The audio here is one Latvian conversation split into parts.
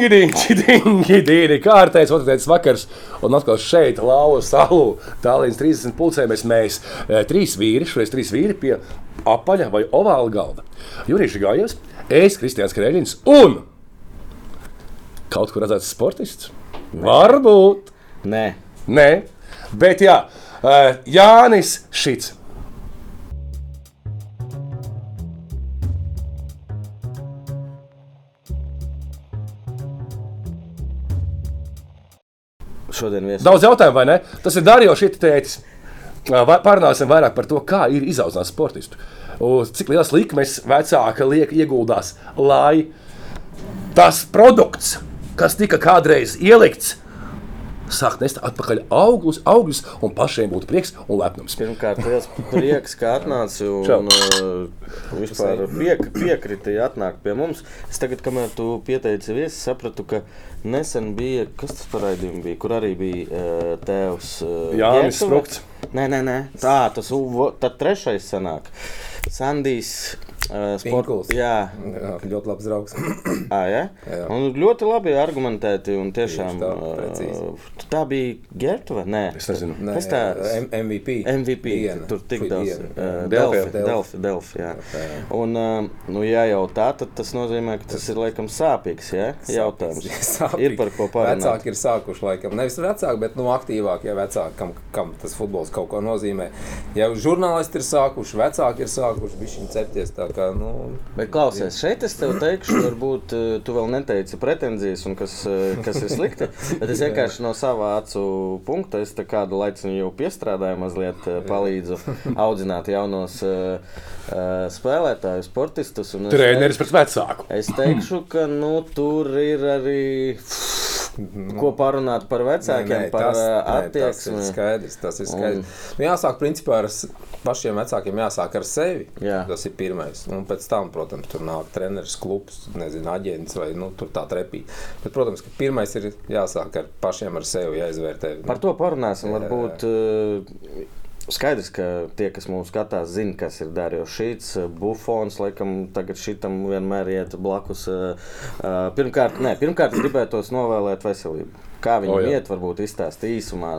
Dingi, dingi, dingi, dingi, kārtējs otrdienas vakars, un atkal šeit, Lauva salū, tālīdz 30 pulcēmies mēs, e, trīs vīri, šoreiz trīs vīri pie apaļa vai ovāla galda. Jurijs Gājos, es, Kristiāns Kreļins un kaut kur redzēts sportists? Varbūt. Nē, Nē, bet jā, e, Jānis Šits. Šodien viesis. Daudz jautājumu, vai ne? Tas ir Dārījos tētis. Va- Parunāsim vairāk par to, kā ir izaudzināt sportistu. Cik liels likmes vecāka liek ieguldās, lai tas produkts, kas tika kādreiz ielikts, sāk nest atpakaļ augļus, augļus un pašiem būtu prieks un lepnums. Pirmkārt, liels prieks, ka atnāci un uh, vispār piek, piekriti atnākt pie mums. Es tagad, kamēr tu pieteici viesi, sapratu, ka nesen bija, kas tas par raidījumu bija, kur arī bija uh, tēvs uh, Jānis. Sprukts. Nē, nē, nē, tā, tas uvo, tad trešais sanāk. Sandijs. Uh, Pinkuls. Jā, Jā, ļoti labs draugs. À, ja? Jā. Un ļoti labi argumentēti. un Tiešām, Tieši tā, precīzi. tā bija Gertrude. Nē, Es nezinu. Kas tā? M MVP. MVP. Diena. Tur tik daudz. ā, Delfi, Delfi, Delfi, Delfi, jā. Jā. Un, ā, nu, ja jau tā, tad tas nozīmē, ka tas ir laikam sāpīgs ja? jautājums. Sāpīgi. Ir par ko parunāt. Vecāki ir sākuši, laikam, nevis vecāki, bet nu, aktīvākie vecāki, kam, kam tas futbols kaut ko nozīmē. Ja žurnālisti ir sākuši, vecāki ir sākuši, viņi cepties tā kā, nu, Bet klausies, šeit es tev teikšu, varbūt eh, tu vēl neteici pretenzijas, un kas, eh, kas ir slikti. Bet es vienkārši no sava acu punkta, es kādu laiku jau piestrādāju, mazliet eh, palīdzu audzināt jaunos eh, spēlētājus, sportistus. Treneris pret vecāku. Es teikšu, ka nu, tur ir arī ko parunāt par vecākiem, par tas, ā, nē, tas ir attieksmi. skaidrs. Tas ir skaidrs. Un... Nu, jāsāk principā ar pašiem vecākiem, jāsāk ar sevi. Jā. Tas ir pirmais. Un pēc tam, protams, tur nāk treneris, klubs, nezinu, aģents vai nu, tur tā trepī. Bet, protams, ka pirmais ir jāsāk ar pašiem ar sevi jāizvērtē. Par to parunāsim. Jā. Varbūt uh, skaidrs, ka tie, kas mūsu skatās, zina, kas ir Dārījis Šīts, Bufons. Laikam, tagad šitam vienmēr iet blakus. Uh, uh, pirmkārt, ne, pirmkārt, gribētos novēlēt veselību. Kā viņam jā. iet, varbūt izstāstīt īsumā,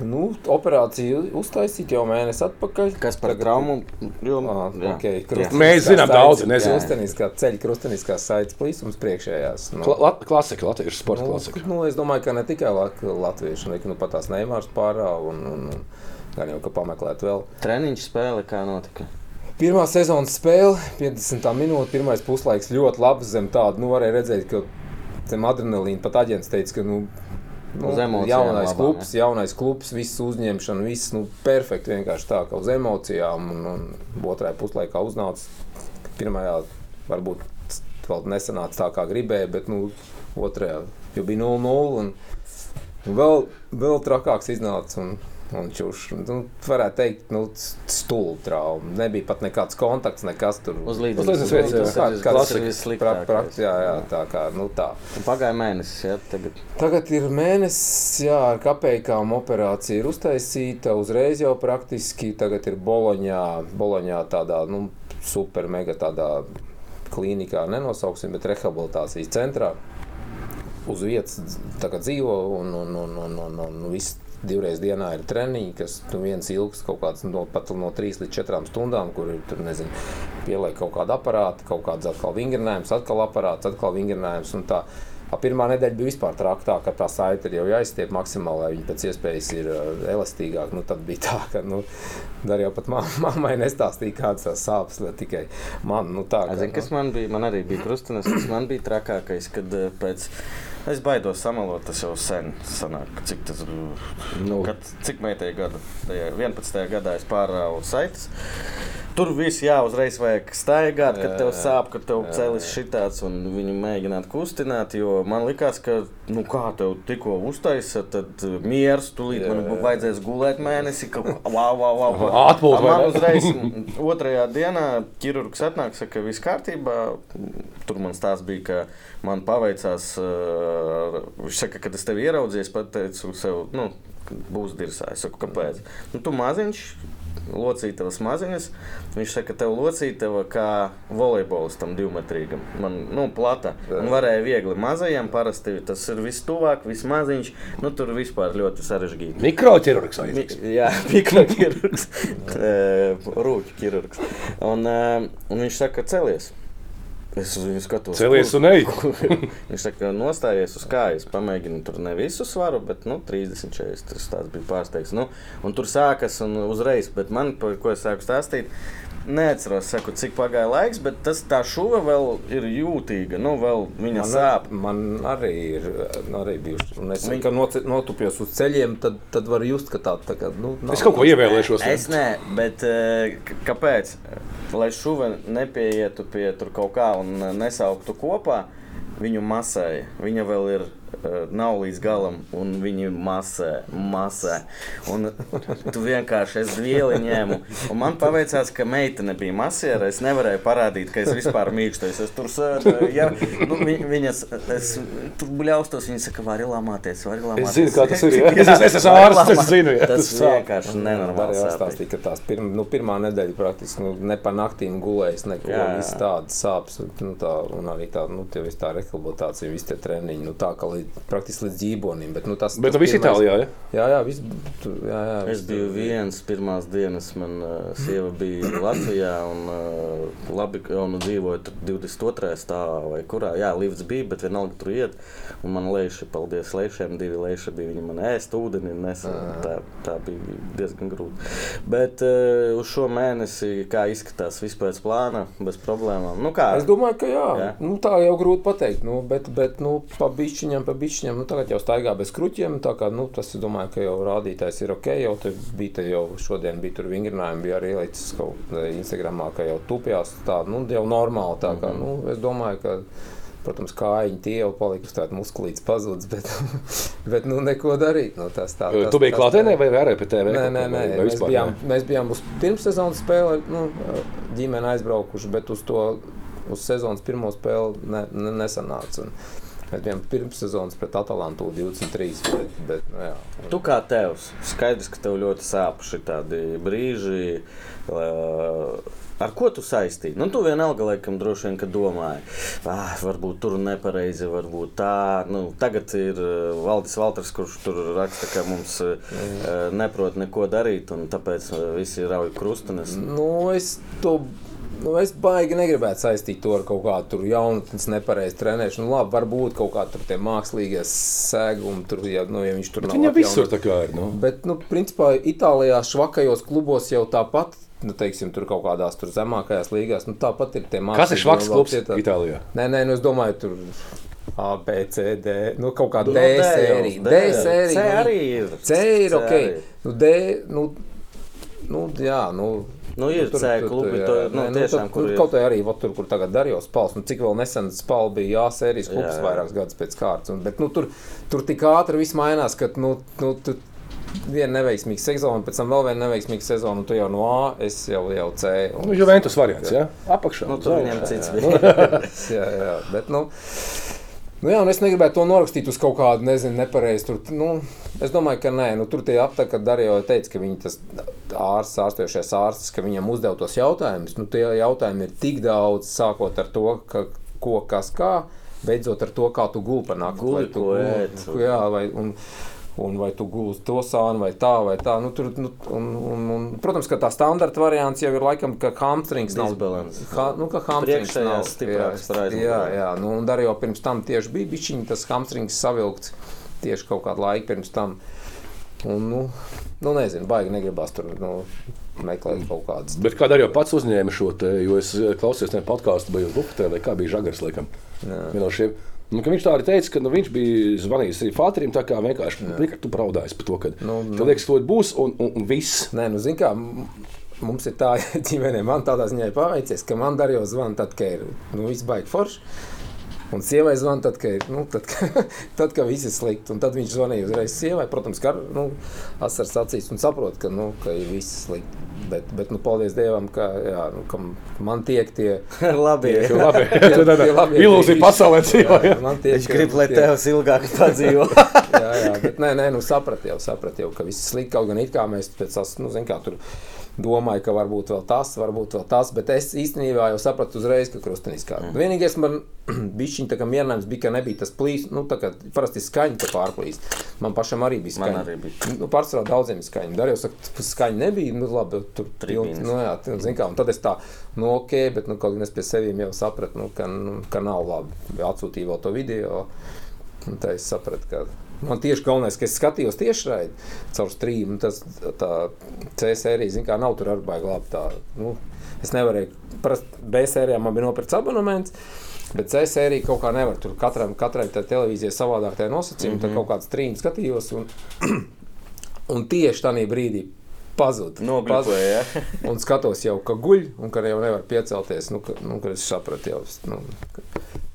Nu, operāciju uztaisīt jau mēnesi atpakaļ. kas par Tagad- traumu jomu. Ah, okay. Mēs zinām daudz, nezinu. Krusteniskā ceļa, krusteniskās saites plīsums priekšējās. Nu, Kla la- Klasika, latviešu sporta nu, klasika. nu, es domāju, ka ne tikai lat latvieši, bet nu, pat tās Neimārs pārāva un, un, un gan jau, ka pameklēt vēl. Treniņš spēle, kā notika. Pirmā sezonas spēle, 50 minūtes, pirmais puslaiks ļoti labs zem tāda. Nu, varēja redzēt, ka zem adrenalīna pat aģents teica, ka nu, nu, Uz emocijām jaunais labām, klubs, jaunais klubs, viss uzņemšana, viss nu, perfekti vienkārši tā, ka uz emocijām. Un, un otrajā puslaikā uznāca pirmajā, varbūt vēl nesanāca tā, kā gribēja, bet nu, otrajā jau bija 0-0. Un, un vēl, vēl trakāks iznāca. Un, Un čuš, nu, varētu teikt, nu, stulba trauma. Nebija pat nekāds kontakts, nekas tur. Uz līdzenas vietas, jā. tas Kā- ir- kā tas ir pra- pra- Jā, jā, tā kā nu, tā. Pagāja mēnesis, ja tagad. Tagad ir mēnesis, jā, ar kapekām operācija ir uztaisīta. Uzreiz jau praktiski tagad ir Boloņā, Boloņā tādā nu, super mega tādā klīnikā, nenosauksim, bet rehabilitācijas centrā. Uz vietas dzīvo un, un, un, un, un, un viss divreiz dienā ir treniņi, kas nu, viens ilgs kaut kāds no, pat no 3 līdz 4 stundām, kur ir tur, nezinu, pieliek kaut kādu aparātu, kaut kāds atkal vingrinājums, atkal aparāts, atkal vingrinājums. un tā. A, Pirmā nedēļa bija vispār traka, tā, ka tā saite ir jau jāizstiep maksimāli, lai viņi pēc iespējas ir uh, elastīgāki. Nu, tad bija tā, ka nu, arī pat mam- mammai nestāstīja, kādas tās sāpes, tikai man. Nu, tā, ka, Zini, kas man bija? Man arī bija krustenis, kas man bija trakākais, kad eh, pēc. Es baidos samalot, tas jau sen sanāk. Cik tas? Nu. Kad, cik meitai gada? Tajā 11. gadā es pārāvu saites. Tur viss jā, uzreiz vajag staigāt, kad Jā, tev jā. sāp, kad tev Jā, celis šitāds un viņu mēģināt kustināt. Jo man likās, ka, nu, kā tev tikko uztaisa, tad uh, miers, tūlīt Jā, man vajadzēs gulēt mēnesi. Ka, wow, wow, wow. Vai Man uzreiz otrajā dienā ķirurgs atnāk, saka, viss kārtībā. Tur man stāsts bija, ka man paveicās. Viņš saka, kad es tevi ieraudzīju, es pateicu sev, nu, būs dirzā. Es saku, kāpēc? Nu, tu maziņš. locītavas maziņas. Viņš saka, ka tev locītava kā volejbolistam divmetrīgam. Man, nu, plata. Un varēja viegli mazajam, parasti tas ir viss tuvāk, viss maziņš. Nu, tur vispār ļoti sarežģīti. Mikroķirurgs vai Mi, jā, mikroķirurgs, rūķu ķirurgs. Un, un viņš saka, celies. Es uz viņu skatos. Celies kur- un ej. Viņš saka, nostājies uz kājas, pamēģini tur ne visu svaru, bet nu, 30, 40. Tas bija pārsteigts. Nu, un tur sākas un uzreiz, bet man, par ko es sāku stāstīt, neatceros, saku, cik pagāja laiks, bet tas tā šuva vēl ir jūtīga. Nu, vēl viņa Man, sāp. man arī ir arī bijuši. Un es Viņ- kad noce- notupjos uz ceļiem, tad, tad var just, ka tā, tā kā, nu, nav. Es kaut ko ievēlēšos. Es nē, bet eh, kāpēc? Lai šuva nepieietu pie tur kaut kā un nesauktu kopā, viņu masēja. Viņa vēl ir. Eh, Nav līdz galam, un viņi masē, masē. Un tu vienkārši es vieli ņēmu. Un man paveicās, ka meitene bija masiera. Es nevarēju parādīt, ka es vispār mīkstu. Es tur sēžu, ja nu, vi- viņas, es tur bļaustos. Viņa saka, vari lamāties, vari lamāties. Es zinu, kā tas ir. ja. Es, es, es esmu ārsts, es zinu, ja, Tas tas vienkārši nenormāli. sāpīgi. jāstāstīja, ka tās pirm, nu, pirmā nedēļa praktiski nu, ne pa naktīm gulējis, neko Jā, jā. viss tādas sāpes. Nu, tā, un arī tā, nu, tie visi tā rehabilitācija, visi tie treniņi, nu, tā kā līdz, praktiski līdz dzīvonim. Bet, nu, tas, Bet tas nu viss pirmais- Itālijā, ja? Jā, jā, viss, tu, jā, jā, Es viss biju viens, pirmās dienas, man uh, sieva bija Latvijā, un uh, labi, ka jau nu dzīvoja tur 22. stāvā vai kurā. Jā, līdz bija, bet vienalga tur iet. Un man leiši, paldies leišiem, divi leiši bija. Viņi man ēst ūdeni nesa. Tā, tā bija diezgan grūti. Bet uh, uz šo mēnesi, kā izskatās vispār pēc plāna, bez problēmām. Nu kā? Es domāju, ka jā. Jā. Nu, tā jau grūti pateikt. Nu, bet, bet nu, pa bišķiņam, pa bišķiņam, nu, tagad jau staigā bez kruķiem. tā Kā, nu, tas, es domāju, ka jau rādītājs ir ok. Jau te bija te jau šodien, bija tur vingrinājumi, bija arī ielicis kaut Instagramā, ka jau tupjās tā, nu, jau normāli. Tā, kā, nu, es domāju, ka. Protams, kājiņa tie jau palika uz tādu muskulītu pazudus, bet, bet nu, neko darīt. Nu, tas, tā, tas, Tu biji klātienē vai arī pie TV? Nē, nē, nē. Mēs vispār bijām, nē? mēs bijām uz pirmssezonas spēli, nu, ģimene aizbraukuši, bet uz to uz sezonas pirmo spēli ne, ne, nesanāca. Un Mēs bijām pirmssezonas pret Atalantu 23. Bet, bet, nu, jā. Tu kā tevs, skaidrs, ka tev ļoti sāp šādi brīži. Uh, ar ko tu saistīji? Nu, tu vienalga, laikam, droši vien, ka domāji, ah, varbūt tur nepareizi, varbūt tā. Nu, tagad ir Valdis Valters, kurš tur raksta, ka mums uh, neprot neko darīt, un tāpēc visi rauj krustenes. Nu, es to. Nu, es baigi negribētu saistīt to ar kaut kādu jaunatnes nepareizu trenēšanu. Nu, labi, varbūt kaut kāda tur tie mākslīgie sēgumi, tur, ja, nu, ja viņš tur nav. Viņa visur tā kā ir. Nu. Bet, nu, principā, Itālijā švakajos klubos jau tāpat, nu, teiksim, tur kaut kādās tur zemākajās līgās, nu, tāpat ir tie mākslīgi. Kas ir švaks klubs cietā- Itālijā? Nē, nē, nu, es domāju, tur A, B, C, D, nu, kaut kāda Nu, D sērija. D. D sērija. C nu, arī ir. C ir ok. Nu, D, nu, nu, jā, nu. Nu, ir C klubi, to- nu, Nē, tiešām, tad, kur nu, ir- Kaut kā arī, vat, tur, kur tagad Darījos Pals, nu, cik vēl nesen Spals bija jāsērijas klubs Jā, jā. vairākus gadus pēc kārtas. Un, bet, nu, tur, tur tik ātri viss mainās, ka, nu, nu tu, viena neveiksmīga sezona, pēc tam vēl viena neveiksmīga sezona, un tu jau no A, es jau, jau C. Un, Nu, Juventus variants, ja? Apakšā. Nu, tur viņam cits bija. jā, jā, bet, nu, nu, jā, un es negribētu to norakstīt uz kaut kādu, nezinu, nepareizu. Tur, nu, es domāju, ka nē, nu, tur tie aptaka, kad Darīja teica, ka viņi tas ārsts, ārstējošais ārstis, ka viņam uzdev tos jautājumus. Nu, tie jautājumi ir tik daudz, sākot ar to, ka, ko, kas, kā, beidzot ar to, kā tu gulpi pa nakti. Guli, vai tu ko ēd. Jā, vai, un, Un vai tu gūsi to sānu, vai tā, vai tā. Nu, tur, nu, un, un, un, protams, ka tā standarta variants jau ir laikam, ka hamstrings nav. Disbalance. Ha, nu, ka hamstrings nav stiprāks par jā, aizmuguri. jā, jā, nu, un arī jau pirms tam tieši bija bišķiņi tas hamstrings savilkts tieši kaut kādu laiku pirms tam. Un, nu, nu, nezinu, baigi negribas tur nu, meklēt kaut kādas. Bet kā arī pats uzņēma šo te, jo es eh, klausījos tajā podkāstā, vai Lukatē, vai kā bija Žagars, laikam. Vienā no šiem. Nu, viņš tā arī teica, ka nu, viņš bija zvanījis arī Fāterim. Tā kā vienkārši bija tu braudājis par to, ka Nu, nu, nu. liekas, to būs un, un, un viss. Nē, nu, zini, kā mums ir tā ģimenē, man tādā ziņā ir paveicies, ka man darījos zvanu tad, kad ir nu, viss baigi forši. Un sievai zvanīja, tad, kad, nu, tad, kad, tad, kad viss ir slikti. Un tad viņš zvanīja uzreiz sievai. Protams, ka nu, asars acīs un saprot, ka, nu, ka ir viss slikti. Bet, bet nu, paldies Dievam, ka, jā, nu, ka man tiek tie Labi. Tie- Jo Labi, Tie- tie labie ilūzija pasaulē dzīvo. Viņš grib, lai tie- tevs ilgāk padzīvo. jā, jā, bet nē, nē, nu sapratu jau, sapratu jau, ka viss ir slikti. Kaut gan it kā mēs pēc tam, nu, zinām, kā tur domāju, ka varbūt vēl tas, varbūt vēl tas, bet es īstenībā jau sapratu uzreiz, ka krustenis kā. Mm. Vienīgais man bišķiņ tā kā mierinājums bija, ka nebija tas plīs, nu tā kā parasti skaņa tā pārplīs. Man pašam arī bija Man skaņa. arī bija. Nu, pārsvarā daudziem skaņa. Darījos, ka skaņa nebija, nu labi, tur pilns, nu jā, tu zini kā, un tad es tā, nu ok, bet nu kaut gan es pie sevīm jau sapratu, nu, ka, nu, ka nav labi. Atsūtīju vēl to video, un tā es sapratu, ka Man tieši galvenais, ka es skatījos tieši raidi caur strīmu. Tas tā C sērija, zin kā, nav tur arī baigi labi. Tā, nu, es nevarēju, parasti B sērijā man bija nopirkts abonements. Bet C sērija kaut kā nevar. Tur katram, katrai tā televīzijai savādāk tā nosacījumi. Mm -hmm. Tad kaut kāds strīms skatījos. Un, un tieši tajā brīdī pazuda. Nogripoja, ja? Un skatos jau, ka guļ, un ka jau nevar piecelties. Nu, ka, nu, kad es sapratu, jau nu,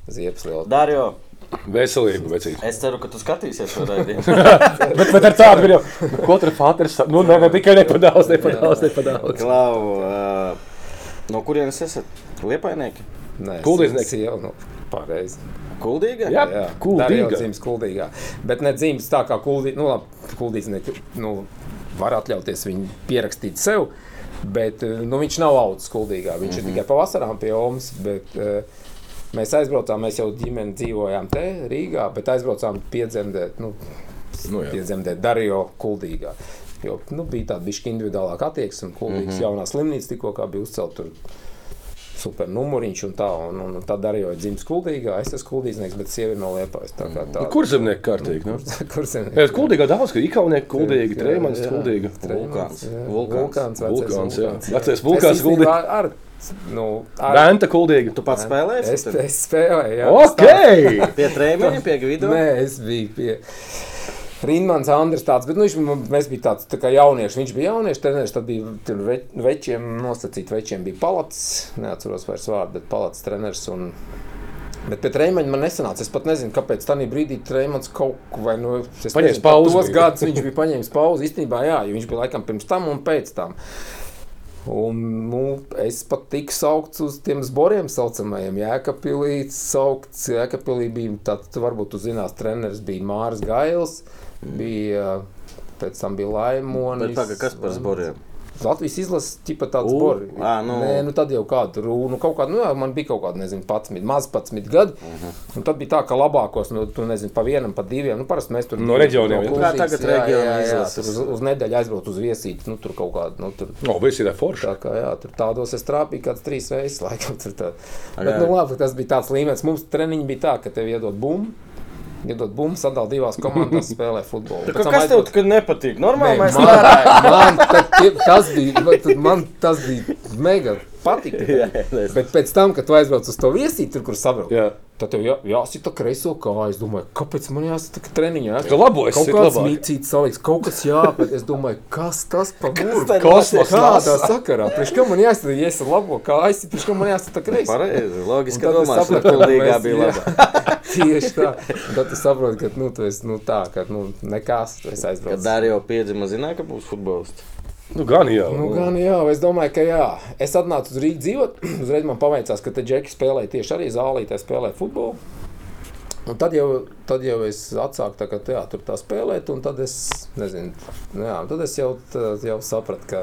ziepes liela. Dario, Veselību, vecīt. es ceru, ka tu skatīsies šo raidījumu. Bet, bet ar tādu video, ko tur Fāters, nu, ne, ne tikai nepadās, nepadās, nepadās. Klau, uh, no kurienes esat? Liepainieki? Nē, es jau, nu, pareizi. Kuldīga? Jā. Jā, Kuldīga. Darīja dzīves kuldīgā. Bet ne dzīves tā kā kuldīga. Nu, labi, kuldīznieki nu, var atļauties viņu pierakstīt sev. Bet nu, viņš nav audzis kuldīgā. Viņš mm -hmm. ir tikai pavasarā pie Omas. Bet, uh, mēs aizbraucām, mēs jau ģimeni dzīvojām te Rīgā, bet aizbraucām piedzemdēt. Nu, Nu, jā. piedzemdēt Darījo kuldīgā. Jo nu, bija tāda bišķi individuālāka attieksme, un kuldīgas mm -hmm. jaunā slimnīca tikko kā bija uzcelta. tur Super numuriņš un tā, un, un, un tad arī jau dzimis kuldīgā. Es esmu kuldīgnieks, bet sieviete no liepājas. Tā kā tā. Nu, Kur zemnieki kārtīgi? Nu? Kur zem? Jā, kuldīgā daudz, ka Ikaunieki kuldīgi, Treimans Jā, kuldīga. Vulkāns. Vulkāns. Vulkāns, vecais Vulkāns, Es kuldīgi. Nu, ar, Venta kuldīga. Tu pats spēlēji? es, es spēlēju, jā. Ok! Pie trījiem, pie Gvido. Nē, es biju pie. Rīnmans, Andris tāds, bet nu, viņš, mēs bijām tāds tā kā jaunieši. Viņš bija jaunieši treneris, tad bija tur ve, večiem nosacīt, večiem bija palats, neatceros vairs vārdu, bet palats treneris. Un, Bet pie trījiem man nesanāca. Es pat nezinu, kāpēc tajā brīdī trījums kaut ko vai nu, es Paņēmis pauzi Tos gadus viņš bija paņēmis pauzi. Īstenībā, jā, jo viņš bija laikam pirms tam un pēc tam. Un, nu, es pat tiku saukts uz tiem zboriem, saucamajiem. Jēkabīlī saukts. Jēkabīlī bija tāds, varbūt jūs zināt, treneris bija Mārs Gails. Bija, pēc tam bija Laimonis. Bet pagaid, kas par zboriem? Latvijas izlases tipa tāds ā, nu. Nē, nu tad jau kādu runu, kaut kādu, nu jā, man bija kaut kāda, nezinu, 11, maz 11 gadi. Uh Mhm. -huh. Un tad bija tā, ka labākos, nu, tu nezini, pa vienam, pa diviem, nu parasti mēs tur No reģioniem. Kuldīgas, Kā tagad jā, izlases? tur uz, uz nedēļu aizbraukt uz viesīti, nu tur kaut kādu, nu tur. O, visi ir forši. Tā kā jā, tur tādos es trāpīju kāds trīs reizes, laikam. Tur tā. Bet, nu, labi, tas bija tāds līmenis. Mums treniņi bija tā, ka tev iedod bumbu. Iedod bumbu, sadalīt divās komandās, spēlē futbolu. Tam Kas tev aizbrauc- tagad nepatīk? Normāli Nē, mēs man, lērājam. man, tad tas bija, man tas bija mega patika. Jā, es- Bet pēc tam, kad tu aizbrauc uz to viesīti, tur, kur sabrauc, Jā. tad tev jā, jāsita kreiso kāju. Es domāju, kāpēc man jāsita treniņā? Ka labo es Kaut kāds mīcīts saliks, kaut kas jāpēc. Es domāju, kas tas pa guru? tad Kosmos Kādā sakarā? Priekš kam man jāsita, ja es labo kāju, priekš kam man jāsita kreiso? Pareizi, loģiski, Un ka sapratu, ka mēs- bija jā. Tieši tā. Tad tu saproti, ka nu, tu esi nu, tā, ka nu, nekas, tu esi Kad aizbraucis. Dario piedzima, zināja, ka būs futbolists. Nu, gan jau. Nu, gan jā, es domāju, ka jā. Es atnācu uz Rīgas dzīvot. Uzreiz man paveicās, ka te džeki spēlēja tieši arī zālītē, spēlēja futbolu. Un tad jau, tad jau es atsāku tā, kā, jā, tur tā spēlēt, un tad es, nezinu, nu jā, tad es jau, tā, jau sapratu, ka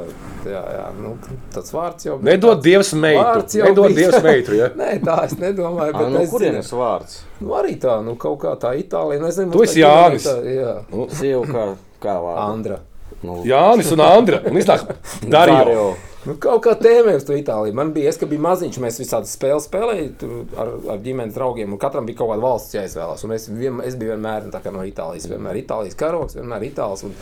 jā, jā, nu, tas vārds jau Nedod dievs meitu. Nedod bija. dievs meitu, ja? Nē, tā es nedomāju. Bet no es kurienes zinu, vārds? nu, arī tā, nu, kaut kā tā Itālija. Nezinu, Tu esi tā Jānis. Tā, jā, Sievu kā, kā vārds? Andra. Nu, Jānis un Andra. Un iznāk Dario. Dario. Nu, kaut kā tēmē uz to Itāliju. Man bija, es, kad biju maziņš, mēs visādi spēles spēlējām ar, ar ģimenes draugiem, un katram bija kaut kāda valsts jāizvēlās. Un es, vien, es biju vienmēr nu, kā no Itālijas, vienmēr Itālijas karoks, vienmēr Itālijas. Un,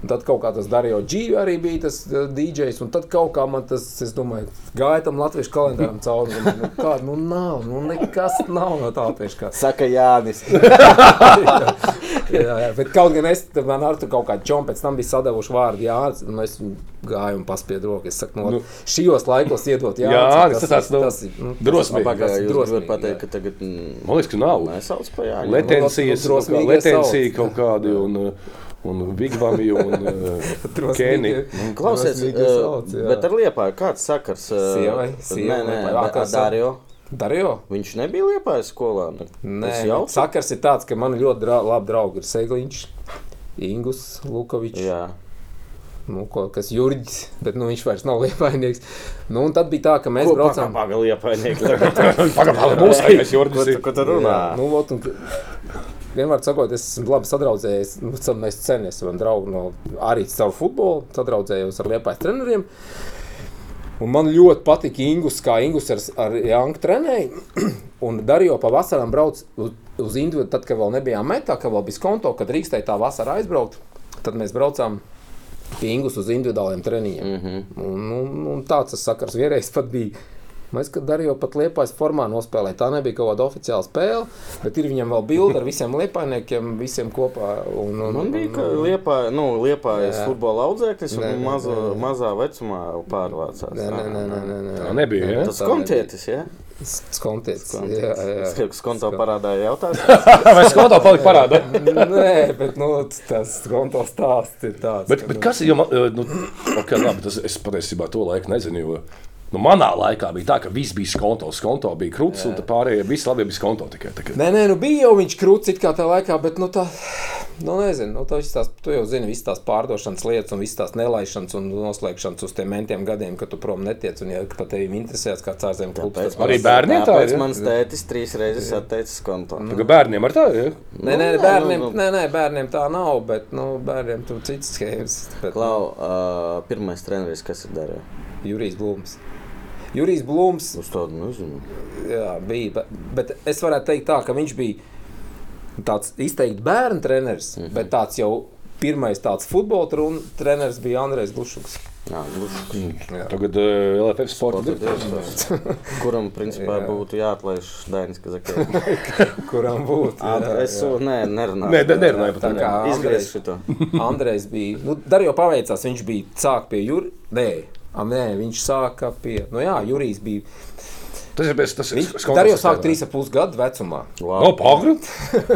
un tad kaut kā tas Dario G arī bija tas uh, DJs, un tad kaut kā man tas, es domāju, gāja tam latviešu kalendāram cauri. Nu, kā, nu, nav, nu, nekas nav no tā latviešu kā. Saka Jānis. jā, jā, bet kaut gan es man ar tu kaut kādu čomu pēc tam bija sadavuši vārdu Jānis, un es gāju un paspiedu roku. Es saku, Nu. nu, šajos laikos iedot Jānis. Jānis, tas tāds, nu, tas ir, nu, drosmīgi. Tas ir drosmīgi, pateikt, jā. ka tagad mm, Man liekas, ka nav. nesauc pa Jāņu. Letencijas, Nu, drosmīgi letencija kaut kādi un, un Vigvami un uh. Kēni. Klausies, Drosmīgi uh, sauc, jā. bet ar Liepāju kāds sakars? uh, Sievai, sievai Nē, nē, ar Dario. Dario? Viņš nebija Liepājas skolā. Ne? Nē, Tas jau sakars ir tāds, ka man ļoti dra labi draugi ir Segliņš, Ingus, Lukovičs. Nu, ko, kas Jurģis, bet nu, viņš vairs nav liepainieks. Nu, un tad bija tā, ka mēs braucām. Pagaidām, iepainieki. Pagaidām, mūsu kaimiņš Jurgis ir. Ko tu runā? Nu, ot, un, vienmēr sakot, es esmu labi sadraudzējies. Nu, mēs sen esam draugi no arī caur futbolu, sadraudzējos ar liepais treneriem. Un man ļoti patika Ingus, kā Ingus ar, ar Janku trenēju. Un Darijo pa vasarām brauc uz, uz Indiju, tad, kad vēl nebijām metā, kad vēl bija konto, kad drīkstēja tā vasarā aizbraukt. Tad mēs braucām pie Ingus uz individuāliem treniņiem. Mm -hmm. un, un, un tāds tas sakars vienreiz pat bija. Mēs, kad darījām, pat liepais formā nospēlēja. Tā nebija kaut kāda oficiāla spēle, bet ir viņam vēl bilde ar visiem liepainiekiem, visiem kopā. Un, un, Man bija ka liepā, nu, liepājas Jā. futbola audzēknis un maza, mazā vecumā pārvācās. Nē, nē, nē, nē, nē, nē. Tā nebija, ja? Tas kontētis, ja? Skontēts. Jā, Es jā. kaut kas konto parādā jautājums. Vai skontā palika parādā? Nē, bet nu, tas konto stāsts ir tāds. Bet, ka, bet nu, kas ir? jo man, eh, Nu, okay, labi, tas, es patiesībā to laiku nezinu. Jo, nu, manā laikā bija tā, ka viss bija skonto. Skonto bija krūts, un tā pārējie visi labi bija skonto tikai. tikai. Nē, nē, nu bija jau viņš krūts it kā tā laikā, bet nu tā, nu nezinu, nu, tas tās, tu jau zini visas tās pārdošanas lietas un visas tās nelaišanas un noslēgšanas uz tiem mentiem gadiem, kad tu prom netiec un ja pat tevi interesēs kāds ārzemju klubs. Tāpēc Arī bērniem tā ir, mans tētis trīs reizes atteicis konto. Tagad bērniem ar tā, ja? Nē, nē, Nu, bērniem, nu, nu. nē, nē, bērniem tā nav, bet nu, bērniem tur citas schēmas. Bet, Klau, uh, pirmais treneris, kas ir darījis? Jurijs Blūms. Jurijs Blūms Uz tādu nezinu. jā, bija, bet, bet es varētu teikt tā, ka viņš bija tāds izteikti bērnu treneris, mm -hmm. bet tāds jau pirmais tāds futbola treneris bija Andrejs Glušuks. Jā, gluži. Tagad uh, LFF sporta direktors. Kuram, principā, Jā. būtu jāatlaiž Dainis Kazakēns. Kuram būtu? Es nē, nerunāju. Nē, ne- nerunāju par Tā to. Izgriezt Andrejs, šito. Andrejs bija. Nu, Dar jau paveicās, viņš bija sāk pie Jurijs. Nē, a, nē, viņš sāka pie. Nu jā, Jurijs bija. Tas ir bez tas. Viņš Dar jau sāk 3,5 gadu vecumā. No, pagri.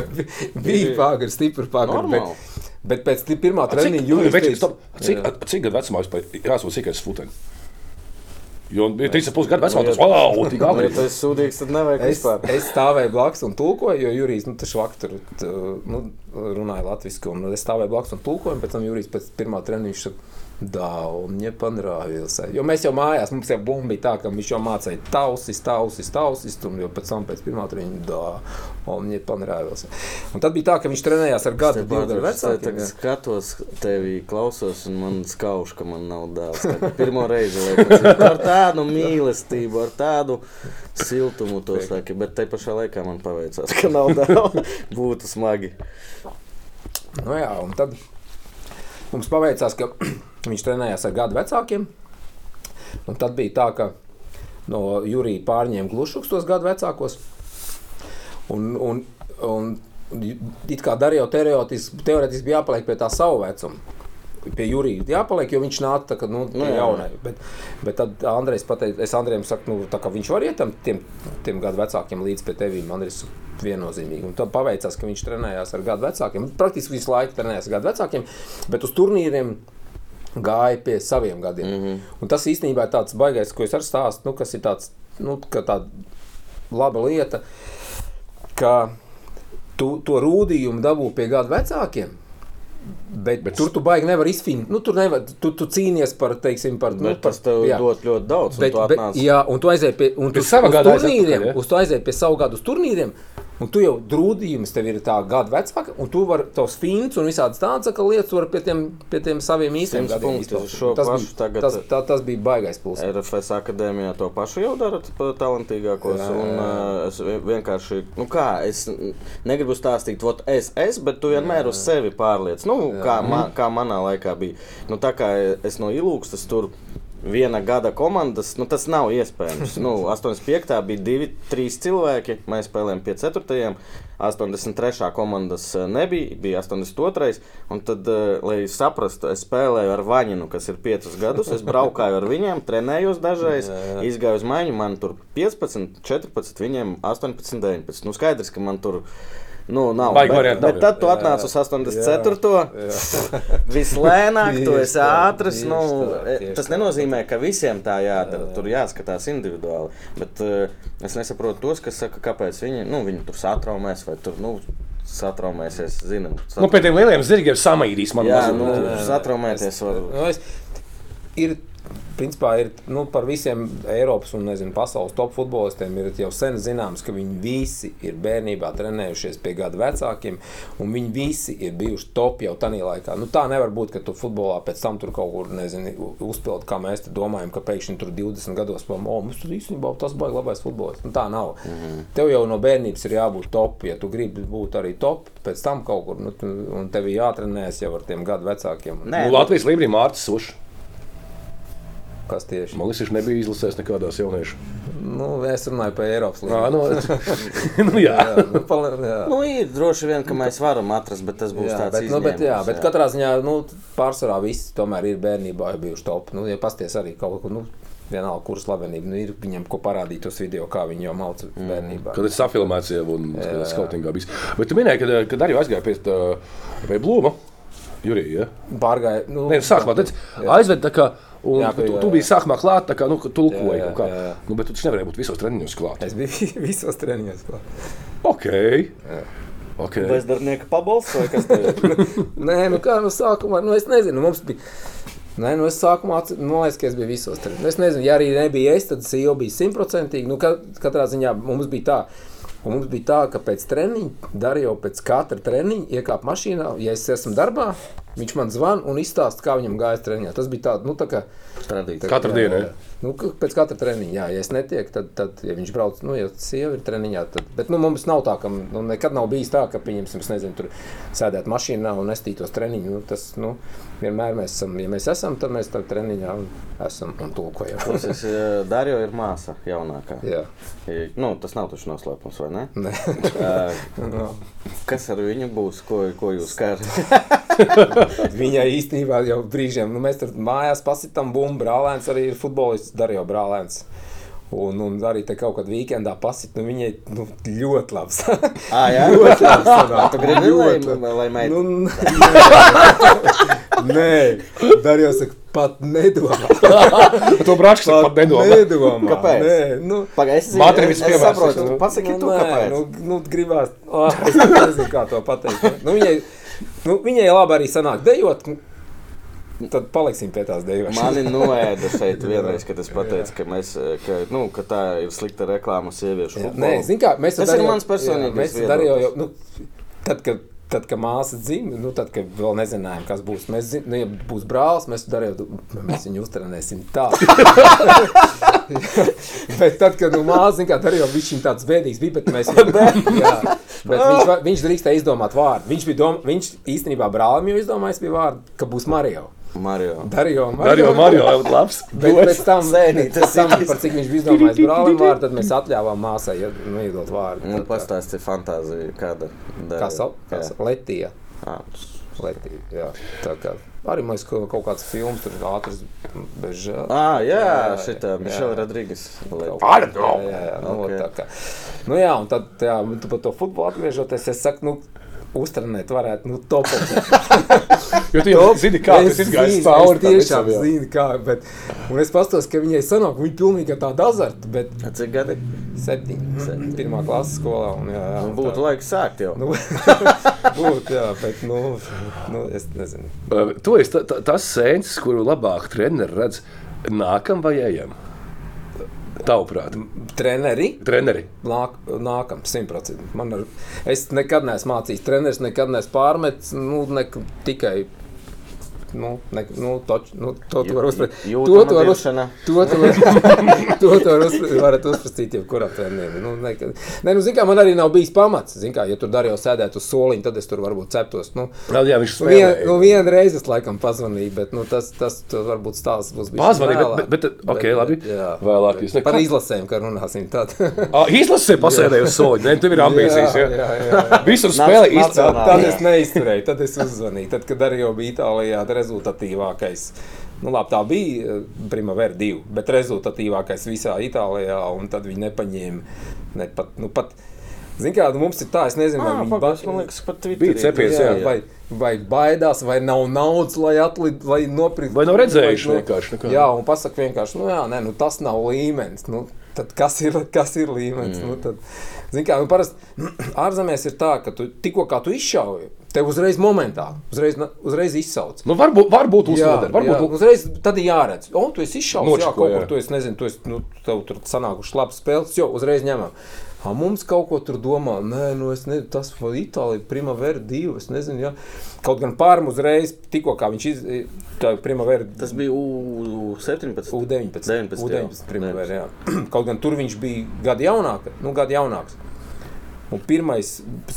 bija pagri, stipri pagri. Bet, bet pēc pirmā treniņa bet, teica- stop, cik, cik gadu vecumā vispār jāsūt sikais futeni? Jo bija 3,5 gadu vecumā, tas wow, tik Ja agri. tu esi sūdīgs, tad nevajag Es, vispār. es stāvēju blakus un tulkoju, jo Jurijs nu, vakar tur t- nu, runāja latviešu. Es stāvēju blakus un tulkoju, un pēc tam Jurijs pēc pirmā treniņa un viņa panrāvījās. Jo mēs jau mājās, mums jau bumba bija tā, ka viņš jau mācīja tausis, tausis, tausis, un jau pēc tam pēc pirmā treniņa dā, un viņa panrāvījās. Un tad bija tā, ka viņš trenējās ar gadu, divu gadu vecāku. Es skatos tevi, klausos, un man skauž, ka man nav dēls. Pirmo reizi, laikam, nu, ar tādu mīlestību, ar tādu siltumu to saki, bet te pašā laikā man paveicās, ka nav dēls. Būtu smagi. Nu jā, un tad mums paveicās, ka viņš trenējās ar gadu vecākiem. Un tad bija tā, ka no Jurija pārņēma glušuks tos gadu vecākos. Un, un, un it kā darīja teorētiski, teorētiski bija jāpaliek pie tā savu vecumu. Pie Jurija jāpaliek, jo viņš nāca tā, ka, nu, Nu, nu, jaunai. Bet, bet tad Andrejs pateica, es Andrejam saku, nu, tā kā viņš var iet tam tiem, tiem gadu vecākiem līdz pie tevīm. Andrejs viennozīmīgi. Un tad paveicās, ka viņš trenējās ar gadu vecākiem. Praktiski visu laiku trenējās ar gadu vecākiem, bet uz turnīriem gāja pie saviem gadiem. Mm -hmm. Un tas īstenībā ir tāds baisais, ko es arī stāstu, nu, kas ir tāds, nu, ka tāda laba lieta, ka tu to rūdījumu dabū pie gadu vecākiem. Bet, bet tur tu baigi nevar izfinīt. Nu, tur nevar, tu, tu cīnies par, teiksim, par, nu, par tas tev jā. dod ļoti daudz. Bet, Bet, bet, bet, jā, un tu aizēji pie, un Pie tu, sava uz turnīriem, uz tu aizēji pie savu gadu uz turnīriem, un tu jau drūdījums tev ir tā gada vecāka, un tu vari tos fins un visādas tādas lietas var pie tiem, pie tiem saviem īstiem gadiem izpildīt. tas, bija, tas, tā, tas bija baigais plus. RFS akadēmijā to pašu jau darat, pa talantīgākos. Jā, Jā, jā, un, jā. uh, es vi- vienkārši, nu kā, es negribu stāstīt, vot es, es, bet tu vienmēr uz sevi pārliec. Nu, kā, ma, kā manā laikā bija. Nu, tā kā es no ilūkstas tur. Viena gada komandas, nu tas nav iespējams. Nu, 85. bija divi, trīs cilvēki. Mēs spēlējām pie 4. 83. komandas eh, nebija, bija 82. Un tad, eh, lai saprastu, es spēlēju ar Vaņinu, kas ir 5 gadus. Es braukāju ar viņiem, trenējos dažreiz, izgāju uz maiņu. Man tur 15, 14, viņiem 18, 19. Nu, skaidrs, ka man tur. Nu, nav. Baigi Bet, varianti nav, bet tad tu atnāc uz 84. Vislēnāk, tu esi ātrs. Nu, e, tas nenozīmē, ka visiem tā jādara. Tur jāskatās individuāli. Bet uh, es nesaprotu tos, kas saka, kāpēc viņi, nu, viņi tur satraumēs vai tur. Nu, satraumēsies. Zinām, Nu, pie tiem lieliem zirgiem samaidīs man Jā, mazo. nu, satraumēties var. Nu, es, ir, principā, ir nu, par visiem Eiropas un nezinu, pasaules top futbolistiem ir jau sen zināms, ka viņi visi ir bērnībā trenējušies pie gadu vecākiem, un viņi visi ir bijuši top jau tajā laikā. Nu, tā nevar būt, ka tu futbolā pēc tam tur kaut kur uzpildi, kā mēs domājam, ka pēkšņi tur 20 gados pamēģinām, o, mums tur īstenībā tas baigi labais futbolists. Nu, tā nav. Mm -hmm. Tev jau no bērnības ir jābūt top, ja tu gribi būt arī top, pēc tam kaut kur, nu, un tev ir jātrenējas jau ar tiem gadu vecākiem. Nē, Nu, Latvijas līmenī Mārcis Sušs. Kas tieši? Man liekas, viņš nebija izlasījis nekādās jauniešu. Nu, es runāju par Eiropas Ā, līniju. nu, nu, jā. jā, nu, pali, jā. Nu, ir droši vien, ka mēs varam atrast, bet tas būs Jā, tāds bet, nu, bet, jā, izņēmums, bet katrā ziņā nu, pārsvarā visi tomēr ir bērnībā jau bijuši top. Nu, ja pasties arī kaut kur, nu, vienalga, kuras slavenība, nu, ir viņam ko parādīt tos video, kā viņi jau malca bērnībā. Kad es safilmēju, jau tādā skautingā bija. Bet tu minēji, ka, kad arī aizgāja pie, tā, pie Blūma. Jurija, ja? Pārgāja, nu, Nē, sākumā teica, aizved tā kā. Un Jā, jā, tu, jā, tu jā. biji sākumā klāt, tā kā nu, tulkoji Jā, jā, kaut kā. jā, jā. Nu, bet tu taču nevarēji būt visos treniņos klāt. Es biju visos treniņos. klāt. Ok. okay. Bezdarbnieka pabalsts vai kas ir? Nē, nu kā no sākuma, nu es nezinu, mums bija. Nē, nu es sākumā atceros, nu, ka es biju visos treniņos. Es nezinu, ja arī nebija es, tad jau bija simtprocentīgi. Nu, ka, katrā ziņā mums bija tā. Un mums bija tā, ka pēc treniņa, Darīja jau pēc katra treniņa, iekāpa mašīnā. Ja es esmu darbā, viņš man zvana un izstāsta, kā viņam gājas treniņā. Tas bija tāds, nu, tā kā. Tradīcija. Katru Jā, dienu, jā. Nu, pēc katra treniņa, jā, ja es netieku, tad, tad ja viņš brauc, nu, ja sieva ir treniņā, tad, bet nu, mums nav tā, ka nu, nekad nav bijis tā, ka, pieņemsim, es nezinu, tur sēdēt mašīnā un nestītos treniņu. Nu, tas, nu, vienmēr mēs esam, ja mēs esam, tad mēs tam treniņā esam un tulkojam. Klausies, eh, Darjo ir māsa jaunākā. jā, I- Nu, tas nav taču noslēpums, vai ne? ne. Eh, Nu, Kas ar viņu būs? Ko, ko jūs skarat? Viņai īstenībā jau brīžiem, nu, mēs tur mājās pasitām bumbu, brālēns arī ir futbolists, Darīja brālēns. Un, un arī te kaut kad weekendā pasit, nu viņai nu, ļoti labs. Ah, jā, ļoti labs. Tu gribi, lai, lai meita? Nu, nē, Darīja saka, pat nedomā. To brāčs pat nedomā. nedomā. Kāpēc? Nē, nu, Pagaid, es, Mātei es, es saprotu, nu. pasaki tu, nē, kāpēc. Nu, nu, gribās, oh, es nezinu, kā to pateikt. Nu, viņai, nu, viņai labi arī sanāk dejot. nu, Tad paliksim pie tās dejošanas. Mani noēda šeit vienreiz, kad es pateicu, ka, mēs, ka, nu, ka tā ir slikta reklāma sieviešu Jā. Nē, zini kā, mēs Tas ar ir mans personīgais Mēs viedoklis. darījām jau, nu, tad, kad, tad, kad māsa dzimta, nu, tad, kad vēl nezinājām, kas būs. Mēs zinām, nu, ja būs brālis, mēs darījām, mēs viņu uztrenēsim tā. bet tad, kad nu, māsa zina, kā darījām, viņš viņam tāds bēdīgs bija, bet mēs jā, bet viņš, viņš drīkstēja izdomāt vārdu. Viņš, bija dom, viņš īstenībā brālim jau izdomājis bija vārdu, ka būs Mario. Mario. Darījām, Mario, Mario, labs. Bet pēc tam, pēc tam par cik viņš bija izdomājis brālim vārdu, tad mēs atļāvām māsai ja, nu, iedot vārdu. Nu, pastāsti fantāziju, kāda. Kā sauc? Kā sauc? Letija. Ah, Letija, jā. Tā kā arī mēs kaut, kāds films tur ātrs bez žēl. ah, jā, Jā, šitā. Mišela Rodrīgas. Pardon! Jā, jā, jā, nu, Ok. okay. tā kā. Nu jā, un tad, jā, tu par to futbolu atgriežoties, es saku, nu, uztrenēt varētu, nu, topot. Jo tu jau zini, kā tas izgājis cauri. Es tiešām visam, jā. zinu, kā, bet, un es pastos, ka viņai sanāk, viņa pilnīgi tāda azarta, bet Cik gadi? septiņi, pirmā klases skolā, un jā, jā. Nu, Būtu laiks sākt jau. Nu, būtu, jā, bet, nu, nu, es nezinu. Tu esi ta- ta- tas sēns, kuru labāk treneri redz nākam vai ejam. Tavuprāt, Treneri treneri. nāk, nākam, simtprocentīgi. Ar, es nekad neesmu mācījis, treneris nekad neesmu pārmetis, nu, ne, tikai. Nu, ne, nu, toč, nu, to tu vari uzsprāstīt. To tu vari uzsprāstīt. To tu vari- to tu vari uzsprāstīt. jebkuram trenerim. Nu, nekad. Nē, nu, zin kā, man arī nav bijis pamats. Zin kā, ja tur darīju sēdēt uz soliņa, tad es tur varbūt ceptos. Nu, Jā, jā, viņš Nu, vien, spēlēja. nu, vienu reizi es laikam pazvanīju, bet nu, tas, tas, tas varbūt stāsts būs bijis. Pazvanīja, vēlāk. bet- bet- ok, labi. jā, Vēlāk jūs Par nekā- izlasēm, kā runāsim. Tad. Ah, Izlasē pasēdēja uz soļa. Nē, tev ir ambīcijas. jā, Jā, jā, jā. Visur spēlē nāc- Tad es neizturēju, tad es uzzvanīju. Tad, kad arī jau bija Itālijā rezultatīvākais. Nu, labi, tā bija eh, Primavera 2, bet rezultatīvākais visā Itālijā. un Tad viņi nepaņēma ne pat. Nu, pat Ziniet, kā nu, mums ir tā, es nezinu, vai Ah, viņi pagaidzi, ba- man liekas, pat Bija Twitterī. cepies, jā, jā. vai, vai baidās, vai nav naudas, lai atlidītu, lai nopirktu. Vai nav redzējuši nu, vienkārši nekā? Jā, un pasakā vienkārši, nu, jā, nē, nu, tas nav līmenis. Nu, tad kas ir, kas ir līmenis? Mm. Nu, tad, zin kā, nu, parasti ārzemēs ir tā, ka tu tikko kā tu izšauji, tev uzreiz momentā, uzreiz, uzreiz izsauc. Nu, varbūt, varbūt Jā, uzvadar, jā, varbūt uzreiz tad ir jāredz. O, tu esi izšauts, jā, Nočako, kaut jā. kur tu esi, nezinu, tu esi, nu, tev tur sanākuši labs spēles, jo uzreiz ņemam. A, mums kaut ko tur domā, nē, nu es nezinu, tas vai Itālija, Primavera 2, es nezinu, jā. Kaut gan pārm uzreiz, tikko kā viņš iz, tā Primavera Tas bija U17. U19. 19, jā. U19 primavera, jā. Kaut gan tur viņš bija gadu jaunāks, nu, gadu jaunāks. Un pirmais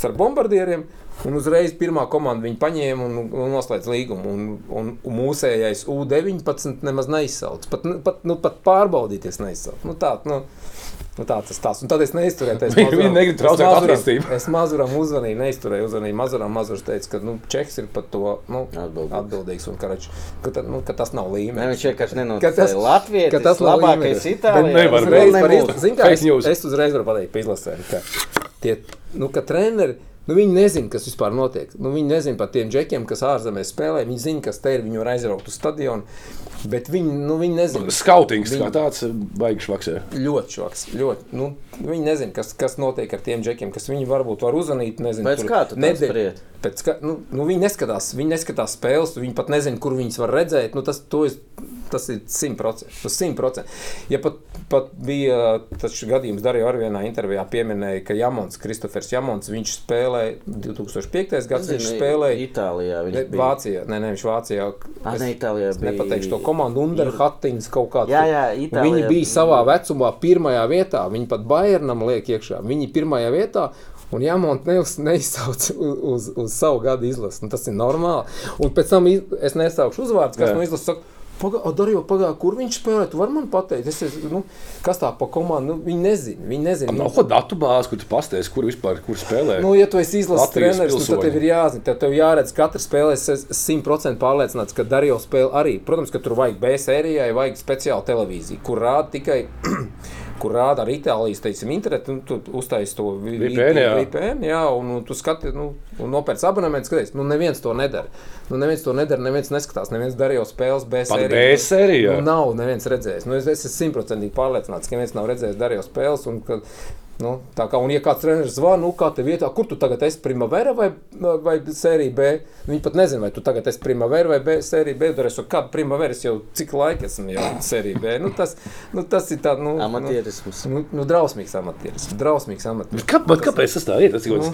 ar bombardieriem, un uzreiz pirmā komanda viņu paņēma un, un noslēdz līgumu. Un, un, un mūsējais U19 nemaz neizsauc. Pat, nu, pat, nu, pat pārbaudīties neizsauc. Nu, tā, nu, Nu, tā tas tas. Un tad es neizturēju. Es Mazuram- viņi negrib es traucēt attīstību. Es mazuram uzvanīju, neizturēju uzvanīju. Mazuram mazurs teica, ka nu, Čeks ir par to nu, Atbildīgs. atbildīgs un ka, ka, nu, ka tas nav Ne, līmenis. viņš vienkārši Ka nenoticēja. tas- Latvijas ka tas labākais. Itālijā. Nevar būt. es, uzreiz varu pateikt par izlasēm, ka tie, nu, ka treneri, nu, viņi nezina, kas vispār notiek. Nu, viņi nezina par tiem džekiem, kas ārzemēs spēlē. Viņi zina, kas te ir, viņi var aizraukt uz stadionu, bet viņi, nu, viņi nezina. Skautings kā Viņi- tāds baigs švaksē. Ļoti švaks. Ļoti. Nu, viņi nezina, kas, kas notiek ar tiem džekiem, kas viņi varbūt var. Nezinu, Pēc kā tu nedēļ-? Pēc kā, nu, nu, viņi neskatās, viņi neskatās spēles, viņi pat nezina, kur viņas var redzēt. Nu, tas, es, tas ir simtprocentīgi. Ja pat, pat bija tas gadījums, Darīja arī vienā intervijā pieminēja, ka Jamons, Kristofers Jamons, viņš spēlēja 2005. gads, viņš spēlēja Itālijā. ne, Viņš bija Vācijā. Nē, ne, viņš Vācijā. Ah, es- ne, Itālijā bija- nepateikšu to komandu, Underhattings kaut kādā. Jā, jā, Itālijā Viņi bija savā vecumā pirmajā vietā. Viņi pat Bayernam liek iekšā. Viņi pirmajā vietā. Un jāmont neizsauc uz, uz, uz savu gadu izlasi. Nu, tas ir normāli. Un pēc tam iz, es nesaukšu uzvārdus, kas no izlases saka. Pagā, Darīju, pagā, kur viņš spēlē? Tu vari man pateikt, es, esmu, nu, kas tā pa komandu. Nu, viņi nezina. Viņi nezina. Nav ko datu bāzi, kur tu pasties, kur vispār kur spēlē. Nu, ja tu esi izlases treneris, nu, tad tev ir jāzina, tev, tev jāredz, ka katra spēlē es simtprocentīgi pārliecināts, ka Darījo spēle arī. Protams, ka tur vajag B sērijai, vajag speciālu televīziju, kur rāda tikai. Kur rāda ar Itālijas teiksim, internetu, nu, tu uztaisīji to VPN, jā. VPN, jā, un, un tu skaties, nu, un nopērci abonementu, skaties, nu, neviens to nedara. Nu, neviens to nedara, neviens neskatās, neviens darīja spēles B. B sērijā? Nu, nav neviens redzējis. Nu, es, es esmu simtprocentīgi pārliecināts, ka neviens nav redzējis darīja spēles. Un, ka, nu, tā kā, un, ja kāds treneris zvana, nu, kā te vietā, kur tu tagad esi primavera vai, vai sērija B, viņi pat nezina, vai tu tagad esi primavera vai B, sērija B. Tur es jau kādu primavera, es jau cik laika esmu jau sērija B. Nu, tas, nu, tas ir tāds, nu, amatierisms. Nu, nu, drausmīgs amatieris. Drausmīgs amatieris. Kā, bet kāpēc tas tā ir? Tas, Nu, nu,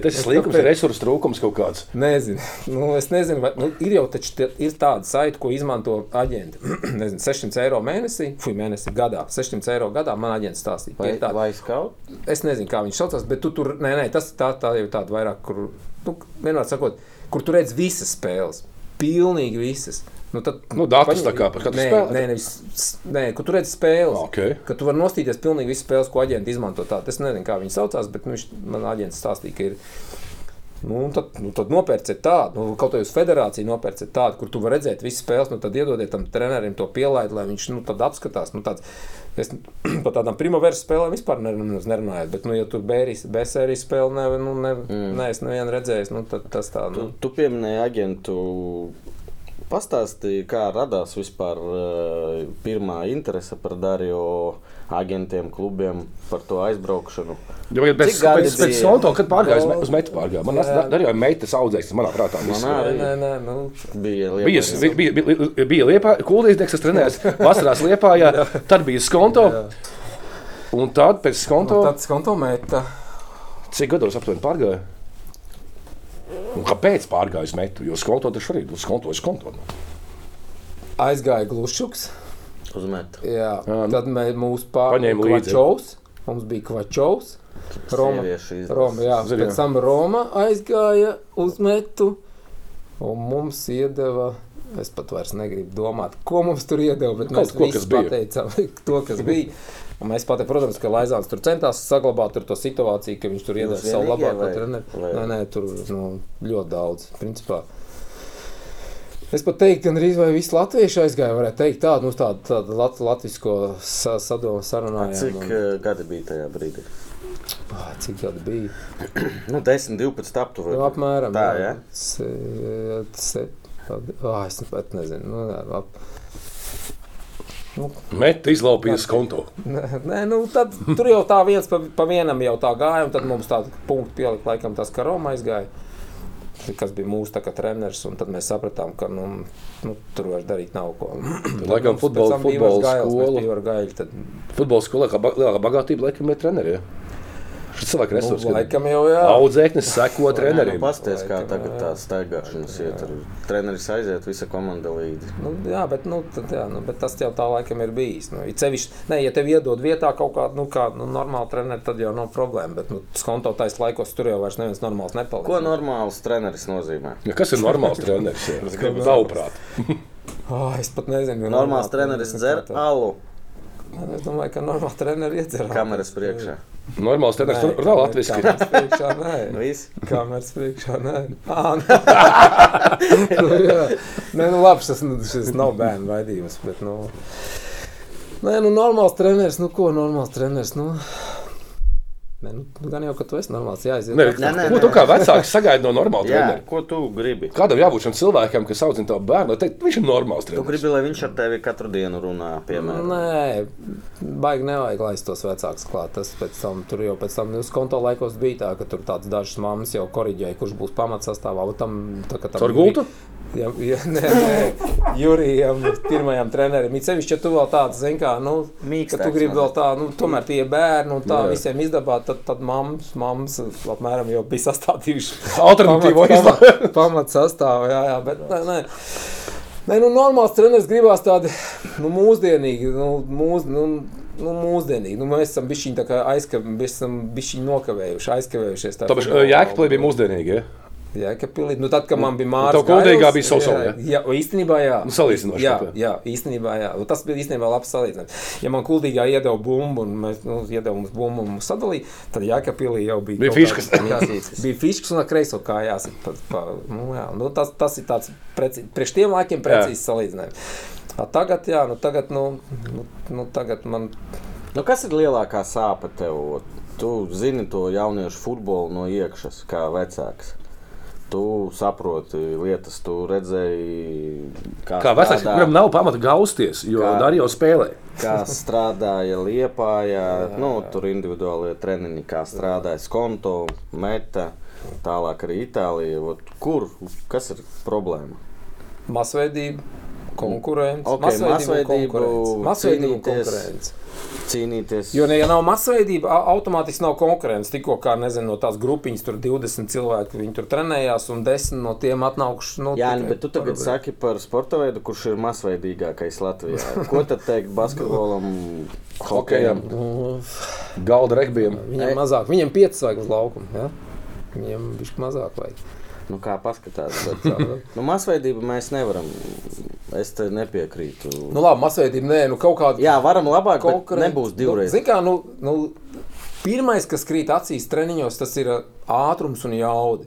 tas ir slinkums, kāpēc? resursu trūkums kaut kāds. Nezinu. Nu, es nezinu, vai nu, ir jau taču tie- ir tāda saita, ko izmanto aģenti. nezinu, 600 eiro mēnesī, fui, mēnesī gadā. 600 eiro gadā man aģents stāstīja. Vai, Vai, vai skaut? es nezinu, kā viņš saucās, bet tu tur, nē, nē, tas tā, tā jau tāda vairāk, kur, nu, vienmēr sakot, kur tu redz visas spēles. Pilnīgi visas. Nu, tad, Nu, datus tā kā par katru nē, spēli? Nē, nevis, nē, kur tu redz spēles. Ok. Ka tu vari nostīties pilnīgi visas spēles, ko aģenti izmanto. Tā. Es nezinu, kā viņi saucās, bet nu, viņš, man aģents stāstīja, ka ir. Nu, tad, nu, tad nopērciet tādu, nu, kaut kādā federācijā nopērciet tādu, kur tu vari redzēt visas spēles. Nu, tad iedodiet tam trenerim to pielaidi, lai viņš nu, tad apskatās. Nu, tāds, es par tādām primavera spēlēm vispār nerunāju, bet, nu, ja tur bērijas, spēle, ne, nu, ne, mm. ne, es nevienu redzēju, nu, tad tas tā. Tu, Nu. tu pieminēji aģentu. Pastāstīji, kā radās vispār uh, pirmā interese par Darīju agentiem, klubiem, par to aizbraukšanu. Ja, bet pēc, pēc bija? Sonto, kad pārgāju, Nu, uz, metu pārgāju. Man jā. arī jau meitas audzēs, tas manā prātā. Man arī. Nē, nē, nu, Bija Bija, lieta. bija, bija, bija liepā, kuldīgs, kas trenējās vasarās liepā, jā, tad bija skonto. Un tad pēc skonto, nu, tāds konto meta. cik gados aptuveni pārgāju? Un kāpēc pārgāju uz metu? Jo skonto taču arī, uz skonto, uz skonto. Aizgāja glušuks. Uzmet. Jā, Jā, nu. tad mēs mūsu Paņēma pārējām līdzi. kvačovs. Mums bija kvačovs. Roma. Roma, jā, Zini, jā. pēc tam Roma aizgāja uz metu. Un mums iedeva, es pat vairs negribu domāt, ko mums tur iedeva, bet Kaut mēs ko, visi pateicām to, kas bija. Un mēs pateicām, protams, ka Laizāns tur centās saglabāt tur to situāciju, ka viņš tur iedeva savu labāko vai- Nē, nē, tur nu, ļoti daudz. Principā. Es pat teiktu, ka arī visi latvieši aizgāja. Varētu teikt, tādu nu, tādu, tādu lat, latviešu sa, sadomu sarunājumu. Cik uh, gadi bija tajā brīdī? Ah, Cik gadi bija? Nu, 10, 12 aptuveni. Nu, apmēram tā, jā. ja? Se, se, ah, es pat nezinu. Nu, jā, ap... Nu, Met izlaupījis konto. Nē, nē, nu, tad, tur jau tā viens pa, pa vienam jau tā gāja, un tad mums tādu punktu pielika, laikam, tas, ka Roma aizgāja. Kas bija mūsu treneris, un tad mēs sapratām, ka nu, nu, tur vairs darīt nav ko. Laikam futbola- futbola skola. Tur gaļa. Tad, Futbola skolā lielākā bagātība laikam ir treneri. Ja? Šis cilvēks nu, laikam jau jā. Audzēknis seko Nu, trenerim. Pasties, kā Laikam, tagad tā staigāšanas iet. Treneris aiziet, visa komanda līdzi. Nu, jā, bet, nu, tad, jā, nu, bet tas jau tā laikam ir bijis. Nu, it sevišķi, ne, ja tev iedod vietā kaut kādu nu, kā, nu, normālu treneru, tad jau nav problēma. Bet nu, skontotais laikos tur jau vairs neviens normāls nepaliek. Ko normāls treneris nozīmē? Ja, kas ir normāls treneris? ja? Tavuprāt. Oh, es pat nezinu. Normāls treneris dzer alu Es domāju, ka normāli treneri iedzer. kameras priekšā. Normāls treneris tur nav latviski. Kameras priekšā, nē. Viss. Kameras priekšā, nē. Nē. nu, jā. nē, nu labi, tas, nu, šis nav bērnu vaidījums, bet, nu. Nē, nu, normāls treneris, nu, ko normāls treneris, nu. Nē, nu, gan jau, ka tu esi normāls, jāiziet. Nē, Nē, nē, ko nē. tu kā vecāks sagaidi no normāla Jā, trenera? ko tu gribi? Kādam jābūt šim cilvēkam, kas audzina tavu bērnu, lai teikt, viņš ir normāls Tu treneris? gribi, lai viņš ar tevi katru dienu runā, piemēram. Nē, baigi nevajag laist tos vecākus klāt. Tas pēc tam, tur jau pēc tam uz konta laikos bija tā, ka tur tādas dažas mammas jau korģēja, kurš būs pamatsastāvā. Tam, tā, ka tam Caur gultu? Jā, jā, nē, nē, Jurijam, pirmajam trenerim. Ir sevišķi, ja tu vēl tāds, zini, kā, nu, ka Mīkstāks tu gribi vēl tā, nu, tomēr tie bērni un tā Jā. visiem izdabāt, tad, tad mammas, mammas apmēram jau bija sastādījuši Alternatīvo izlaidu. pamat, sastāvu, jā, jā, bet nē, nē. Nē, nu, normāls treneris gribās tādu nu, mūsdienīgu, nu, mūs, nu, nu, mūsdienīgi. Nu, mēs esam bijuši bijuši nokavējuši, aizkavējušies. tā Tāpēc Jēkabīlī bija mūsdienīgi. Ja? Jā, ka pilīt. Nu, tad, kad man bija Mārcis tev kuldīgā bija so-so, jā, jā, īstenībā jā. Nu, salīdzinoši, Jā, jā, īstenībā jā. Tas bija īstenībā labs salīdzinājums. Ja man kuldīgā iedeva bumbu un mēs nu, iedevām mums bumbu un mums sadalīja, tad Jēkabīlī jau bija. Bija fiškas. Jā, bija fiškas un kreiso kājās. Pa, pa, nu, jā, nu, tas, tas ir tāds preci, priekš tiem laikiem precīzs salīdzinājums. A, Tagad, jā, nu, tagad, nu, nu, nu, tagad man Nu, kas ir lielākā sāpe tev? Tu zini to jauniešu futbolu no iekšas, kā vecāks. Tu saproti lietas, tu redzēji, kā, Kā vecāks, strādā- kuram nav pamata gausties, jo Kā? Darījo spēlē. kā strādāja Liepājā, nu, tur individuālie treniņi, kā strādāja Skonto, Meta, tālāk arī Itālija. Ot, kur, kas ir problēma? masveidība. Konkurence, Ok, masveidība, un masveidību, konkurence. cīnīties. Jo, ja nav masveidība, automātiski nav konkurence. Tikko kā nezinu, no tās grupiņas tur 20 cilvēki viņi tur trenējās, un 10 no tiem atnākuši. Nu, Jā, tikai bet tu tagad par- saki par sporta veidu, kurš ir masveidīgākais Latvijā. Ko tad teikt basketbolam, hokejam? Nu, Galda regbijam. Viņam mazāk, viņam 5 vajag uz laukumu. Ja? Viņam viņš mazāk vajag. Nu, kā paskatās? Bet, nu, masveidību mēs nevaram. Es te nepiekrītu. Nu, labi, masveidība, nē, nu kaut kāda. Jā, varam labāk, bet konkurence- nebūs divreiz. Nu, zini kā, nu, nu, pirmais, kas krīt acīs treniņos, tas ir ātrums un jauda.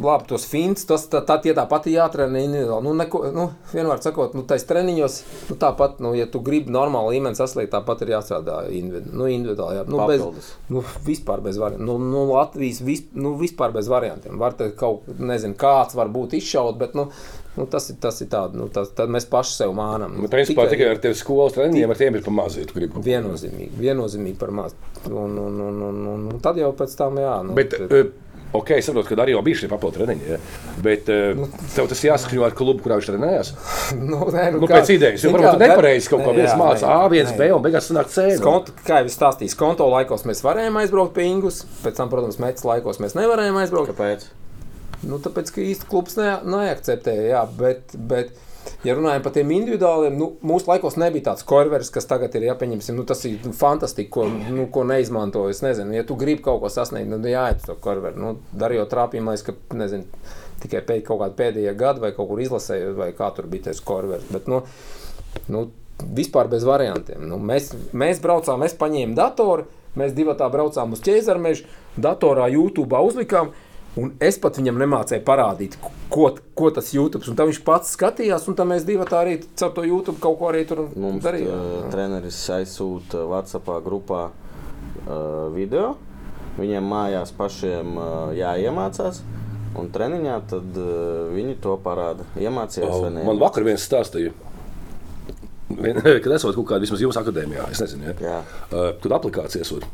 Labi, tos fins, tas tā, tā tie tāpat ir jātrenē individuāli. Nu, neko, nu, vienmēr sakot, nu, tais treniņos, nu, tāpat, nu, ja tu gribi normālu līmeni sasniegt, tāpat ir jāstrādā individu, nu, individuāli. Jā. Nu, bez, Papildus. nu, vispār bez variantiem. Nu, nu, Latvijas vis, nu, vispār bez variantiem. Var te kaut, nezinu, kāds var būt izšaut, bet, nu, nu tas ir, tas ir tādi, nu, tas, tad mēs paši sev mānam. Nu, Principā tikai ar tevi skolas treniņiem, ar tiem ir pa maz, ja. Viennozīmīgi, viennozīmīgi par maz. Un, un, un, un, un, un tad jau pēc tam, jā, nu, Bet, eh, ok, es saprotu, ka arī jau bija šie papildu treniņi. Ja? Bet eh, tev tas jāsaskaņo ar klubu, kurā viņš trenējās. nu, nē, Nu, pēc idejas, jo zini varbūt kā, nepareizi kaut ko viens mācīja nē, A, viens nē. B un beigās sanāk C. nu. Skonto, kā jau es stāstīju, konto laikos mēs varējām aizbraukt pie Ingus, pēc tam, protams, metas laikos mēs nevarējām aizbraukt. Kāpēc? Nu, tāpēc, ka īsti klubs ne, neakceptēja, jā, bet, bet, ja runājam par tiem individuāliem, nu, mūsu laikos nebija tāds korveris, kas tagad ir jāpieņemsim, nu, tas ir fantastiski, ko, nu, ko neizmanto. Es nezinu, ja tu gribi kaut ko sasniegt, nu, jāiet uz to korveri. Nu, darījot trāpījumais, ka, nezinu, tikai pēc kaut kāda pēdējā gada vai kaut kur izlasēju, vai kā tur bija tas korveris. Bet, nu, nu, vispār bez variantiem. Nu, mēs, mēs braucām, es paņēmu datoru, mēs divi tā braucām uz ķēzarmežu, datorā YouTube uzlikām. Un es pat viņam nemācīju parādīt, ko, ko tas YouTube. Un tā viņš pats skatījās, un tā mēs divi tā arī caur to YouTube kaut ko arī tur Mums darījām. uh, treneris aizsūta WhatsApp grupā uh, video. Viņiem mājās pašiem uh, jāiemācās. Un treniņā tad uh, viņi to parāda. Iemācījās vai nē? Man vakar viens stāstīja, vien- kad esat kaut kādā vismaz jūsu akadēmijā, es nezinu, ja? Jā. Uh, tur aplikācija esot,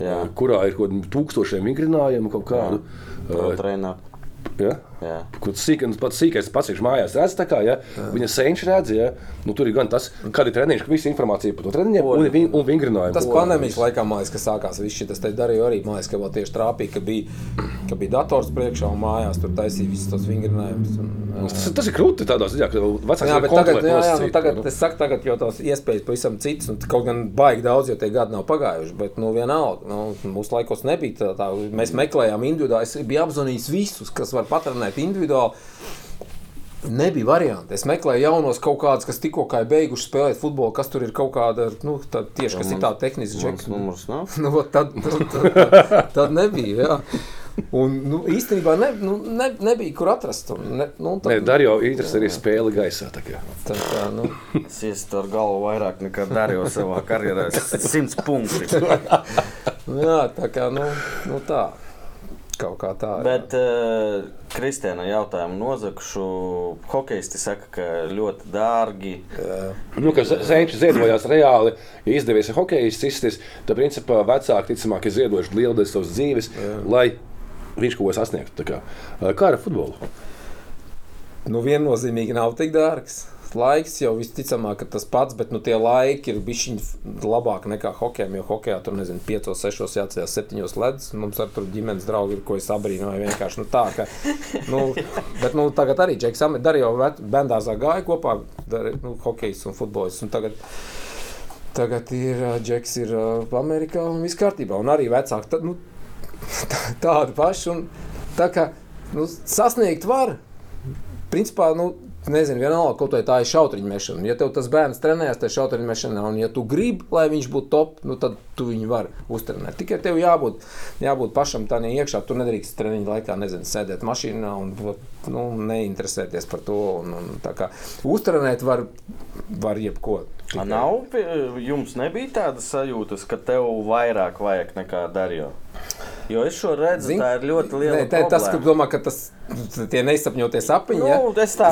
Jā, kurā ir kaut kādi tūkstošiem vingrinājumu kaut kādu. pro Uh, trenā. ja? Kur tas sīkais, pats sīkais pats viņš mājās redz, kā ja? viņa senčs redz, ja? nu, tur ir gan tas, kāda ir treniņš, ka visa informācija par to treniņiem un, ving- un vingrinājumu. Tas pandēmijas laikā, man liekas, ka sākās viss šis. Tas darīja arī, liekas, ka vēl tieši trāpīja, ka bija, ka bija dators priekšā un mājās tur taisīja visus tos vingrinājumus. un, Tas, tas ir krūti tādā ziņā, ka vecāks Jā, bet tagad, jā, jā, nu, tagad nu. es saku, tagad jau tās iespējas pavisam citas, un kaut gan baigi daudz, jo tie gadi nav pagājuši, bet nu vienalga, nu, mūsu laikos nebija tā, tā, mēs meklējām individuāli, es biju apzvanījis visus, kas var patrenēt individuāli. Nebija varianti. Es meklēju jaunos kaut kādus, kas tikko kā ir beiguši spēlēt futbolu, kas tur ir kaut kāda, nu, tā, tieši kas ir tā tehniski Mans džeks. numurs nav. Nu, tad, tad, tad, tad nebija. Jā. Un, nu, īstenībā ne, nu, ne, nebija kur atrast. Ne, nu, tad, Darjo interesē arī spēle gaisā. tā kā. tā, nu, Es iestu ar galvu vairāk nekā darīju savā karjerā. Simts punkti. nu, jā, tā kā nu, nu, tā. Kaut kā tā. jā. Bet uh, Kristiāna jautājumu nozagšu. Hokeisti saka, ka ļoti dārgi. Nu, ka Zenčs ziedojās reāli, ja izdevies hokeja izsisties, tad principā vecāki ticamāk ir ziedojuši lielu daļu savas dzīves, lai viņš kaut ko sasniegtu. Tā Kā, kā ar futbolu? Nu, viennozīmīgi nav tik dārgs. Laiks jau visticamāk, tas pats, bet nu, tie laiki ir bijuši labāki nekā hokeja. Jo hokeja tur nezinu, 5, 6, jāatcerās 7 ledus. Mums ar tur ģimenes draugi ir, ko es abrīnoju. Vienkārši nu, tā, ka, nu, bet nu, tagad arī Džeks Amets darīja jau bendāzā gāja kopā, darīja nu, hokejs un futbolists. Un tagad, Tagad ir Džeks, ir Amerikā un viss kārtībā. Un arī vecāki tā, nu, tā- tādi paši. Un, tā kā nu, sasniegt var, principā, nu, nezinu, vienalga, kaut vai tā ir šauteņa mešana. Ja tev tas bērns trenējas tajā šauteņa mešanā, un ja tu gribi, lai viņš būtu top, nu, tad tu viņu vari uztrenēt. Tikai tev jābūt, jābūt pašam tādā iekšā. Tu nedrīkst treniņa laikā, nezinu, sēdēt mašīnā un nu, neinteresēties par to. Un, un, tā kā uztrenēt var, var jebko. A, Nav, pie- jums nebija tādas sajūtas, ka tev vairāk vajag nekā darīju. Jo es šo redzu, Zin- tā ir ļoti liela Nē, tā ir tas, ka problēma. domā, ka tas tie neizsapņotie sapņi. Nu, ja?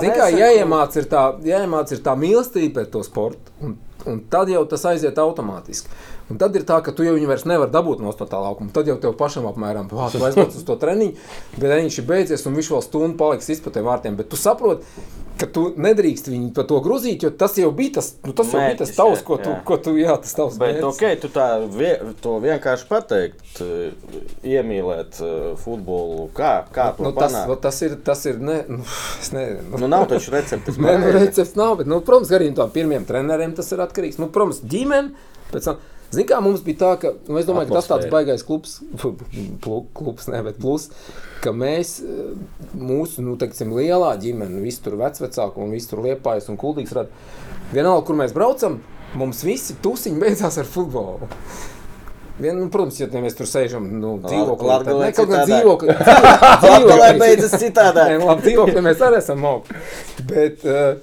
Zini, kā jāiemāc ir tā, jāiemāc ir tā mīlestība pret to sportu, un, un tad jau tas aiziet automātiski. Un tad ir tā, ka tu jau viņu vairs nevari dabūt no tā laukuma. Tad jau tev pašam apmēram pāri aizbrauc uz to treniņu, bet treniņš ir beidzies, un viņš vēl stundu paliks tiem vārtiem. Bet tu saproti, ka tu nedrīkst viņu par to grozīt, jo tas jau bija tas, nu, tas jau bija tas Mērķis, tavs, ko tu, jā. ko tu, jā, tas tavs Bet, mērķis. ok, tu tā vie, to vienkārši pateikt, iemīlēt eh, futbolu. Kā, kā Nu, tas, tas ir, tas ir, ne, nu, es nezinu. Nu, nav taču receptes. Nē, nu, recepts nav, bet, nu, protams, arī no pirmiem treneriem tas ir atkarīgs. Nu, protams, ģimene. Zini, kā mums bija tā, ka nu, domāju, ka tas tāds baisais klubs, klubs, ne, bet plus, ka mēs, eh, mūsu, nu, teiksim, lielā ģimene, visi tur vecvecāki un visi tur liepājas un kuldīgs rada. Vienalga, kur mēs braucam, mums visi tusiņi beidzās ar futbolu. Vien, nu, protams, ja mēs tur sēžam, nu, dzīvoklī, tad ne, kaut kā dzīvoklī. Latgalē beidzas citādāk. Nē, labi, dzīvokļi mēs arī esam augti. Bet uh,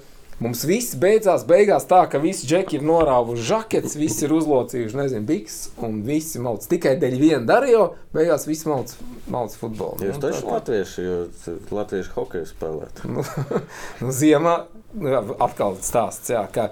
mums viss beidzās beigās tā, ka visi džeki ir norāvuši žaketes, visi ir uzlocījuši, nezinu, biks, un visi malc. Tikai dēļ viena darīja, beigās visi malc, malc futbolu. Jūs Nu, taču tā- latvieši, jo latviešu hokeju spēlēt. Nu, nu, ziemā nu, atkal stāsts, jā, ka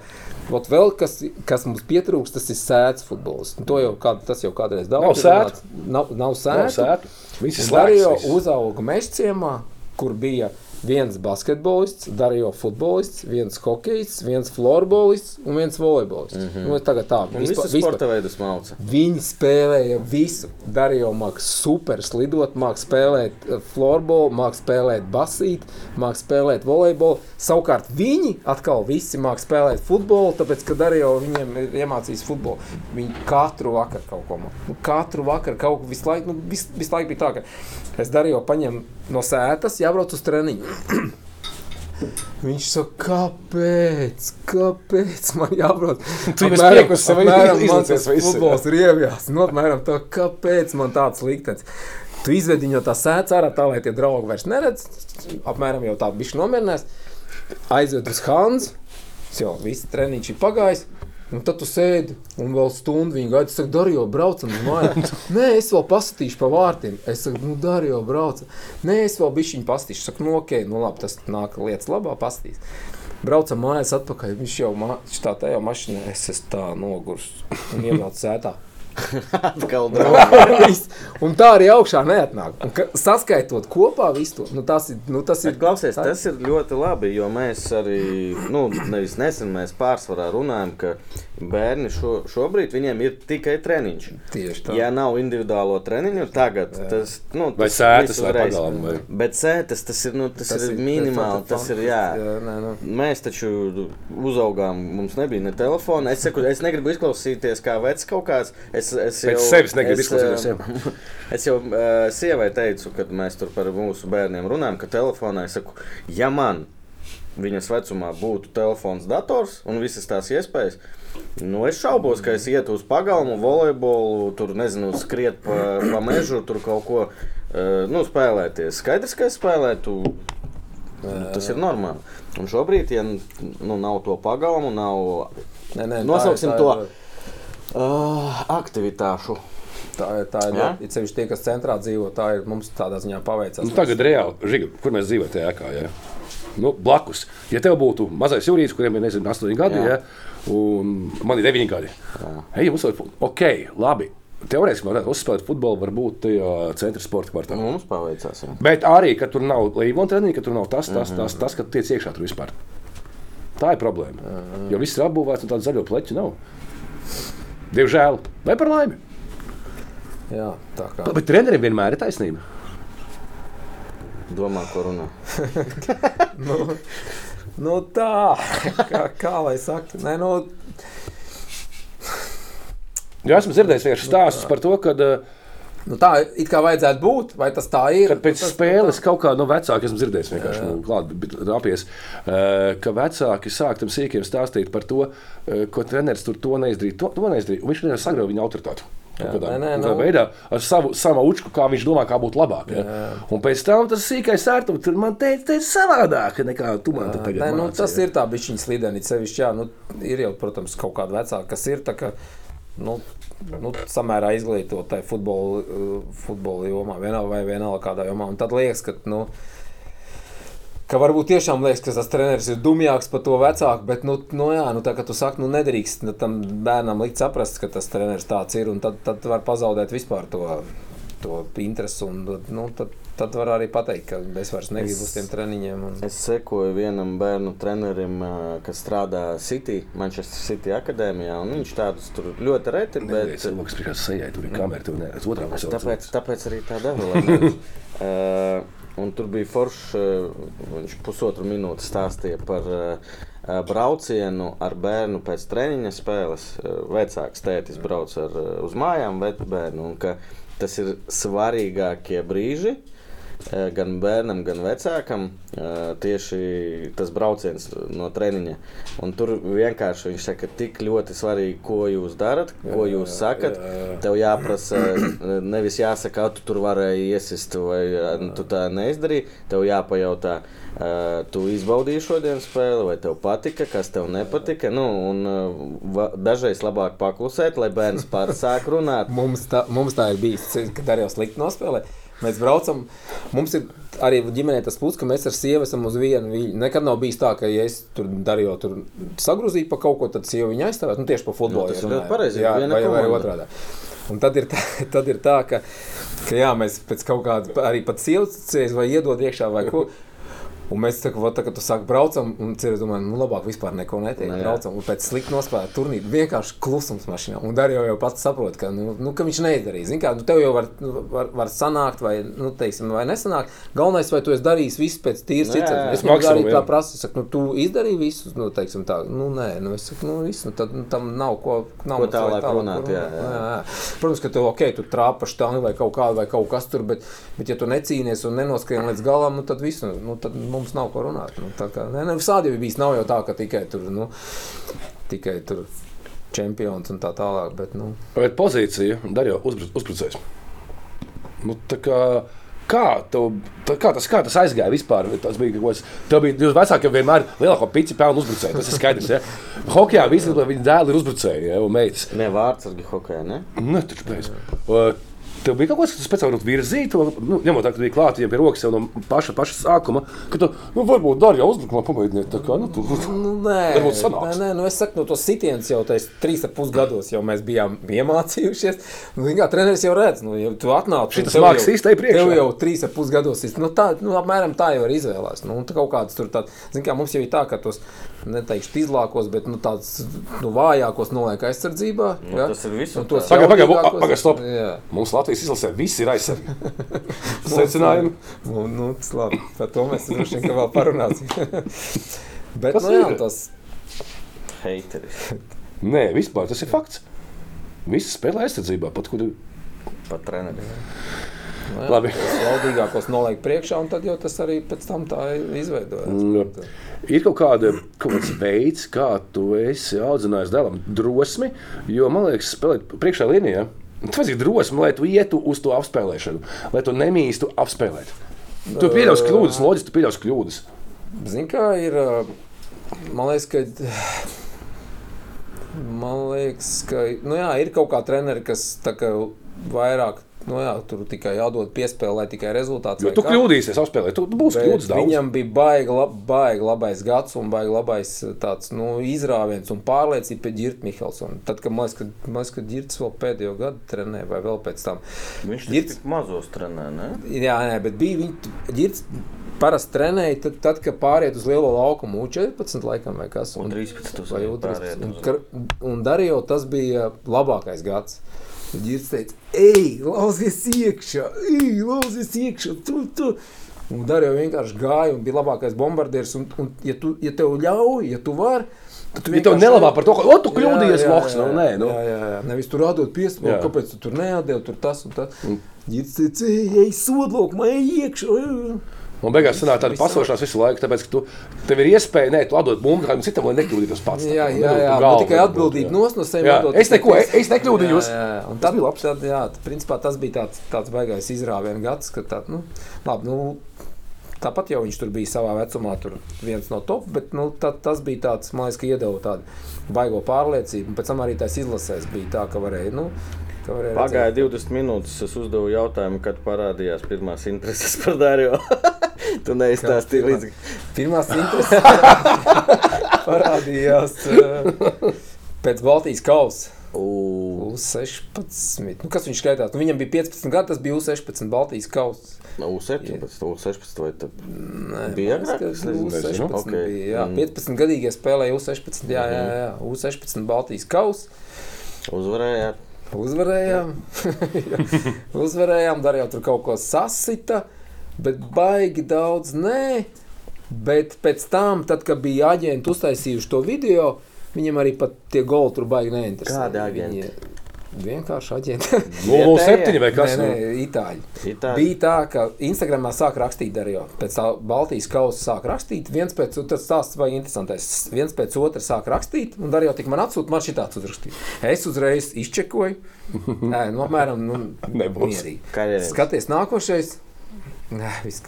vot vēl kas, kas mums pietrūkst, tas ir sēdes futbols. To jau kād, tas jau kādreiz daudz Nav runāts. Nav, nav sētu. Visi Darījo slēgts. uzauga mežciemā, kur bija viens basketbolists, Darījo futbolists, viens hokejists, viens florbolists un viens volejbolists. Mm -hmm. nu, tagad tā, vispār- sporta veidus māca. Viņi spēlēja visu. Darīja mākslinieks super slidot, mākslinieks spēlēt eh, florbolu, mākslinieks spēlēt basīt, mākslinieks spēlēt volejbolu. Savukārt viņi atkal visi mākslinieks spēlēt futbolu, tāpēc, ka Darīja viņiem ir iemācījis futbolu. Viņi katru vakaru kaut ko mācīja. Nu, katru vakaru kaut ko visu laiku, nu, vis, visu laiku bija tā, ka es darīju paņem no sētas, jābrauc uz treniņu. Viņš saka, kāpēc? Kāpēc man jābrauc? Tu jau spiekus sev tas visu. Futbols riebjās. Nu, apmēram tā, kāpēc man tāds liktenis? Tu izvedi viņu tā sēdz ārā, tā lai tie draugi vairs neredz. Apmēram jau tā bišķi nomierinās. Aizved uz Hanzu. Jau viss treniņš ir pagājis. Un tad tu sēdi un vēl stundu viņa gaida. Es saku, dari jau braucam uz mājām. Nē, es vēl paskatīšu pa vārtiem. Es saku, nu, dari jau braucam. Nē, es vēl bišķiņu pastīšu. Saku, nu, ok, nu labi, tas nāk lietas labā pastīs. braucam mājās atpakaļ. Viņš jau ma tā tajā mašīnā, es esmu tā nogurs un iebraucu sētā. Atkal. Viss. un tā arī augšā neatnāk. Un, ka, saskaitot kopā visu to, nu, tas ir. Nu, tas ir Bet, klausies, tas ir ļoti labi, jo mēs arī, nu, nevis nesen, mēs pārsvarā runājam, ka bērni šo, šobrīd viņiem ir tikai treniņš. tieši tā. Ja nav individuālo treniņu, tagad tas nu, Vai tas sētas viss vai pagalma, vai- Bet sētas tas ir, nu, tas Tas tas ir ir- minimāli. tas Tas ir jā. jā, nē, nu. Mēs taču uzaugām, mums nebija ne telefona. Es, saku, es negribu izklausīties kā vecs kaut kāds. Es, es Pēc sevis negribu izklausīties, eh, Es jau uh, sievai teicu, kad mēs tur par mūsu bērniem runājam, ka telefonā es saku, ja man viņas vecumā būtu telefons, dators un visas tās iespējas. Nu, es šaubos, ka es ietu uz pagalmu, volejbolu, tur nezinu, skriet pa, pa mežu, tur kaut ko uh, nu, spēlēties. Skaidrs, ka es spēlētu. nu, Tas ir normāli. Un šobrīd, ja nu, nav to pagalmu, nav Nē, nē, tā Nosauksim ir- to. tā ir- uh, aktivitāšu. Tā tā, ir Jā? ļoti- sevišķi tie, kas centrā dzīvo, tā ir mums tādā ziņā paveicās. Nu, tagad reāli, Žiga, kur mēs dzīvojam tajā ēkā. Ja? Nu, blakus. Ja tev būtu mazais jūrijas, kuriem ir nezinu, 8 gadi, ja? un man ir 9 gadi, Hei, mums ir ok, labi. Teorētiski man varētu uzspēlēt futbolu, varbūt tajā centra sporta kvartālā. Mums paveicās. Jā. Bet arī, ka tur nav līnija treniņa, ka tur nav tas, tas, tas, tas ka tiec iekšā tur vispār. Tā ir problēma. Jo viss ir apbūvēts un tādu zaļo pleķu nav. Diemžēl, vai par laimi. Jā, tā kā. Bet treneriem vienmēr ir taisnība. Domā, ko runā. Nu, nu tā, kā, kā lai saka, nē, nu, Jā, esmu dzirdējis vienkārši stāstus par to, ka uh, nu tā it kā vajadzētu būt, vai tas tā ir? Kad pēc tas, spēles kaut kā no vecākiem esmu dzirdējis, vienkārši nu, klāt, apies, eh, ka vecāki sāk tam sīkiem stāstīt par to, eh, ko treneris tur to neizdarīja. To, to neizdarīja. Un viņš nevar sagraut viņa autoritāti. Jā, kādā, nē, nē, nu- veidā ar savu, savu učku, kā viņš domā, kā būtu labāk. Ja? Un pēc tam tas sīkais sērtums tur man teica, tas ir savādāk nekā tu man te tagad Nē, nu, māci, tas ja. ir tā bišķiņa slideni, sevišķi, jā, nu, ir jau, protams, kaut kāda vecāka, kas ir tā, ka, nu, nu, samērā izglītotai futbola, uh, futbola jomā, vienalga vai vienalga kādā jomā, un tad liekas, ka, nu, ka varbūt tiešām liekas, ka tas treneris ir dumjāks par to vecāku, bet, nu, nu jā, nu, tā kā tu saki, nu, nedrīkst nu, tam bērnam likt saprast, ka tas treneris tāds ir, un tad, tad var pazaudēt vispār to, to interesi, un, nu, tad, tad var arī pateikt, ka es vairs negribu uz tiem treniņiem. Un... Es sekoju vienam bērnu trenerim, kas strādā City, Manchester City akadēmijā. un Viņš tādus tur ļoti reti ir. Bet Bet, cilvēks priekšā sejai, tur ir kamera, tur neredz otrā pusē. tāpēc, tāpēc arī tā deva. un tur bija foršs, uh, viņš pusotru minūti stāstīja par braucienu ar bērnu pēc treniņa spēles. Vecāks tētis brauc ar, uz mājām, bet bērnu. un ka Tas ir svarīgākie brīži uh, gan bērnam, gan vecākam. uh, Tieši tas brauciens no treniņa. Un tur vienkārši viņš saka, tik ļoti svarīgi, ko jūs darat, ko jūs sakat. Tev jāprasa, nevis jāsaka, ka tu tur varēji iesist, vai tu tā neizdarīji. Tev jāpajautā, tu izbaudīji šodienas spēli, vai tev patika, kas tev nepatika. Nu, un, dažreiz labāk paklusēt, lai bērns pats sāk runāt. Mums tā, mums tā ir bijis, kad arī jau slikti nospēlē. Mēs braucam, mums ir arī ģimenē tas pūlis, ka mēs ar sievu esam uz vienu. Viņa nekad nav bijis tā, ka, ja es tur darīju, tur sagrozīju pa kaut ko, tad sieva viņa aizstāvēt. Nu, tieši pa futbolu. Nu, tas ir ļoti pareizi, Jā, vai, vai otrādi. Un tad ir tā, tad ir tā ka, ka jā, mēs pēc kaut kāda arī pat sievas vai iedod iekšā vai ko. Un mēs tā, va, tā, kad tu sāki braucam, un cilvēks domā, nu labāk vispār neko neteikt. Nu, jā. Braucam, un pēc slikta nospēlēta turnīra vienkārši klusums mašīnā. Un Darīja jau pats saprot, ka, nu, nu, ka viņš neizdarīs. Zini, kā, nu, tev jau var, nu, var, var sanākt, vai, nu, teiksim, vai nesanākt. Galvenais, vai tu esi darījis visu pēc tīras Nu, sirds. Es Maksimumu, arī tā prasu, saku, nu, tu izdarīji visu, nu, teiksim tā, nu, nē, nu, es saku, nu, visu, nu, tad nu, tam nav ko, nav Ko tālāk vajag runāt, jā, jā. jā, jā. Protams, ka tev, ok, tu trāpa štāni vai kaut kādu vai kaut kas tur, bet, bet ja tu necīnies un nenoskrien līdz galam, nu, tad viss, nu, nu, tad mums nav ko runāt. Nu, tā kā, nē, nē, visādi jau bijis, nav jau tā, ka tikai tur, nu, tikai tur čempions un tā tālāk, bet, nu, Bet pozīcija darīja uzbru, uzbrucējs. Nu, tā kā, kā, tev, tā, kā, tas, kā tas aizgāja vispār? Tas bija kaut kas, tev bija jūs vecāki vienmēr lielāko pici pelnu uzbrucēju. Tas ir skaidrs. Ja? Hokejā visi viņa dēli ir uzbrucēji ja? un meitas. Ne vārds ar hokeju, ne? Nu, taču beidz. Tev bija kaut kas, kas speciāli varbūt virzīja to, nu, ņemot tā, ka tu biji klāt jau pie rokas jau no paša, paša sākuma, ka tu, nu, varbūt dari jau uzbrukumā pamēģiniet tā kā, nu, tu, Nu, nē, nē, nē, nu es saku, no tos sitienus jau tajos trīs ar pus gados jau mēs bijām iemācījušies. Nu, kā treneris jau redz, nu, ja tu atnāc, un Šitas tev māks jau- īstai priekšā. Tev jau trīs ar pus gados, ir, nu, tā, nu, apmēram tā jau var izvēlēties. Nu, un kaut kāds tur tāds, zin kā, mums jau ir tā, ka tos, neteikšu, izlākos, bet, nu, tāds, nu, vājākos noliek aizsardzībā. Nu, tas ir visur tos tā. Pagaid, stop. Jā. Mums Latvijas izlasē viss ir aizsargi. Secinājumi. Nu, nu, tas labi. Par to mēs droši vien ka vēl parunāsim. bet, Tas nu, jā, ir. tas, Heiteris. Nē, vispār tas ir fakts. Visi spēlē aizsardzībā, pat kur Pat treneris. Labi. tos jaudīgākos noliek priekšā, un tad jau tas arī pēc tam tā izveidojas. Mm. ir kaut, kāda, kaut kāds veids, kā tu esi audzinājis dēlam drosmi, jo man liekas, spēlēt priekšā līnijā. Tas vajag drosmi, lai tu ietu uz to apspēlēšanu, lai tu nemīstu apspēlēt. Tu pieļaus kļūdas, loģiski, tu pieļaus kļūdas. Zini, kā ir. Man liekas, ka. Man liekas, ka nu jā, ir kaut kā treneri, kas kā vairāk. Nu jā, tur tikai jādod piespēle, lai tikai rezultāts. Jo tu kā. kļūdīsies, apspēlēt, tu būsi kļūdas daudz. Viņam bija baigi, lab, baigi labais gads un baigi labais tāds, nu, izrāviens un pārliecība pie Girta Mihelsona. Tad, kad man liekas, ka, Girts vēl pēdējo gadu trenē vai vēl pēc tam. Viņš Girts- tik mazos trenē, ne? Jā, nē, bet bija viņa ģirts. Parasti trenēja, tad, tad, kad pāriet uz lielo laukumu, U14 laikam vai kas. Un 13 uz vai viņu pāriet U13. Un, kar- un Darījo tas bija labākais gads. Ģirts teica, ej, lauzies iekšā, ej, lauzies iekšā, tu, tu. Un Darījo vienkārši gāja un bija labākais bombardieris. Un, un ja, tu, ja tev ļauj, ja tu vari, tad tu Ja tev nelabā par to, ka, o, tu kļūdījies, loks, nu, nē, nu. Jā, jā, jā. Nevis tur rādot piespēli, Jā. kāpēc tu tur neatdevi, tur tas un tas. Ģirts teica, ej, ej, sodlokmā, ej iekšā. ej." Un beigās sanāk tāda pasošanās visu laiku, tāpēc, ka tu, tev ir iespēja, nē, tu atdod bumbu kādam citam, lai nekļūdītos pats. Jā, Tā, jā, tu jā. galvu Nu, tikai varbūt, atbildība jā. nos no sevis. Jā, atdot es neko, pies- es nekļūdījos. Jā, jā. Un Tas tad, bija labs. tad, jā, principā, tas bija tāds, tāds baigais izrāviens gads, ka tā, nu, labi, nu, tāpat jau viņš tur bija savā vecumā, tur viens no top, bet nu, tā, tas bija tāds, man liekas, ka iedeva tādu baigo pārliecību. Un pēc tam arī tās izlasēs bija tā, ka varēja, nu, ka varēja Pagāja 20 minūtes, es uzdevu jautājumu, kad parādījās pirmās intereses par Dāriju. tu neizstāstīji pirmā- līdz Pirmās intereses parādījās uh, pēc Baltijas kausa. U- U16. Nu, kas viņš skaitās? Nu, viņam bija 15 gadi, tas bija U16 Baltijas kausa. U17, U16 vai tad Nē, bija agrāk? ka Es nezinu. U16 Ok. bija. Jā, Mm. 15 gadīgie spēlēja U16. Jā, jā, jā. U16 Baltijas kausa. uzvarējāt. Uzvarējām. Uzvarējām, darījām tur kaut ko sasita, bet baigi daudz nē. Bet pēc tam, tad, kad bija aģenti uztaisījuši to video, viņiem arī pat tie goli tur baigi neinteresē. Kādi aģenti? Viņi Vienkārši aģenti. 007 vai kas? nē, nu? nē, itāļi. Itāļi. Bija tā, ka Instagramā sāk rakstīt arī. Pēc tā Baltijas kausa sāk rakstīt. viens pēc otras stāsts vai interesantais. Viens pēc otra sāk rakstīt, un arī jau tik man atsūta, man šī tāds uzrakstīt. Es uzreiz izčekoju. Nē, nu, apmēram, nu, Nebūs. mierīgi. Skaties nākošais. Nē, viss,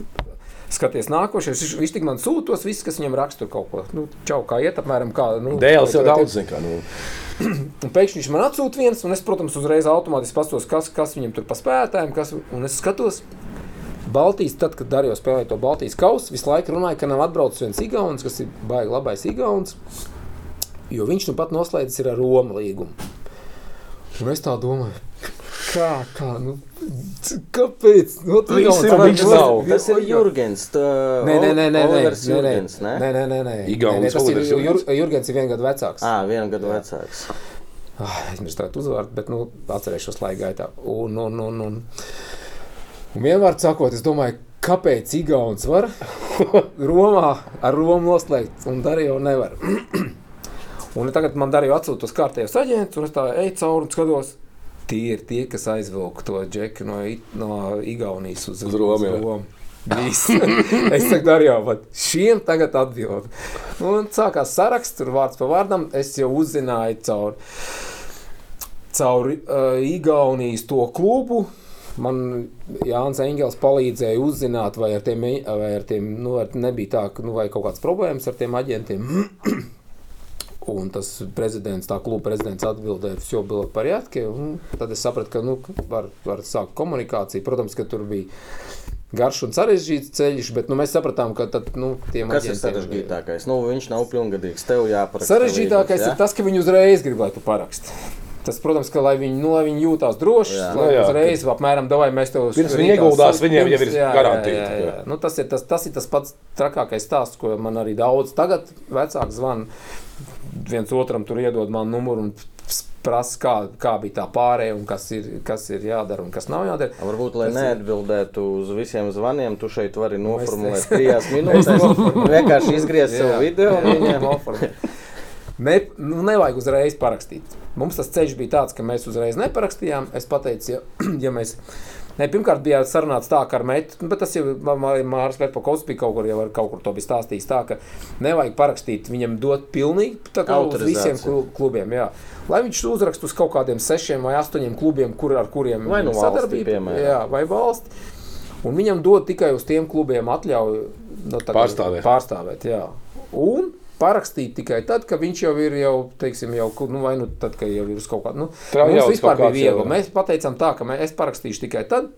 Skaties, nākošais. Viņš, viņš tik man sūtos, viss, kas viņam rakstur kaut ko. Nu, čau, kā iet, apmēram kā. Nu, Dēls jau daudz zina, kā. Nu. Un pēkšņi viņš man atsūta viens, un es, protams, uzreiz automātiski paskatos, kas, kas viņam tur pa spēlētājiem, kas, un es skatos. Baltijas, tad, kad Darījo spēlēja to Baltijas kausu, visu laiku runāja, ka nav atbraucis viens Igaunis, kas ir baigi labais Igaunis, jo viņš nu pat noslēdzis ar Romu līgumu. Un es tā domāju, kā, kā, nu, kāpēc? Nu, tu Viņš ir, viņš nav. Tas ir Jurgens. Nē, nē, nē, nē, nē, Olivers nē, nē, Jurgens, ne? nē, nē, nē. Igaunis Nē, tas ir Jurgens. Jur- Jurgens ir vienu gadu vecāks. Ā, vienu gadu vecāks. Ah, aizmirsu tādu uzvārdu, bet nu, atcerēšos laika gaitā. Un, un, un, un, un vienmēr sakot, es domāju, kāpēc Igaunis var Romā ar Romu noslēgt, un Darīju nevar. un tagad man Darīju atsūta tos kārtējos aģentus, un es tā eju cauri un skatos. Tie ir tie, kas aizvilka to džeku no, no Igaunijas uz, Uz Romu, jā. Romu. Es saku, Darījā, bet šiem tagad atbild. Un sākās saraksts, tur vārds pa vārdam. Es jau uzzināju caur, caur uh, Igaunijas to klubu. Man Jānis Engels palīdzēja uzzināt, vai ar tiem, vai ar tiem nu, ar, nebija tā, ka nu, vai kaut kādas problēmas ar tiem aģentiem. Un tas prezidents, tā kluba prezidents atbildēja, jo bija porядki. Tad es sapratu, ka nu, var, var sākt komunikāciju. Protams, ka tur bija garš un sarežģīts ceļš, bet nu, mēs sapratām, ka tad, nu, tiem kas ir sarežģītākais. Nu, viņš nav pilngadīgs. Tev jāparaksta. Sarežģītākais līdums, ja? ir tas, ka viņi uzreiz gribētu parakstīt. Tas, protams, ka, lai viņi, nu, lai viņi jūtās droši, jā, lai nu viņi uzreiz apmēram davai mēs to uzsākām. Pirms viņi ieguldās, viņiem jau ir garantīva. Nu, tas, ir tas, tas ir tas pats trakākais stāsts, ko man arī daudz tagad vecāki zvana Viens otram tur iedod man numuru un prasa, kā, kā bija tā pārējā un kas ir, kas ir jādara un kas nav jādara. Varbūt, lai Tas ir- neatbildētu uz visiem zvaniem, tu šeit vari noformulēt es- trijās minūtēs. Vienkārši izgriezt savu video un viņiem noformulēt. Ne, nu, nevajag uzreiz parakstīt. Mums tas ceļš bija tāds, ka mēs uzreiz neparakstījām. Es pateicu, ja, ja mēs. Ne, pirmkārt, bija sarunāts tā, ka ar meitu, nu, bet tas jau Mārcis Kalniņš bija kaut kur, jau ar kaut kur to bija stājis. Tā, ka nevajag parakstīt, viņam dot pilnīgi tā kā uz visiem klu- klubiem. Jā. Lai viņš uzrakstu uz kaut kādiem sešiem vai astoņiem klubiem, kur, ar kuriem Vai nu sadarbība, piemēram. jā, vai valsts. Un viņam dod tikai uz tiem klubiem atļauju nu, Pārstāvēt. pārstāvēt jā. Un parakstīt tikai tad, kad viņš jau ir jau, teiksim, jau, nu, vai nu tad, kad jau ir uz kaut kāda. Nu, mums vispār bija viegli. jau- Mēs pateicām tā, ka mē, es parakstīšu tikai tad,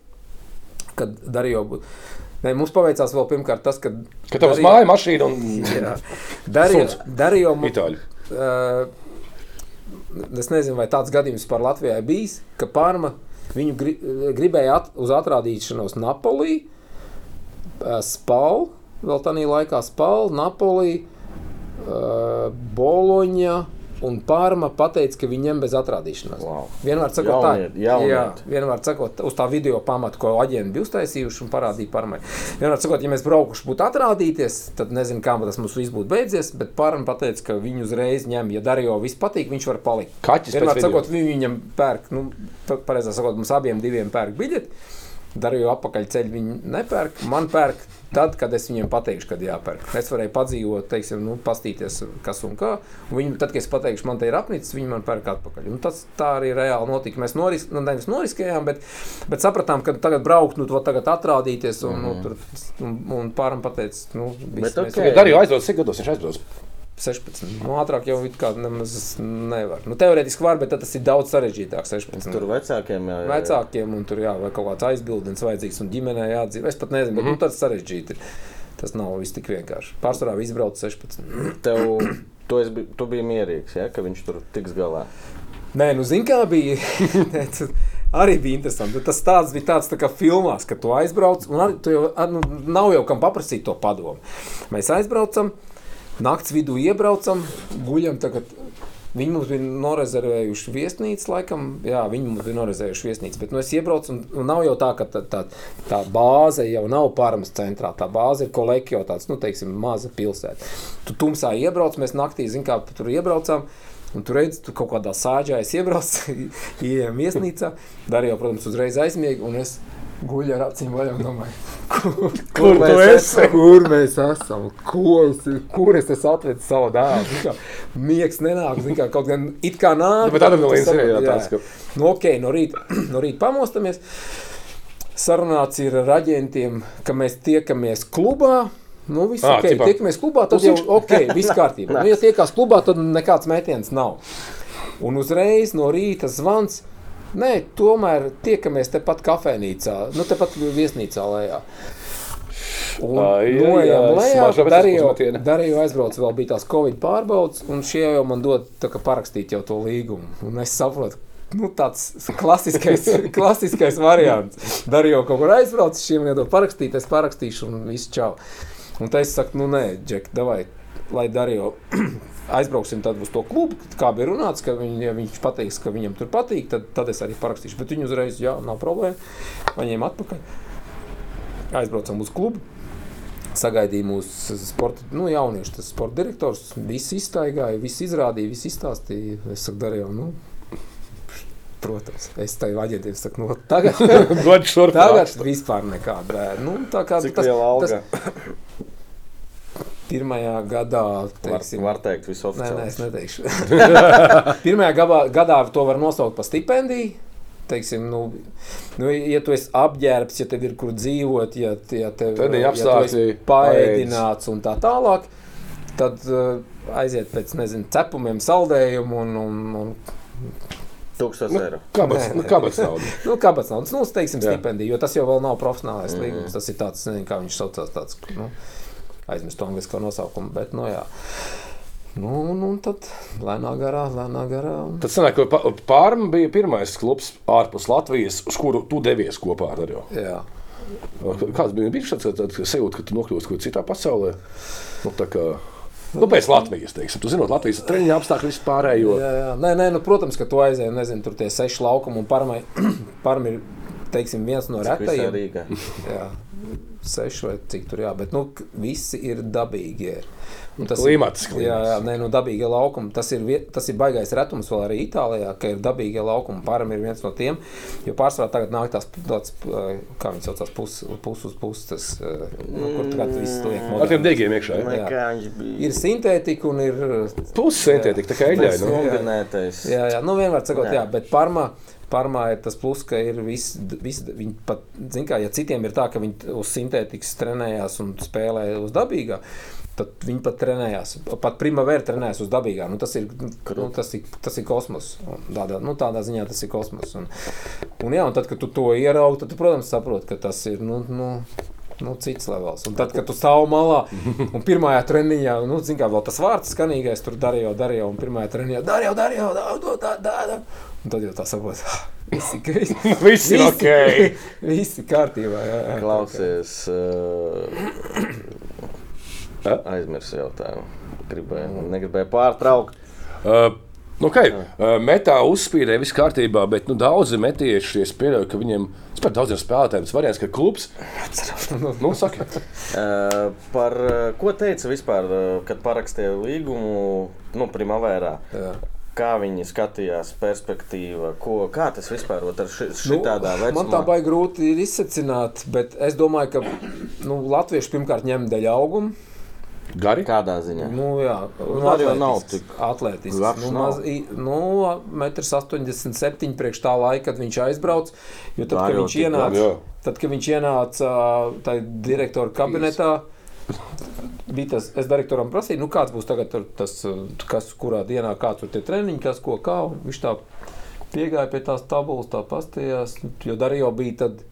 kad darīju. Ne, mums paveicās vēl pirmkārt tas, ka. Ka tev uz māju mašīna un Jā, darīju, darīju, itāļu. Uh, es nezinu, vai tāds gadījums par Latvijā ir bijis, ka Parma viņu gri, gribēja at, uz atrādīšanos Napolī, uh, Spālu, vēl tādā laikā Spālu, Napolī, uh, Boloņa. Un Pārma pateica, ka viņi ņem bez atrādīšanās. Wow. Vienmēr sakot, Jauniet, tā, jauniet. jā, vienmēr sakot, uz tā video pamata, ko aģenti bija uztaisījuši un parādīja Pārmai. Vienmēr sakot, ja mēs braukuši būtu atrādīties, tad nezinu, kā tas mums viss būtu beidzies. Bet Pārma pateica, ka viņi uzreiz ņem, ja Darijo viss patīk, viņš var palikt. Kaķis Vienmēr sakot, viņi viņam pērk, nu, pa- pareizāk sakot, mums abiem diviem pērk biļeti. Darīju apakaļ ceļu, viņi nepērk. Man pērk tad, kad es viņiem pateikšu, kad jāpērk. Es varēju padzīvot, teiksim, nu, pastīties, kas un kā. Un viņi, tad, kad es pateikšu, man te ir apnicis, viņi man pērk atpakaļ. Un tas tā arī reāli notika. Mēs noris, nu, nevis noriskējām, bet, bet sapratām, ka tagad braukt, nu, to tagad atrādīties. Un, nu, tur, un, un pāram pateica, nu, viss, Bet mēs ok. Darīju aizbraukt, cik gados viņš aizbrauc. 16. Nu, ātrāk jau it kā nemaz nevar. Nu, teorētiski var, bet tas ir daudz sarežģītāk. 16. Tur vecākiem jā, jā. vecākiem, un tur jā, vai kaut kāds aizbildnis vajadzīgs, un ģimenē jādzīvo. Es pat nezinu, bet mm -hmm. nu, tas sarežģīti. ir. Tas nav viss tik vienkārši. Pārsvarā brauc 16. Tev, tu, esi, tu biji mierīgs, ja, ka viņš tur tiks galā. Nē, nu zini, kā bija. Arī bija interesanti. Tas tāds bija tāds tā kā filmās, ka tu aizbrauc, un arī tu jau, ar- nu, nav jau kam paprasīt to padomu. Mēs aizbraucam, naktas vidū iebraucam, guļam tagad. Viņi mums bija norezervējuši viesnīcu, laikam. Jā, viņi mums bija norezervējuši viesnīcu. Bet nu, es iebraucu, un, un nav jau tā, ka tā, tā, tā bāze jau nav Parmas centrā. Tā bāze ir kolekcija, tāds, nu, teiksim, maza pilsēta. Tu tumsā iebrauc, mēs naktī, zin kā, tur iebraucām. Un tur redzi, tu kaut kādā sāģā es iebraucu, ienāku viesnīcā. Darīju, protams, uzreiz aizmiegu, guļu ar acīm vaļā. un Domāju, kur, Kur tu mēs esi? Kur mēs esam? Ko es, kur es esmu atvedis savu dēlu? Miegs nenāk, kā, kaut gan it kā nāk. Nu, bet adrenalīns tu ir, jā, tāds, ka- Nu, ok, no rīta, no rīta pamostamies. Sarunāts ir ar aģentiem, ka mēs tiekamies klubā. Nu, viss Ā, ok, tipā. tiekamies klubā, tad jau Pusiņš. ok, viss kārtībā. Nu, ja tiekās klubā, tad nekāds mētījums nav. Un uzreiz no rīta zvans. Nē, tomēr tiekamies tepat kafejnīcā, nu tepat viesnīcā lejā. Un nojām lejā, darīju, darīju aizbrauc, vēl bija tās Covid pārbaudas, un šie jau man dod kā parakstīt jau to līgumu. Un es saprotu, nu tāds klasiskais, klasiskais variants. Darīju kaut kur aizbrauc, šiem iedod parakstīt, es parakstīšu un viss čau. Un tā es saku, nu nē, Džek, davai, lai darīju. Aizbrauksim tad uz to klubu, kā bija runāts, ka viņ, ja viņš pateiks, ka viņam tur patīk, tad, tad es arī parakstīšu. Bet viņi uzreiz, jā, nav problēma. Paņēma atpakaļ. Aizbraucam uz klubu. Sagaidīja mūsu sporta, nu, jauniešu tas sporta direktors. Viss iztaigāja, viss izrādīja, viss izstāstīja. Es saku, darīju, nu, protams, es tai aģentiem saku, nu, tagad, tagad vispār nekāda. Nu, tā kā Cik liela alga? pirmajā gadā, Var, teiksim, var teikt, Nē, visoficiāli. nē, es neteikšu. Pirmajā gadā, gadā to var nosaukt par stipendiju. Teiksim, nu, nu, ja tu esi apģērbts, ja tev ir kur dzīvot, ja, ja tev Tad ir ja apstākļi, paēdināts un tā tālāk, tad uh, aiziet pēc nezinu, cepumiem, saldējumu un, un, un Tūkstoš Nu, eiro. Kāpēc? Nu, kāpēc nauda? nu, kāpēc naudas, nu, teiksim, Jā. stipendiju, jo tas jau vēl nav profesionālais mm. līgums. Tas ir tāds, nezinu, kā viņš saucās, tāds, nu, aizmirst to anglisko nosaukumu, bet, nu, jā. Nu, un, un tad lēnā garā, lēnā garā. Tad sanāk, ka Pārma bija pirmais klubs ārpus Latvijas, uz kuru tu devies kopā ar Dariju. Jā. Kāds bija bijis šāds tāds sajūta, ka tu nokļūsi kaut kur citā pasaulē? Nu, kā, nu, pēc Latvijas, teiksim, tu zinot Latvijas treniņa apstākļu vispārējo. Jā, jā. Nē, nē, nu, protams, ka tu aizēji, nezinu, tur tie seši laukumi un parmai, parmi ir, teiksim, viens no retajiem. Jā, seši vai cik tur jā, bet, nu, visi ir dabīgi. Ir. Un tas Klimats, ir, jā, jā, klimats. nē, nu, dabīgie laukumi. Tas ir, tas ir baigais retums vēl arī Itālijā, ka ir dabīgie laukumi. Parmi ir viens no tiem, jo pārsvarā tagad nāk tās, tāds, kā viņi saucās, pus, pus uz puses, nu, kur tagad viss liek Ar tiem degiem iekšā. Jā. bija. Ir sintētika un ir Puses sintētika, tā kā eļļai. Nu. Jā, jā, nu vienmēr sakot, Jā. jā, bet Parmā. Parmā ir tas plus, ka ir viss, vis, viņi pat, zin kā, ja citiem ir tā, ka viņi uz sintētikas trenējās un spēlē uz dabīgā, tad viņi pat trenējās, pat primavera trenējās uz dabīgā. Nu, tas, ir, nu, tas, ir, tas ir kosmos. Un Tādā, nu, tādā ziņā tas ir kosmos. Un, un, jā, un tad, kad tu to ieraugi, tad, tu, protams, saproti, ka tas ir. Nu, nu, Nu, cits levels. Un tad, kad tu stāv malā un pirmā treniņā, nu, zini, kā vēl tas vārds skanīgais, tur darīja, darīja, un pirmā treniņā darīja, darīja, darīja. Un tad jau tā saprot, ah, visi, visi, Viss ir ok. visi kārtībā. Jā, jā. Klausies, uh, aizmirsu jautājumu. Gribēju, negribēju pārtraukt. Uh, Nu, okay. uh, metā uzspīdēja, viss kārtībā, bet nu, daudzi metieši pieļauj, ka viņiem par daudziem spēlētājiem tas variants, ka klubs. nu, saka, Uh, par ko teica vispār, kad parakstīja līgumu nu, Primavērā? Jā. Kā viņi skatījās, perspektīva, ko, kā tas vispār ot, ar ši, Nu, šitādā vecumā? man tā baigi grūti ir izsacināt, bet es domāju, ka nu, latvieši pirmkārt ņem dēļ auguma. gari. Kādā ziņā? Nu, jā, nu, arī jau nav tik atletisks. Nu, maz, nu, 1,87 m priekš tā laika, kad viņš aizbrauca. Jo tad, kad viņš ienāca, tad, kad viņš ienāca tajā direktora kabinetā, bija tas, es direktoram prasīju, nu, kāds būs tagad tas, uh, kas, kurā dienā, kāds tur tie treniņi, kas ko kā. Viņš tā piegāja pie tās tabulas, tā pastījās, jo Darijo bija tad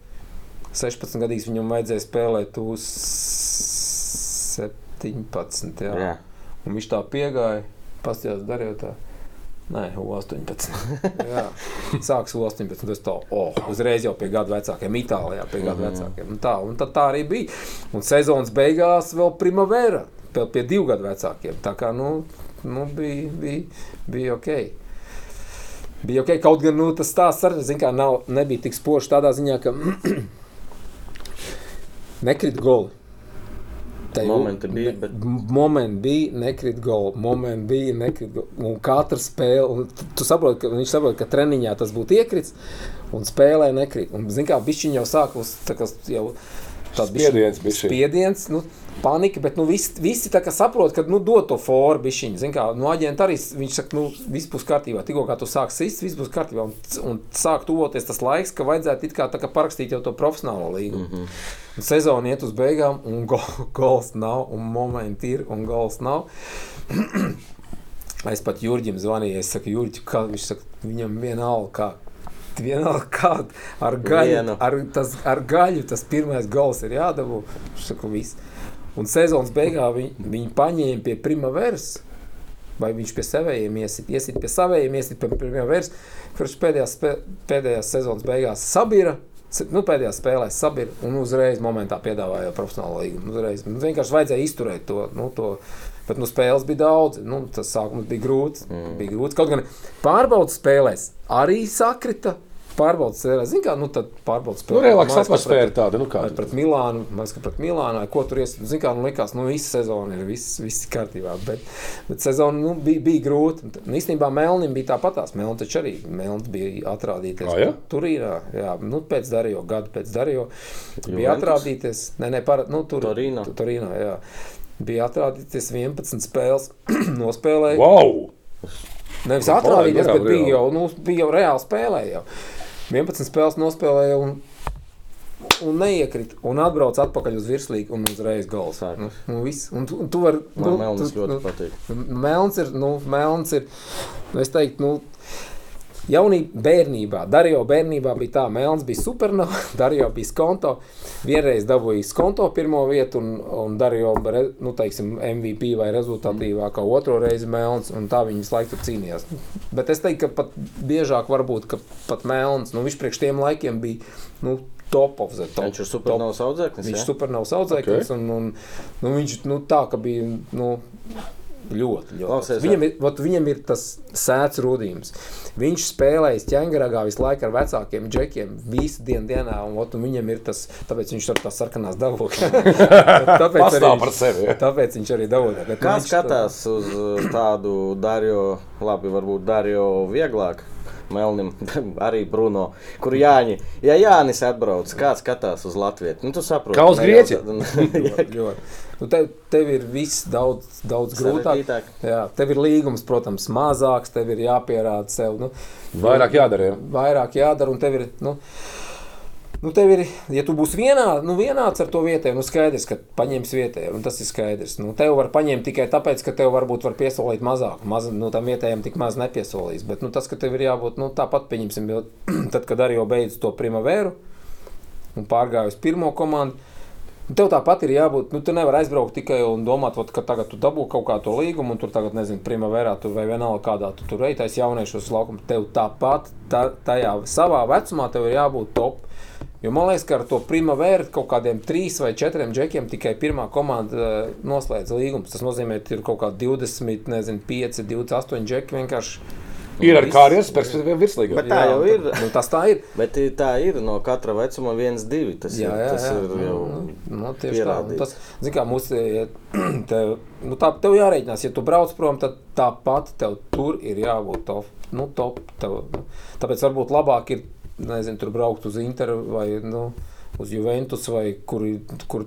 16 gadīgs, viņam vajadzēja spēlēt uz 17. Jā. Jā. Un viņš tā piegāja, pastījās, darīja tā. Nē, U18. Jā, sāks U18. Tas tā, oh, uzreiz jau pie gadu vecākiem, Itālijā pie gadu Mhm. vecākiem. Un tā, un tad tā arī bija. Un sezonas beigās vēl primavera, vēl pie divu gadu vecākiem. Tā kā, nu, nu bija, bija, bija ok. Bija ok, kaut gan nu, tas stāsts arī, zin kā, nav, nebija tik spožs tādā ziņā, ka nekrit goli. Tai Momenti bija, bet- Momenti bija, nekrit goli. Momenti bija, nekrit goli. Un katra spēle, un tu, saproti, ka viņš saprot, ka treniņā tas būtu iekrits, un spēlē nekrit. Un, zin kā, bišķiņ jau sākus, tā kā jau tāds Spiediens bišķiņ. Spiediens, nu, panika, bet nu, visi, visi tā kā saprot, ka nu, dod to foru bišķiņu. Zin kā, nu, aģenti arī, viņš saka, nu, viss būs kārtībā. Tikko kā tu sāk sist, viss būs kārtībā. Un, un sāk tuvoties tas laiks, ka vajadzētu it kā, kā parakstīt jau to profesionālo līgumu. Mm -hmm. Un sezona iet uz beigām, un go, gols nav, un momenti ir, un gols nav. es pat Jurģim zvanīju, es saku, Jurģi, kā viņš saka, viņam vienalga, kā. Vienalga, kāda ar gaļu, ar, tas, ar gaļu tas pirmais gols ir jādabū. Saka, viss. Un sezonas beigās viņi, viņi paņēma pie primaveras. Vai viņš pie saviem iesit, iesit pie saviem, iesit pie primaveras, kurš pēdējās, pēdējās sezonas beigās sabira. Nu, pēdējā spēlē sabira un uzreiz momentā piedāvāja profesionālo līgumu. Uzreiz. Nu, vienkārši vajadzēja izturēt to. Nu, to bet nu, spēles bija daudz. Nu, tas sākums bija grūts. Mm. Bija grūts. Kaut gan pārbaudas spēlēs arī sakrita. Pārbaudas spēlēs, zināmā mērā, nu, tad pārbaudas Nu, spēlēs. relaks atmosfēra tāda, nu kāda. pret Milānu, mēs kā pret Milānu, ko tur ies. Zinu, kā, nu, likās, nu, visa sezona ir viss, viss kārtībā. Bet, bet sezona nu, bija, bija grūta. Un Īstenībā Melnim bija tāpatās. Melnim taču arī Melns bija atrādīties. Ā, ja? Turīnā, jā, nu, pēc Darijo, gadu pēc Darijo. Bija atrādīties, nē, nē, par, nu, tur, Torino. Torino, jā. Bija atrādīties 11 spēles, nospēlēja. Wow! Nevis Nu, atrādīties, bet bija jau, nu, bija jau reāli spēlēja. Jau. 11 spēles nospēlēja un un neiekrita. Un atbrauc atpakaļ uz virslīgu un uzreiz. Sāk. Nu, nu, viss. un, tu- un tu vari. Man Melnis tu- ļoti nu, patīk. Melns ir, nu, melns ir, nu, es teiktu, nu, jaunībā, bērnībā, Darijo bērnībā bija tā, Melns bija supernovs, Darijo bija skonto, vienreiz dabūja skonto pirmo vietu un, un Darijo, re- nu, teiksim, MVP vai rezultatīvākā otro reizi Melns, un tā viņi visu laiku cīnījās. Bet es teiktu, ka pat biežāk varbūt, pat Melns, nu, viņš priekš tiem laikiem bija, nu, top of the top. Viņš ir supernovs audzēknis. Viņš ir supernovs audzēknis, okay. un, un nu, viņš nu, tā, ka bija nu, ļoti, ļoti. Klausies, viņam, ir, vat, viņam ir tas sēdz rudījums. Viņš spēlējas ķēngaragā visu laiku ar vecākiem džekiem, visu dienu dienā, un, ot, un viņam ir tas, tāpēc viņš ar tās sarkanās dabūja. tāpēc, Pastāv par sevi, ja. tāpēc viņš arī dabūja. Kā skatās uz uh, tādu Darjo, labi, varbūt Darjo vieglāk? Melnim, arī Bruno, kur Jāņi, ja Jānis atbrauc, kā skatās uz Latviju? Nu, tu saproti, Kā uz ne Grieķi? jau Ļoti, ļoti. Nu, tev, tev ir viss daudz, daudz grūtāk. Sarežģītāk. Jā, tev ir līgums, protams, mazāks, tev ir jāpierāda sev. Nu, Vairāk jādara. Ja? vairāk jādara, un tev ir. Nu, Nu, tev ir, ja tu būsi vienā, nu, vienāds ar to vietēju, nu, skaidrs, ka paņems vietēju, un tas ir skaidrs. Nu, tev var paņemt tikai tāpēc, ka tev varbūt var piesolīt mazāk. Maz, nu, tam vietējiem tik maz nepiesolīs. Bet nu, tas, ka tev ir jābūt nu, tāpat, pieņemsim, jo tad, kad arī jau beidz to primavēru un pārgāju uz pirmo komandu. nu, Tev tāpat ir jābūt. Nu, tu nevari aizbraukt tikai un domāt, ot, ka tagad tu dabū kaut kādu līgumu, un tur tagad, nezinu, primavērā tu vai vienalga kādā tu tur ej, tais jauniešos laukuma. Tev tāpat, tā, tajā savā vecumā tev ir jābūt top. Jo man liekas, ka ar to primavēru kaut kādiem trīs vai četriem džekiem tikai pirmā komanda eh, noslēdz līgumus. Tas nozīmē, ka ir kaut kādi 20, nezinu, 5, 28 džeki vienkārši. Ir ar karjeras perspektīvu virslīgā. Bet tā jau ir. Nu, tas tā ir. Bet tā ir no katra vecuma viens, divi. Tas Jā, ir, jā, tas jā. ir jau. Nu, nu, tieši tā. pierādīts. Un Tas, zin kā, mums, ja, tev, nu, tā, tev jārēķinās, ja tu brauc prom, tad tāpat tev tur ir jābūt top. Nu, top tev, nu. Tāpēc varbūt labāk ir, nezinu, tur braukt uz Interu vai nu, uz Juventus vai kur, kur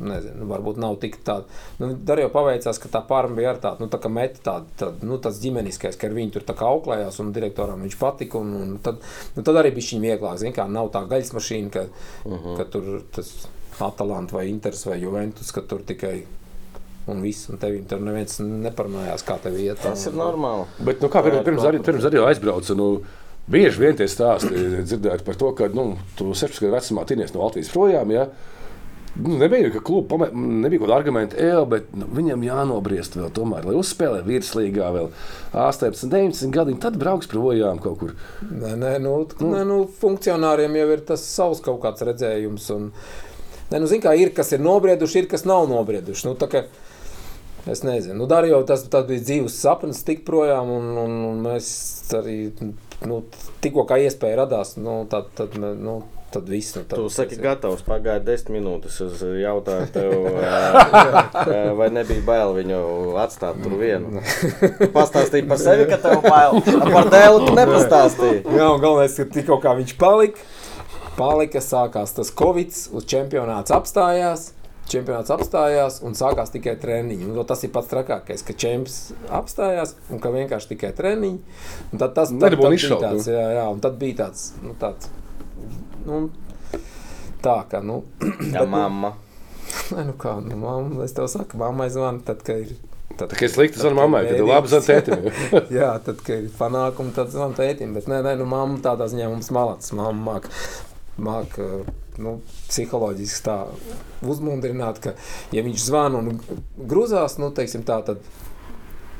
Nezinu, varbūt nav tik tāda. Nu, Dar jau paveicās, ka tā pārma bija ar tādu, nu, tā kā meta tādu, tādu nu, tāds ģimeniskais, ka ar viņu tur tā kā auklējās, un direktoram viņš patika. Un, un tad, nu, tad arī bija viņa vieglāk. Zin, kā, nav tā gaļas mašīna, ka, uh -huh. ka tur tas Atalanta vai Inters vai Juventus, ka tur tikai un viss, un tevim tur neviens neparunājās, kā tev iet. Tas ir normāli. Bet, nu, kā pirms, pirms, arī, pirms arī aizbrauca, nu, bieži vien tie stāsti dzirdēt par to, ka nu, tu 16 gadu vecumā tinies no Latvijas projām. Ja? Nu, nebija, ka kluba pamē, nebija kaut kāda argumenta, ej, bet nu, viņam jānobriest vēl, tomēr, lai uzspēlē virslīgā vēl 18, 19 gadi. Tad brauks projām kaut kur. Nē, nē, nu, nu. Nē, nu, funkcionāriem jau ir tas savs kaut kāds redzējums. Un, nē, nu, zin, kā, ir kas ir nobrieduši, ir kas nav nobrieduši. Nu, tā es nezinu, nu, tas, tas bija dzīves sapnis, tik projām, un, un, un mēs arī nu, tikko kā iespēja radās, nu, tad, tad, mē- nu, tad viss. Nu, tad, Tu saki, gatavs. Pagāja desmit minūtes. Es jautāju, tev, vai nebija bail viņu atstāt tur vienu. Tu pastāstīji par sevi, ka tev bail. Par dēlu tu nepastāstīji. Jā, galvenais, ka tikko kā viņš palika, palika, sākās tas Covid, uz čempionāts apstājās. Čempionāts apstājās un sākās tikai treniņi. Un, tas ir pats trakākais, ka čempions apstājās un ka vienkārši tikai treniņi. Un Tad tas tad, tad Nedabūna bija tāds, jā, jā, un tad bija tāds, nu, tāds nu, tā kā, nu, Jā, mamma. nē, nu kā, nu, mamma, es tev saku, mammai zvanu, tad, kad ir. Tad, Tā kā es slikti zvanu mammai, tad ir labi zvanu tētim. Jā, tad, kad ir panākumi, tad zvanām tētim. Bet nē, nē, nu, mamma tādā ziņā mums malāts. Mamma māk, māk eh, nu, psiholoģiski tā uzmundrināt, ka, ja viņš zvana un grūzās, nu, teiksim tā, tad,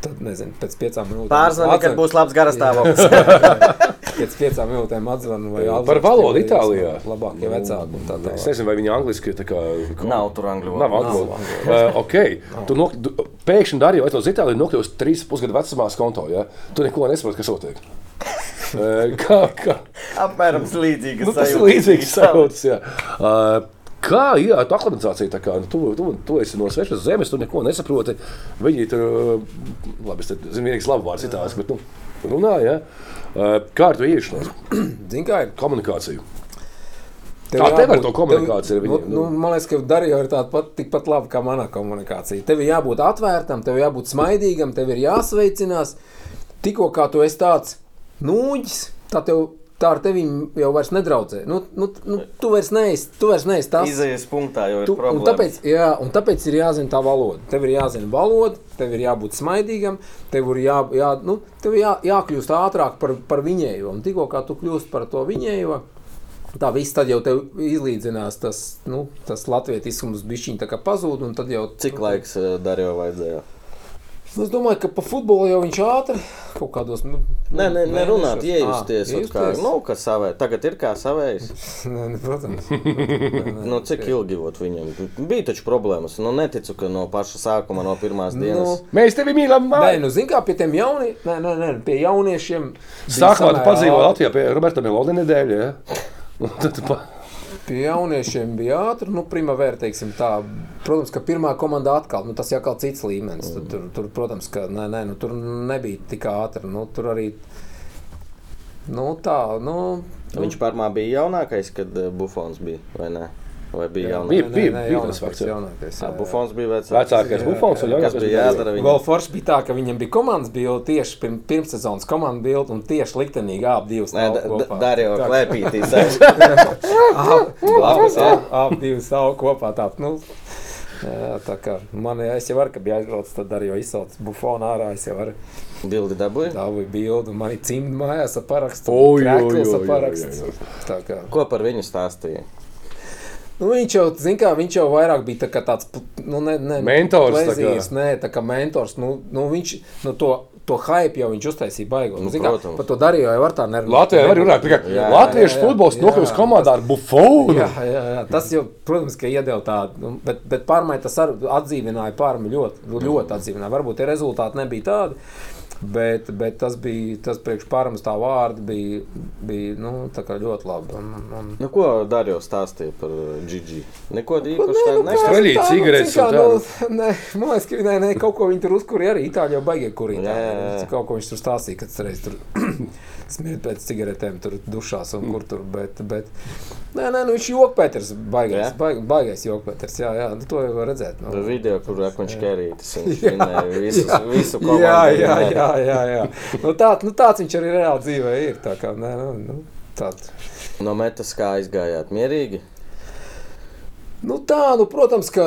tad nezinu, pēc piecām minūtēm. Pārzvani, kad atzvan- būs labs garastāvoklis. Pēc piecām minūtēm atzvanu vai Par atzvanu, valodu ka ir Itālijā. Labākie vecāki un tā Es tālāk. nezinu, vai viņi angliski tā kā. Nav tur angļu Nav valodas. angļu. Uh, okay. Tu nok, pēkšņi darīji, vai tos Itālijā nokļūst trīs pusgadu vecumā konto. Ja? Tu neko nesaproti, kas notiek. Kā, kā? Apmēram līdzīga. Nu, ir līdzīgs sajūtas. jā. Uh, Kā jā, tā aklimatizācija, tā kā nu, tu, tu, tu esi no svešas zemes, tu neko nesaproti. Viņi tur, labi, es te zinu, vienīgs labu vārds itālis, bet, nu, runā, jā. Uh, Kā ar to iešanos? Zini, kā ir? Komunikāciju. Tev Kā tev ar jābūt- to komunikāciju ar tev- viņiem? Nu, nu, man liekas, ka Darija ir tāda pat, tikpat laba kā mana komunikācija. Tev ir jābūt atvērtam, tev ir jābūt smaidīgam, tev ir jāsveicinās. Tikko kā tu esi tāds nūģis, tad tev tā ar tevi jau vairs nedraudzē. Nu, nu, nu, tu vairs neesi, tu vairs neesi tas. Izējas punktā jau ir Tu, un, problēma. tāpēc, jā, un tāpēc ir jāzina tā valoda. Tev ir jāzina valoda, tev ir jābūt smaidīgam, tev ir jā, jā, nu, tev jā, jākļūst ātrāk par, par viņējo. Un tikko kā tu kļūsi par to viņējo, tā viss tad jau tev izlīdzinās tas, nu, tas latvietiskums bišķiņ tā kā pazūd. un tad Jau, Cik laiks eh, Darjo vajadzēja? Nu, es domāju, ka pa futbolu jau viņš ātri kaut kādos. Nu, Nē, nē, nerunāt, iejusties. Ot Kā, nu, kā savē. Tagad ir kā savējs. Nē, nē, protams. Nu, cik ilgi ot viņam? Bija taču problēmas. Nu, neticu, ka no paša sākuma, no pirmās dienas. Nu, Mēs tevi mīlam, Nē, nu, zini, kā pie tiem jauniem, nē, nē, nē, pie jauniešiem. Sākumā tu ātri. Latvijā pie Roberta Melodi nedēļa, ja? Un tad tu pa... Pie jauniešiem bija ātri, nu, primavera, teiksim tā. Protams, ka pirmā komanda atkal, nu, tas jau kā cits līmenis. Tur, tur, tur, protams, ka nē, nē, nu, tur nebija tik ātri. Nu, tur arī, nu, tā, nu. nu, Viņš pārmā bija jaunākais, kad eh, Bufons bija, vai ne? Vai bija jaunākais? bija- nē, bija jaunākais, jā. jaunākais, Jā, jā, jā. Bufons bija vecāks. Vecākais bufons un Kas jaunākais bija jādara viņam? Vēl forši bija tā, ka viņam bija komandas bilde tieši pirms, pirmssezonas komandas bilde un tieši liktenīgi ap divas Nē. Darīja Tā kā- klēpītīs. Jā, ap divas stāv kopā. Tā, nu, jā, tā kā man ja es jau varu, ka bija aizbraucis, tad arī jau izsaucis bufonu ārā. Es jau varu Bildi dabūja. dabūju bildi, man ir cimdi mājās ar parakstu. Oi, oi, oi, oi, parakstu. Tā kā. Ko par viņu stāstīja? Nu, viņš jau, kā, viņš jau vairāk bija tā tāds nu, ne, ne, Mentors, tā kā. plezīrs, nē, tā kā mentors. Nu, nu, viņš nu, to, to hype jau viņš uztaisīja baigot. Nu, Nu, kā, par to darīju, jau var tā nervot. Latvijā var runāt Jā, latviešu futbols nokļūst komandā ar bufonu. Jā, jā, jā, tas jau, protams, ka iedeva tādu, nu, bet, bet pārmaiņa tas ar, atdzīvināja pārmi ļoti, ļoti atdzīvināja. Varbūt tie rezultāti nebija tādi, bet, bet tas bija, tas priekš pārmas tā vārdi bija, bija nu, tā ļoti labi. Un, un, Nu, ko Darīja stāstīja par Gigi? Neko īpaši Nē, tādu nu, Streļīt tā, nu, cigaretes nu, nē, Man liekas, ka nē, nē, kaut ko viņi tur uzkurīja arī. Itāļi jau baigie kurīt. Kaut ko viņš tur stāstīja, kad reiz tur smiet pēc cigaretēm, tur dušās un kur tur. Bet, bet, nē, nē, nu, viņš ir jokpēters, baigais, baig, baigais jokpēters. Jā, jā, nu, to jau var redzēt. Nu. Video, kur viņš kerītis. Viņš Jā, vinēja visu, jā. visu komandu. Jā, jā, jā, jā, jā. Nu, tā, nu, tāds viņš arī reāli dzīvē ir. Tā kā, nē, nu, nu, tāds. No metas kā aizgājāt mierīgi. Nu tā, nu, protams, ka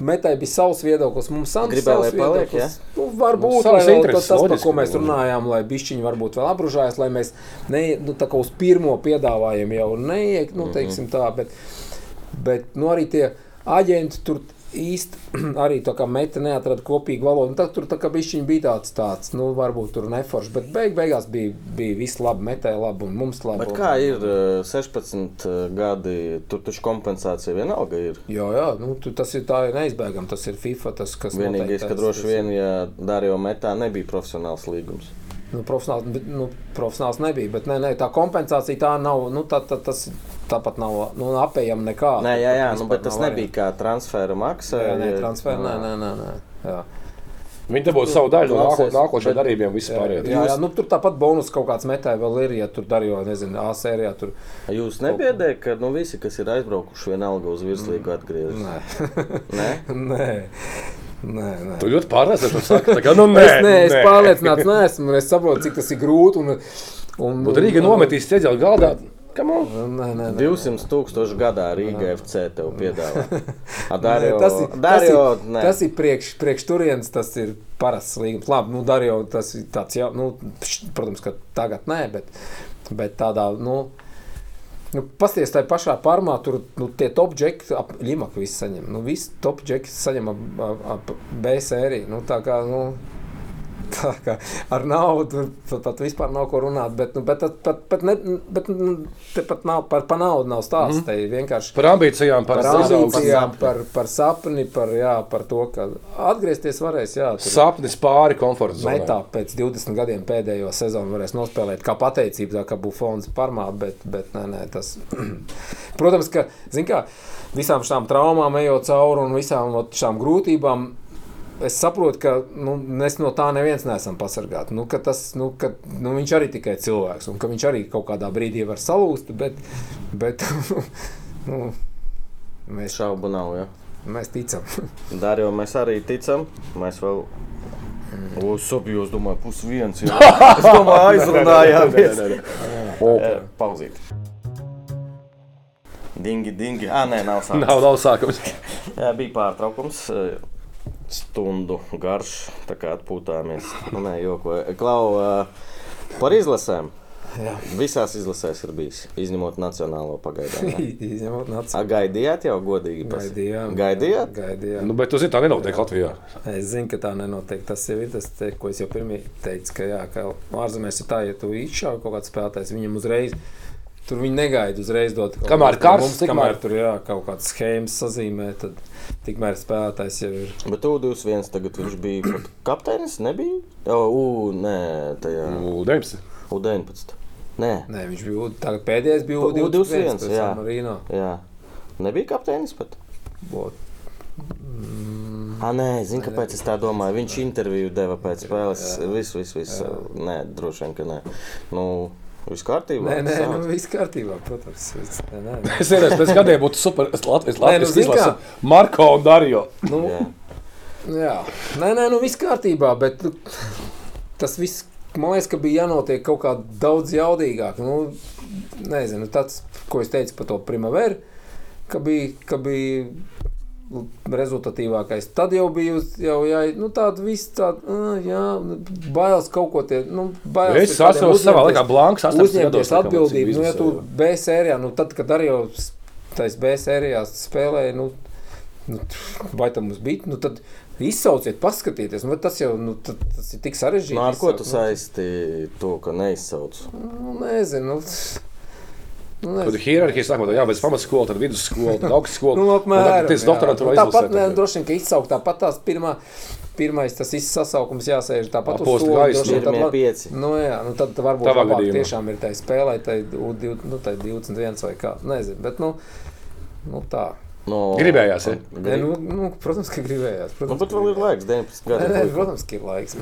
metai bija savs viedoklis. Mums Sants Gribēja, savs paliek, viedoklis. Nu, varbūt Nu, vēl tas, tas, par ko mēs runājām, lai bišķiņi varbūt vēl apružājas, lai mēs ne, nu, tā kā uz pirmo piedāvājumu jau neiek, Mhm. nu, teiksim tā, bet, bet nu, arī tie aģenti tur īsti arī tā kā meta neatrada kopīgu valodu. Un Tad tur tā kā bišķiņi bija tāds, tāds, nu, varbūt tur neforši, bet beig, beigās bija, bija viss labi, metē labi un mums labi. Bet un- kā ir eh, 16 gadi, tur taču kompensācija vienalga ir. Jā, jā, nu, tu, tas ir tā ir neizbēgami. Tas ir FIFA, tas, kas Vienīgais, noteikti ka droši vien, ja Darīja metā nebija profesionāls līgums. Nu, profesionāls, nu, profesionāls nebija. Bet nē, nē, tā kompensācija tā nav. Nu, tā, tā, tas tāpat nav nu, apējama nekā. Nē, jā, jā, nu, bet tas nebija kā transfera maksa. Jā, nē, ja- transfer, nē, nē, nē, nē. Jā. Viņi dabūja savu daļu no nāko- nākošajiem darbībiem, vispār. Jā, jā, jā, nu, tur tāpat bonus kaut kāds metāls vēl ir, ja tur darīja, nezinu, A sērijā. Tur... Jūs nebiedējat, ka nu, visi, kas ir aizbraukuši, vienalga uz virslīgu atgriežas? Nē, Nē? nē. Nē, nē. Tu ļoti pārliecināts, ka tā kā, nu, nē, es, nē, es nē. pārliecināts neesmu, un es saprotu, cik tas ir grūti. Un, un, Būtu Rīga nometīs ceļā galdā. Nē, nē, nē. 200 tūkstoši gadā Rīgā FC tev piedāvā. A, Dario, Nē, tas ir, Dario, tas ir, tas ir priekš, priekš turienes, tas ir parasts līgums. Labi, nu, Dario, tas ir tāds jau, nu, protams, ka tagad nē, bet, bet tādā, nu, nu pasties tajā pašā parmā, tur, nu, tie top džeki, ap Ļimaku visi saņem, nu, visi top džeki saņem ap, ap, ap B sēriju, nu, tā kā, nu, Tā kā ar naudu pat, pat vispār nav ko runāt, bet, nu, bet, pat, pat, ne, bet nu, te pat nav par, par naudu nav stāsts. Mm. Te vienkārši Par ambīcijām, par, par ambīcijām, par, par sapni, par, jā, par to, ka atgriezties varēs. Jā, tur sapnis pāri komforta zonai. metā pēc 20 gadiem pēdējo sezonu varēs nospēlēt kā pateicību, tā kā Bufons parmā, bet, bet nē, nē, tas. Protams, ka, zin kā, visām šām traumām ejot cauri un visām šām grūtībām, Es saprotu, ka nu, mēs no tā neviens neesam pasargāti. Nu, ka tas, nu, ka, nu, viņš arī tikai cilvēks, un ka viņš arī kaut kādā brīdī var salūzt, bet, bet nu, mēs, Šaubu nav, ja. mēs ticam. Dario, mēs arī ticam. Mēs vēl. Mm. Uz sobi, jūs domājat, pusviens. jā. Es domāju, aizrunājāmies. Eh, Pauzīt. Dingi, dingi. Ah, nē, nav sākums. Nav, nav sākums. Jā, bija pārtraukums. Stundu garš, tā kā atpūtāmies. Nu, nē, jokoju. Klau, par izlasēm. Jā. Visās izlasēs ir bijis, izņemot nacionālo pagaidām. jā. Izņemot nāciju. gaidījāt jau godīgi? pas- Gaidījām. Gaidījāt? Gaidījām. Nu, bet tu zini, tā nenotiek Latvijā. Es zinu, ka tā nenotiek. Tas jau ir tas, te, ko es jau pirmie teicu, ka, jā, ka ārzemēs ir tā, ja tu izšauji kaut kādu spēlētāju, viņam uzreiz. Tur viņi negaida uzreiz dot kaut Kamēr kādu- karsts, mums, tikmēr- kamēr tur jā, kaut kādas schēmas sazīmē, tad tikmēr spēlētājs jau ir. Bet U21 tagad viņš bija pat kapteinis, nebija? O, U, nē, tajā Nu, 19. U19. Nē, Nē, viņš bija U- tagad pēdējais, bija Pa- U21, U21, pēc jā. Marino. jā. Nebija kapteinis pat. Bot. Ah, nē, zinu, kāpēc es tā domāju. Viņš interviju deva pēc spēles. Viss, viss, viss. Nē, droši vien, ka nē. Nu, viss kārtībā. Nē, nē, nu, viss kārtībā, protams. Viss, nē, nē. Es nezinu, pēc gadiem būtu super. Es Latvijas nu, Latvijas zini izlasu kā? Marko un Dario. Nu, Jā. Jā, nē, nē, nu viss kārtībā, bet nu, tas viss, man liekas, ka bija jānotiek kaut kā daudz jaudīgāk. Nu, nezinu, tas, ko es teicu par to primaveru, ka bija, ka bija rezultatīvākais. Tad jau bija jau jā, nu, tāda viss tāda, jā, bailes kaut ko tie, nu, bailes. Es atceros savā laikā Blanks. 18 Uzņemties atbildību, nu, ja tu. B sērijā, nu, tad, kad arī jau tais B sērijā spēlēja, nu, nu, vai tam mums bija, nu, tad izsauciet, paskatieties, nu, bet tas jau, nu, tad, tas ir tik sarežģīti. Nu, ar ko tu izsaukt, saisti to, ka neizsauc? Nu, nezinu, nu, nu, Tad nezinu. ir hierarhija, sākot jā, bez pamatskolas, tad vidusskola, tad augstskola. Nu, apmēram, tas jā. doktorantūra Nu, Tāpat, ne, droši vien, ka izsaukt tāpat tās pirmā, pirmais tas izsasaukums jāsēž tāpat uz tad Pirmie la- pieci. Nu, jā, nu tad varbūt Tavā labāk tiešām ir tā spēlē, tai U20, nu, tai 21 vai kā, nezinu, bet, nu, nu tā. No, Gribējās, ja? Nē, nu, nu, protams, ka gribējās. Nu, Protams, bet vēl ir laiks, 19 Nē, nē, gadi. protams, ka ir laiks.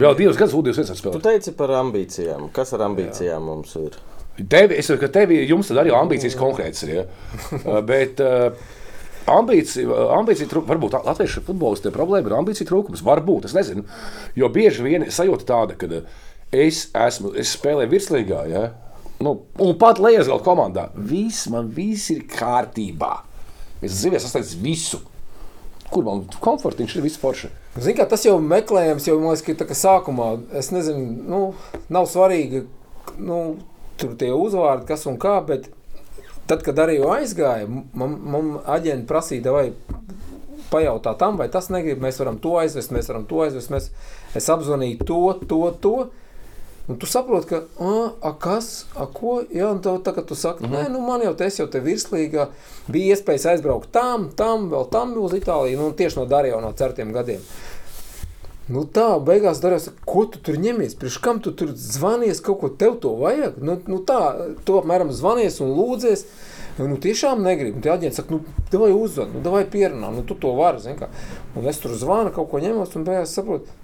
Vēl divas gadus U21 Tu spēlē. teici par ambīcijām. Kas ar ambīcijām mums ir? Tevi, es saprotu, ka tevi, jums tad arī ambīcijas konkrētas ir. Ja? Uh, Bet uh, ambīcija, ambīcija trūkums, varbūt latviešu futbolistiem problēma ir ambīcija trūkums. Varbūt, es nezinu. Jo bieži vien sajūta tāda, ka es esmu, es spēlēju virslīgā, ja? nu, un pat Lietuvas komandā. Viss man viss ir kārtībā. Es zinu, es esmu visu. Kur man komfortiņš ir viss forši? Zini, kā tas jau meklējams, jau man liekas, ka tā kā sākumā, es nezinu, nu, nav svarīgi, nu, tur tie uzvārdi, kas un kā, bet tad, kad arī aizgāja, man, man aģenti prasīja, vai pajautā tam, vai tas negrib, mēs varam to aizvest, mēs varam to aizvest, mēs, es apzvanīju to, to, to, Un tu saproti, ka, ah, a, kas, a, ko, jā, un tev, tā, kad tu saki, mm -hmm. nē, nu, man jau te, es jau te virslīgā, bija iespējas aizbraukt tam, tam, vēl tam uz Itāliju, nu, tieši no Darījā no certiem gadiem. Nu tā, beigās darās, ko tu tur ņemies, priekš kam tu tur zvanies, kaut ko tev to vajag. Nu, nu tā, tu apmēram zvanies un lūdzies. Nu, tiešām negribu. Tie aģenti saka, nu, vai uzzvanīt, nu, vai pierunā, nu, tu to vari. zini kā. Un es tur zvanu, kaut ko ņemos, un beigās saprotu,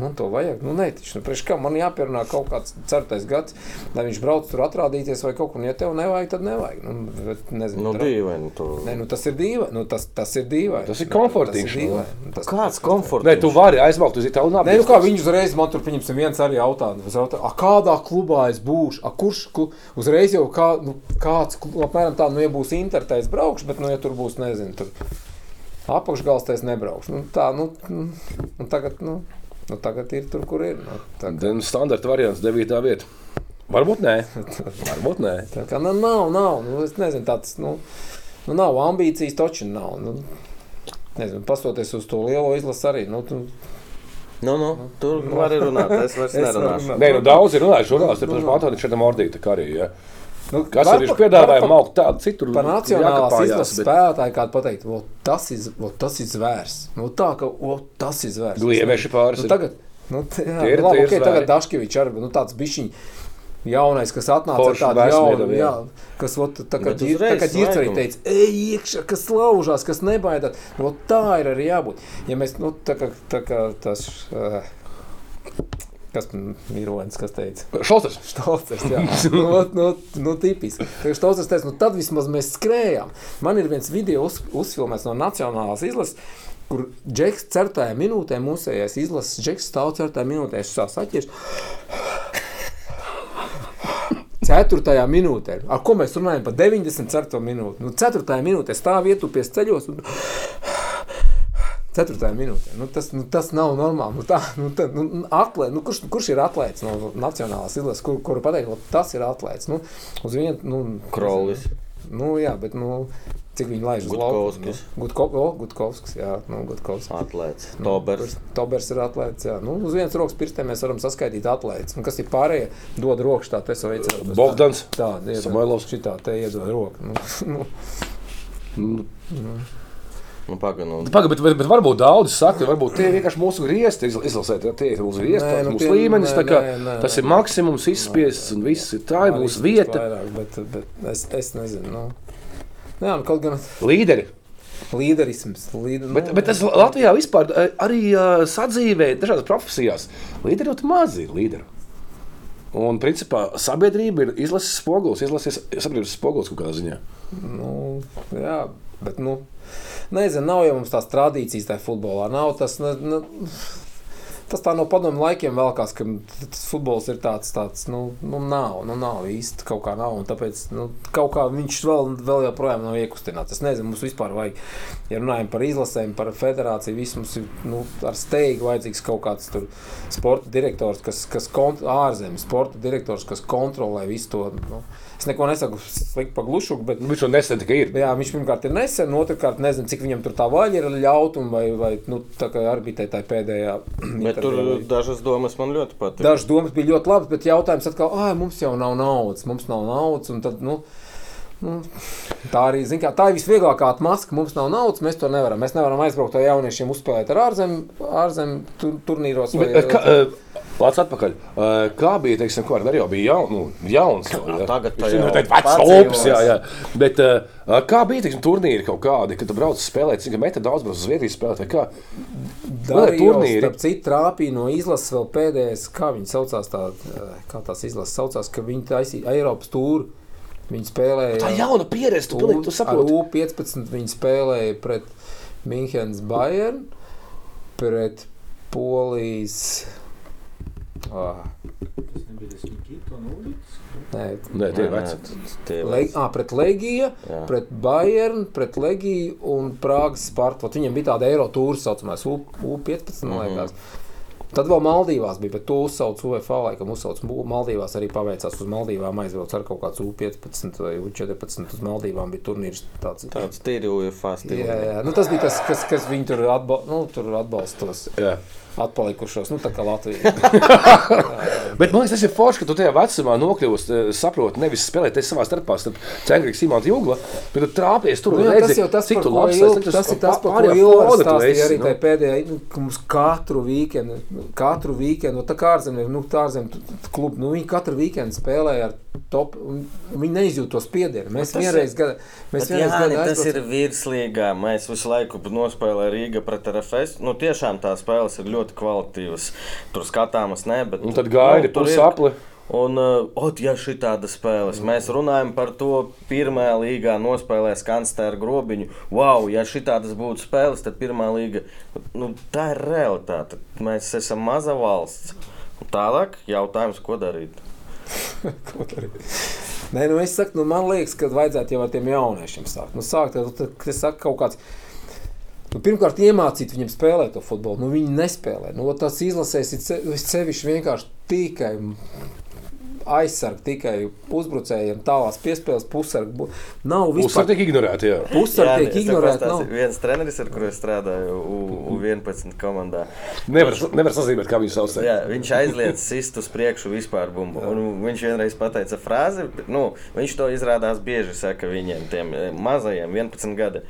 man to vajag. Nu, nē, taču, nu, priekš kā man jāpierunā kaut kāds certais gads, lai viņš brauc tur atrādīties vai kaut ko. Un, ja tev nevajag, tad nevajag. Nu, bet nezinu, Nu, dīvaini. Tu... Nē, nu, tas ir dīvaini. Nu, tas, tas ir dīvaini. Tas ir Nu, komfortiņš, Tas ir nu. dīvaini. Nu, tas- Kāds komforts? Nē, tu vari aizbraukt uz Itāliju. un Nē, nu kā viņi uzreiz man tur pieņemsim viens arī jautā, jautā a, kādā klubā es būšu, a, kurš klu... uzreiz jau kā, nu, kāds, apmēram tā, nu, ja būs intertais braukšu, bet, nu, ja tur būs, nezinu, tur apakšgals, tad es nebraukšu. Nu, tā, nu, nu, nu, tagad, nu, nu, tagad ir tur, kur ir. Nu, tā, Tad standarta variants, 9. vieta. Varbūt nē. Varbūt nē. tā kā nu, nav, nav, nu, es nezinu, tāds, nu, nu nav ambīcijas, toči nav. Nu, nezinu, pastoties uz to lielo izlasi arī, nu, tu, Nu, nu, tur var runāt. Es vairs nerunāšu. Nē, nu daudz ir runājuši žurnālisti par Antoni šeit Mordīta arī. Ja. Nu, Kas arī var pa- maukt tādu citu Par nacionālās izlases bet spēlētāju kādu pateikt, "Vo, tas ir, vo, tas ir zvērs. Nu, tā, ka vo, tas ir zvērs. Gliemeži pāris Nu, ir. tagad, nu, t, jā, Tie ir- nu, labi, tie ir okay, zvēri. tagad Daškevičs arī, nu, tāds bišķiņ jaunais, kas atnāca ar tādu jaunu, jā. kas, vo, tā kā ģir, tā ģirts arī teica, ej iekšā, kas laužās, kas nebaidāt. Nu, tā ir arī jābūt. Ja mēs, nu, tā kā, tā kā tas, uh, kas ir Ronis, kas teica? Stolcers, jā, nu, nu, nu, tipiski. Stolcers teica, nu, tad vismaz mēs skrējām. Man ir viens video uz, uzfilmēts no Nacionālās izlases, kur Džeks certajā minūtē, mūsējais izlases, Džeks stāv certajā minūtē, es sāku saķers. Ceturtajā minūtē, ar ko mēs runājam par 94. minūti. Nu, ceturtajā minūtē stāv ietupies ceļos. Un... Ceturtajā minūtē. Nu, tas, nu, tas nav normāli. Nu, tā, nu, tā, nu, atlē, nu, kurš, kurš ir atlētājs no Nacionālās izlases, kur, kuru pateikt, tas ir atlētājs? Nu, uz vienu, nu, Krolis. Nu, jā, bet nu, cik viņi laiž uz Gutkovskis. Nu, Gutko, oh, Gutkovskis, jā, nu, Gutkovskis. Atlēts. Nu, Tobers. Tobers ir atlēts. Jā. Nu, uz vienas rokas pirkstiem mēs varam saskaitīt atlētus. Un kas ir pārējie? Dod rokas tā, tas veids. Bogdans. Tā, iedod. Samailovs. Šitā te iedod roku. Nu, nu, Nu, Pagaidām. Pagaid, bet, bet, bet varbūt daudzi saka, ka varbūt tie vienkārši mūsu griezti izla- izlasēt. ja Tie ir mūsu griezti, Nē, nu, mūsu tie- līmenis. nē, kā nē, nē, Tas ir maksimums, izspiests un viss. ir- Tā ir mūsu vieta. Vairāk, bet, bet es, es nezinu. Nu. Jā, nu, kaut gan Līderi. līderisms. Līder, Bet, bet tas Latvijā vispār eh, arī uh, sadzīvē dažādās profesijās. Līderi ļoti mazi ir līderi. Un, principā, sabiedrība ir izlases spogulis, izlases sabiedrības spogulis kaut kādā ziņā. Nu, jā, bet, nu, nezinu, nav jau mums tās tradīcijas tajā futbolā. Nav tas, ne, ne, tas tā no padomu laikiem vēlkās, ka tas futbols ir tāds, tāds nu, nu, nav, nu, nav īsti kaut kā nav. Tāpēc nu, kaut kā viņš vēl, vēl joprojām nav iekustināts. Es nezinu, mums vispār vajag, ja runājam par izlasēm, par federāciju, viss mums ir nu, ar steigu vajadzīgs kaut kāds tur sporta direktors, kas, kas kont, ārzemēs, sporta direktors, kas kontrolē visu to. Nu, es neko nesaku slikti par glušuku, bet Nu, Viņš jau nesen tikai ir. Jā, viņš pirmkārt ir nesen, otrkārt nezinu, cik viņam tur tā vaļa ir ļaut, un vai, vai nu, tā kā arbitē tā pēdējā. Bet tur dažas domas man ļoti patīk. Dažas domas bija ļoti labas, bet jautājums atkal, ah, mums jau nav naudas, mums nav naudas, un tad, nu, nu, tā arī, kā, tā ir visvieglākā atmaska, mums nav naudas, mēs to nevaram. Mēs nevaram aizbraukt ar jauniešiem uzspēlēt ar ārzem, ārzem tur, turnīros. Bet, eh, kā, eh, Lācis atpakaļ. Eh, Kā bija, teiksim, ko ar Darīju bija jaun, nu, jauns? jā. tagad jau ir tāds vecs padzīvos. ops, jā, jā. Bet eh, kā bija, teiksim, turnīri kaut kādi, kad tu brauc spēlēt, cik metri daudz brauc uz Zviedrijas spēlēt, vai kā? Darījos, turnīri. starp citu, trāpīja no izlases vēl pēdējais, kā viņi saucās, tā, kā tās izlases saucās, ka viņi taisīja Eiropas tūru. Viņi spēlēja. Tā jauna pieredze, tu pilnīgi tu saproti. Ar U15 viņi spēlēja pret Münchenes Bayern, pret Polijas. Ah, nē, Nē, tie ir Nē, veci. nē, tie ir veci. ah, pret Legiju, pret Bayern, pret Legiju un Prāgas Spartu. Viņam bija tāda eiro tūra, saucamais U, U15. Mm Mhm. -hmm. Tad vēl Maldīvās bija, bet to uzsauc UFO, laikam uzsauc Maldīvās arī paveicās uz Maldīvām, aizbrauc ar kaut kāds U15 vai U14 uz Maldīvām bija turnīrs tāds. Tāds tīri UFA stils. Jā, jā. Nu, tas bija tas, kas, kas viņu tur, atba nu, tur atbalstos Jā. atpalikušos, nu tā kā Latvija. Bet man liekas, tas ir forši, ka tu tajā vecumā nokļūsi, eh, saproti, nevis spēlēties savā starpā, starp Cengrīgu, Simonu Jūglu, bet tu trāpies tur Nu, jā, redzi, tas jau tas, cik tu labs esi, tas ir tas, par ko Ilvars stāstīja arī nu. tajā pēdējā, nu, ka mums katru weekendu, katru weekendu, nu, tā kā ārzemē, nu, tā ārzemē klubu, nu, viņi katru weekendu spēlēja ar top, un viņi neizjūt to spiedienu. Mēs tas vienreiz gada, mēs Bet, vienreiz jā, gada tas ir aizbraucam- virslīgā. Mēs visu laiku nospēlējam Rīgā pret RFS. Nu, tiešām tās spēles ir ļoti kvalitatīvas. Tur skatāmas, ne, bet Un tad gaidi nu, tur ir- pusapli. Un, uh, ot, ja šī tāda spēles, mēs runājam par to, pirmā līgā nospēlēs kanclera grobiņu. Wow, ja šī tādas būtu spēles, tad pirmā līga, nu, tā ir realitāte. Mēs esam maza valsts. Tālāk jautājums, ko darīt. Ko darīt? Nē, nu es saku, nu, man liekas, ka vajadzētu jau ar tiem jauniešiem sākt. Nu, sākt ar to, ka es saku, kaut kāds. Nu, pirmkārt, iemācīt viņiem spēlēt to futbolu. Nu, viņi nespēlē. Nu, tas izlasēs sevišķi vienkārši tikai aizsargi, tikai uzbrucējiem, tālās piespēles, pusargi. Nav vispār. tiek ignorēti, jā. Pusargi es tiek ignorēti. nav. Viens treneris, ar kuriem strādāju U- U11 komandā. Nevar, nevar sazīmēt, kā viņi sauc. Jā, viņš aizliedz sist uz priekšu vispār bumbu. Un viņš vienreiz pateica frāzi, nu, viņš to izrādās bieži saka viņiem, tiem eh, mazajiem, 11 gadi.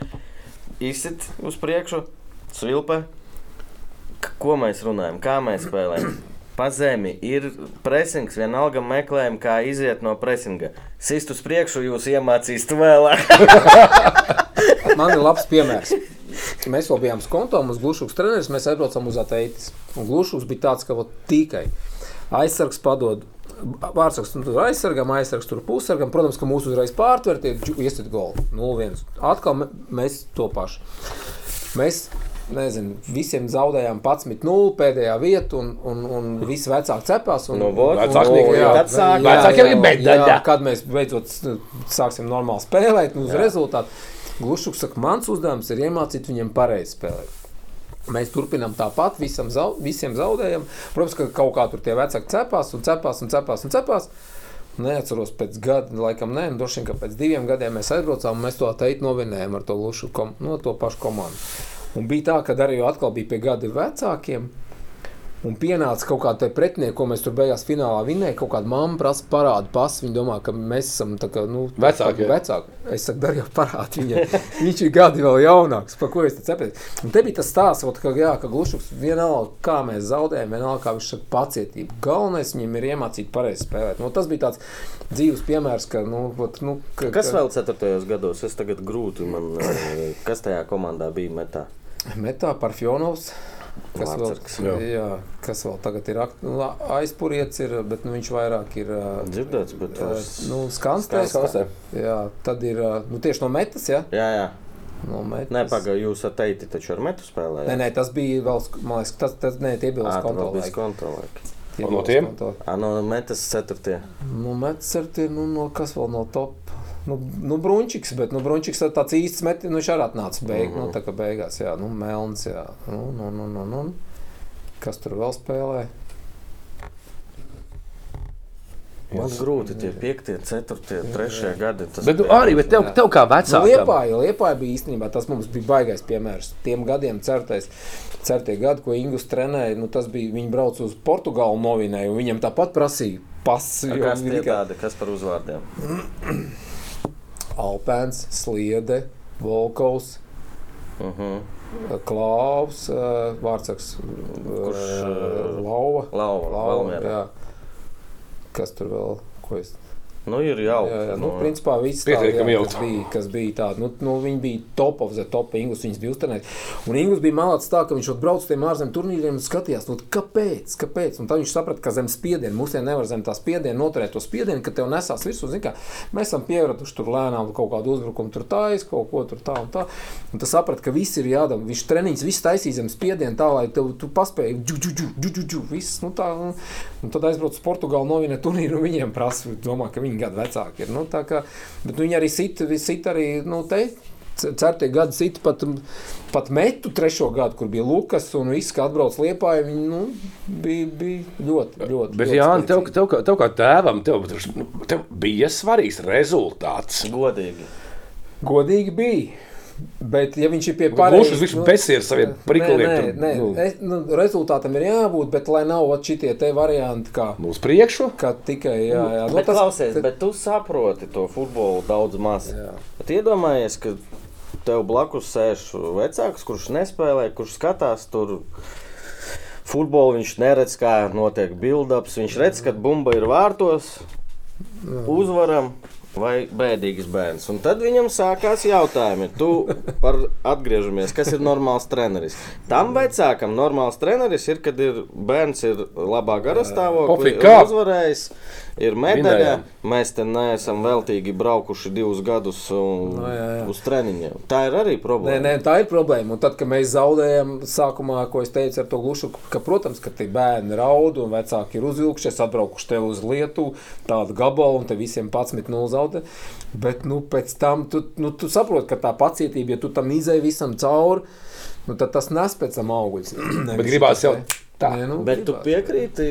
Izsit uz priekšu, svilpe. K- Ko mēs runājam, kā mēs spēlējam? Pa zemi ir presings, vienalga meklējam, kā iziet no presinga. Sist uz priekšu, jūs iemācīsiet vēlāk. Man ir labs piemērs. Mēs vēl bijām skonto, mums glušuks treneris, mēs aizbraucam uz ateitis. Un glušuks bija tāds, ka tikai aizsargs padod. Vārdsargs nu, tur aizsargam, aizsargs tur pusargam. Protams, ka mūsu uzreiz pārtverti ir iestiet golu. 0-1. Atkal mēs to pašu. Mēs nezinu, visiem zaudējām 11-0 pēdējā vietā, un, un, un visi vecāki cepās. Un, Nu, nu, jā. sāk- Vecākiem ir jā, Kad mēs beidzot sāksim normāli spēlēt, nu, uz rezultātu. Glušuks saka, mans uzdevums ir iemācīt viņiem pareizi spēlēt. Mēs turpinām tāpat, visam, zau, visiem zaudējam. Protams, ka kaut kā tur tie vecāki cepās un cepās un cepās un cepās. Neatceros pēc gada, laikam, nē, nu, droši vien, ka pēc diviem gadiem mēs aizbraucām un mēs to teikt novinējām ar to lušu, kom, no to pašu komandu. Un bija tā, ka arī atkal bija pie gada vecākiem. Un pienāca kaut kāda pretinieka, ko mēs tur beigās finālā vinējām. Kaut kāda mamma prasa parādu pasu. Viņa domā, ka mēs esam kā, nu, Vecākie. vecāki. Es saku, dari jau parādu viņai. Viņš ir gadi vēl jaunāks. Par ko es te cepēju? Un te bija tas stāsts, ot, ka, jā, ka Glušuks vienalga, kā mēs zaudējam, vienalga, kā viņš saka, pacietība. Galvenais viņam ir iemācīt pareizi spēlēt. Nu, tas bija tāds dzīves piemērs, ka, nu, ot, nu ka, Kas ka- vēl 4. gados? Es tagad grūti man, eh, kas tajā komandā bija metā. Metā par Fjonovs. Kas vēl, Vārtsargs. jā. Jā. Jā, kas vēl tagad ir nu, aizpuriets, ir, bet nu, viņš vairāk ir Dzirdēts, bet es- nu, skanstēs. Skanstē. Jā, tad ir nu, tieši no metas. Ja? Jā, jā. No metas. Nē, pagaidi, jūs ar teiti taču ar metu spēlējāt. Nē, nē, tas bija vēl, man liekas, tas, tas nē, tie bija vēl kontrolē. Tie Un no tiem? Ā, no metas 4. Nu, metas ar tie, nu, no kas vēl no top. Nu, nu Brunčiks, bet nu, Brunčiks ir tāds īsts metis, nu, viņš arī atnāca beig, nu, tā kā beigās, jā, nu, Melns, jā, nu, nu, nu, nu, nu. Kas tur vēl spēlē? Man grūti tie 5, 4, 3 gadi. Tas Bet nu, bija- arī, bet tev, tev kā Nu, vecākam, Liepāja, Liepāja bija īstenībā tas mums bija baisais piemērs. Tiem gadiem certais, certie gadi, ko Ingus trenēja, nu, tas bija, viņi brauca uz Portugālu novinēju, un viņam tāpat prasīja jo Kas tikai- tādi, kas par uzvārdiem? Alpēns, Sliede, Volkovs, Uh -huh. Klaus, uh, Vārtsaks, Kurš, uh, ā, Lauva. Lauva, Valmierā. jā. Kas tur vēl? Ko es Nu, ir jau. Jā, jā, nu, principā viss Pietiekami jautri. kas bija, kas bija tāds. Nu, nu, viņi bija top of the top. Ingus viņus bija uzturējuši. Un Ingus bija malāts tā, ka viņš brauc uz tiem ārzemju turnīriem un skatījās, nu, kāpēc, kāpēc. Un tad viņš saprata, ka zem spiediena mums jau nevar zem tā spiediena noturēt to spiedienu, ka tev nesās virsū. Kā, mēs esam pieraduši tur lēnām kaut kādu uzbrukumu, tur tājas, kaut ko tur tā un tā. Un tas saprata, ka viss ir jādara. Viņš treniņš viss taisīs zem spiediena tā, lai tev tu paspēji, džu, džu, džu, džu, džu, džu, viss. Nu, tā, un, un tad aizbrauc uz Portugālu, novina turnīru un viņiem prasa, domā, ka viņi gadu vecāki ir. Nu, tā kā, bet viņi arī sit, sit arī, nu, te. Certie gadi sit pat, pat metu trešo gadu, kur bija Lukas un viss, kā atbrauc Liepāja, viņi nu, bija, bija ļoti, ļoti. Bet, ļoti Jānis, tev, tev, kā- tev kā tēvam, tev, nu, tev bija svarīgs rezultāts. Godīgi. Godīgi bija. Bet, ja viņš ir pie pareizes, viņš besies ar saviem prikliem. Nē, tur, nē, nu, nē. Es, nu, rezultātam ir jābūt, bet lai nav šitie te varianti, kā, nu, Uz priekšu. kā tikai jā, jā. Nu, Bet, tas- klausies, bet tu saproti to futbolu daudz maz. Iedomājies, ka tev blakus sēž vecāks, kurš nespēlē, kurš skatās tur. Futbolu viņš neredz, kā notiek build-ups. Viņš redz, ka bumba ir vārtos, uzvaram vai bēdīgs bērns. Un tad viņam sākās jautājumi. Tu par atgriežamies, kas ir normāls treneris. Tam vecākam normāls treneris ir, kad ir bērns ir labā garastāvoklī, uzvarējis, ir medaļa. Mēs te neesam veltīgi braukuši divus gadus un, No, jā, jā. uz treniņiem. Tā ir arī Nē, problēma. nē, tā ir problēma. Un tad, kad mēs zaudējam, sākumā, ko es teicu ar to glušu, ka, protams, ka tie bērni raud un vecāki ir uzvilkušies, atbraukuši te uz Lietuvu, tādu gabalu, un te visiem 11-0 zaudē. Bet, nu, pēc tam tu, nu, tu saproti, ka tā pacietība, ja tu tam izēji visam cauri, nu, tad tas nes pēc tam augļus. Bet gribās jau tā. Nē, nu, Bet tu gribās. piekrīti,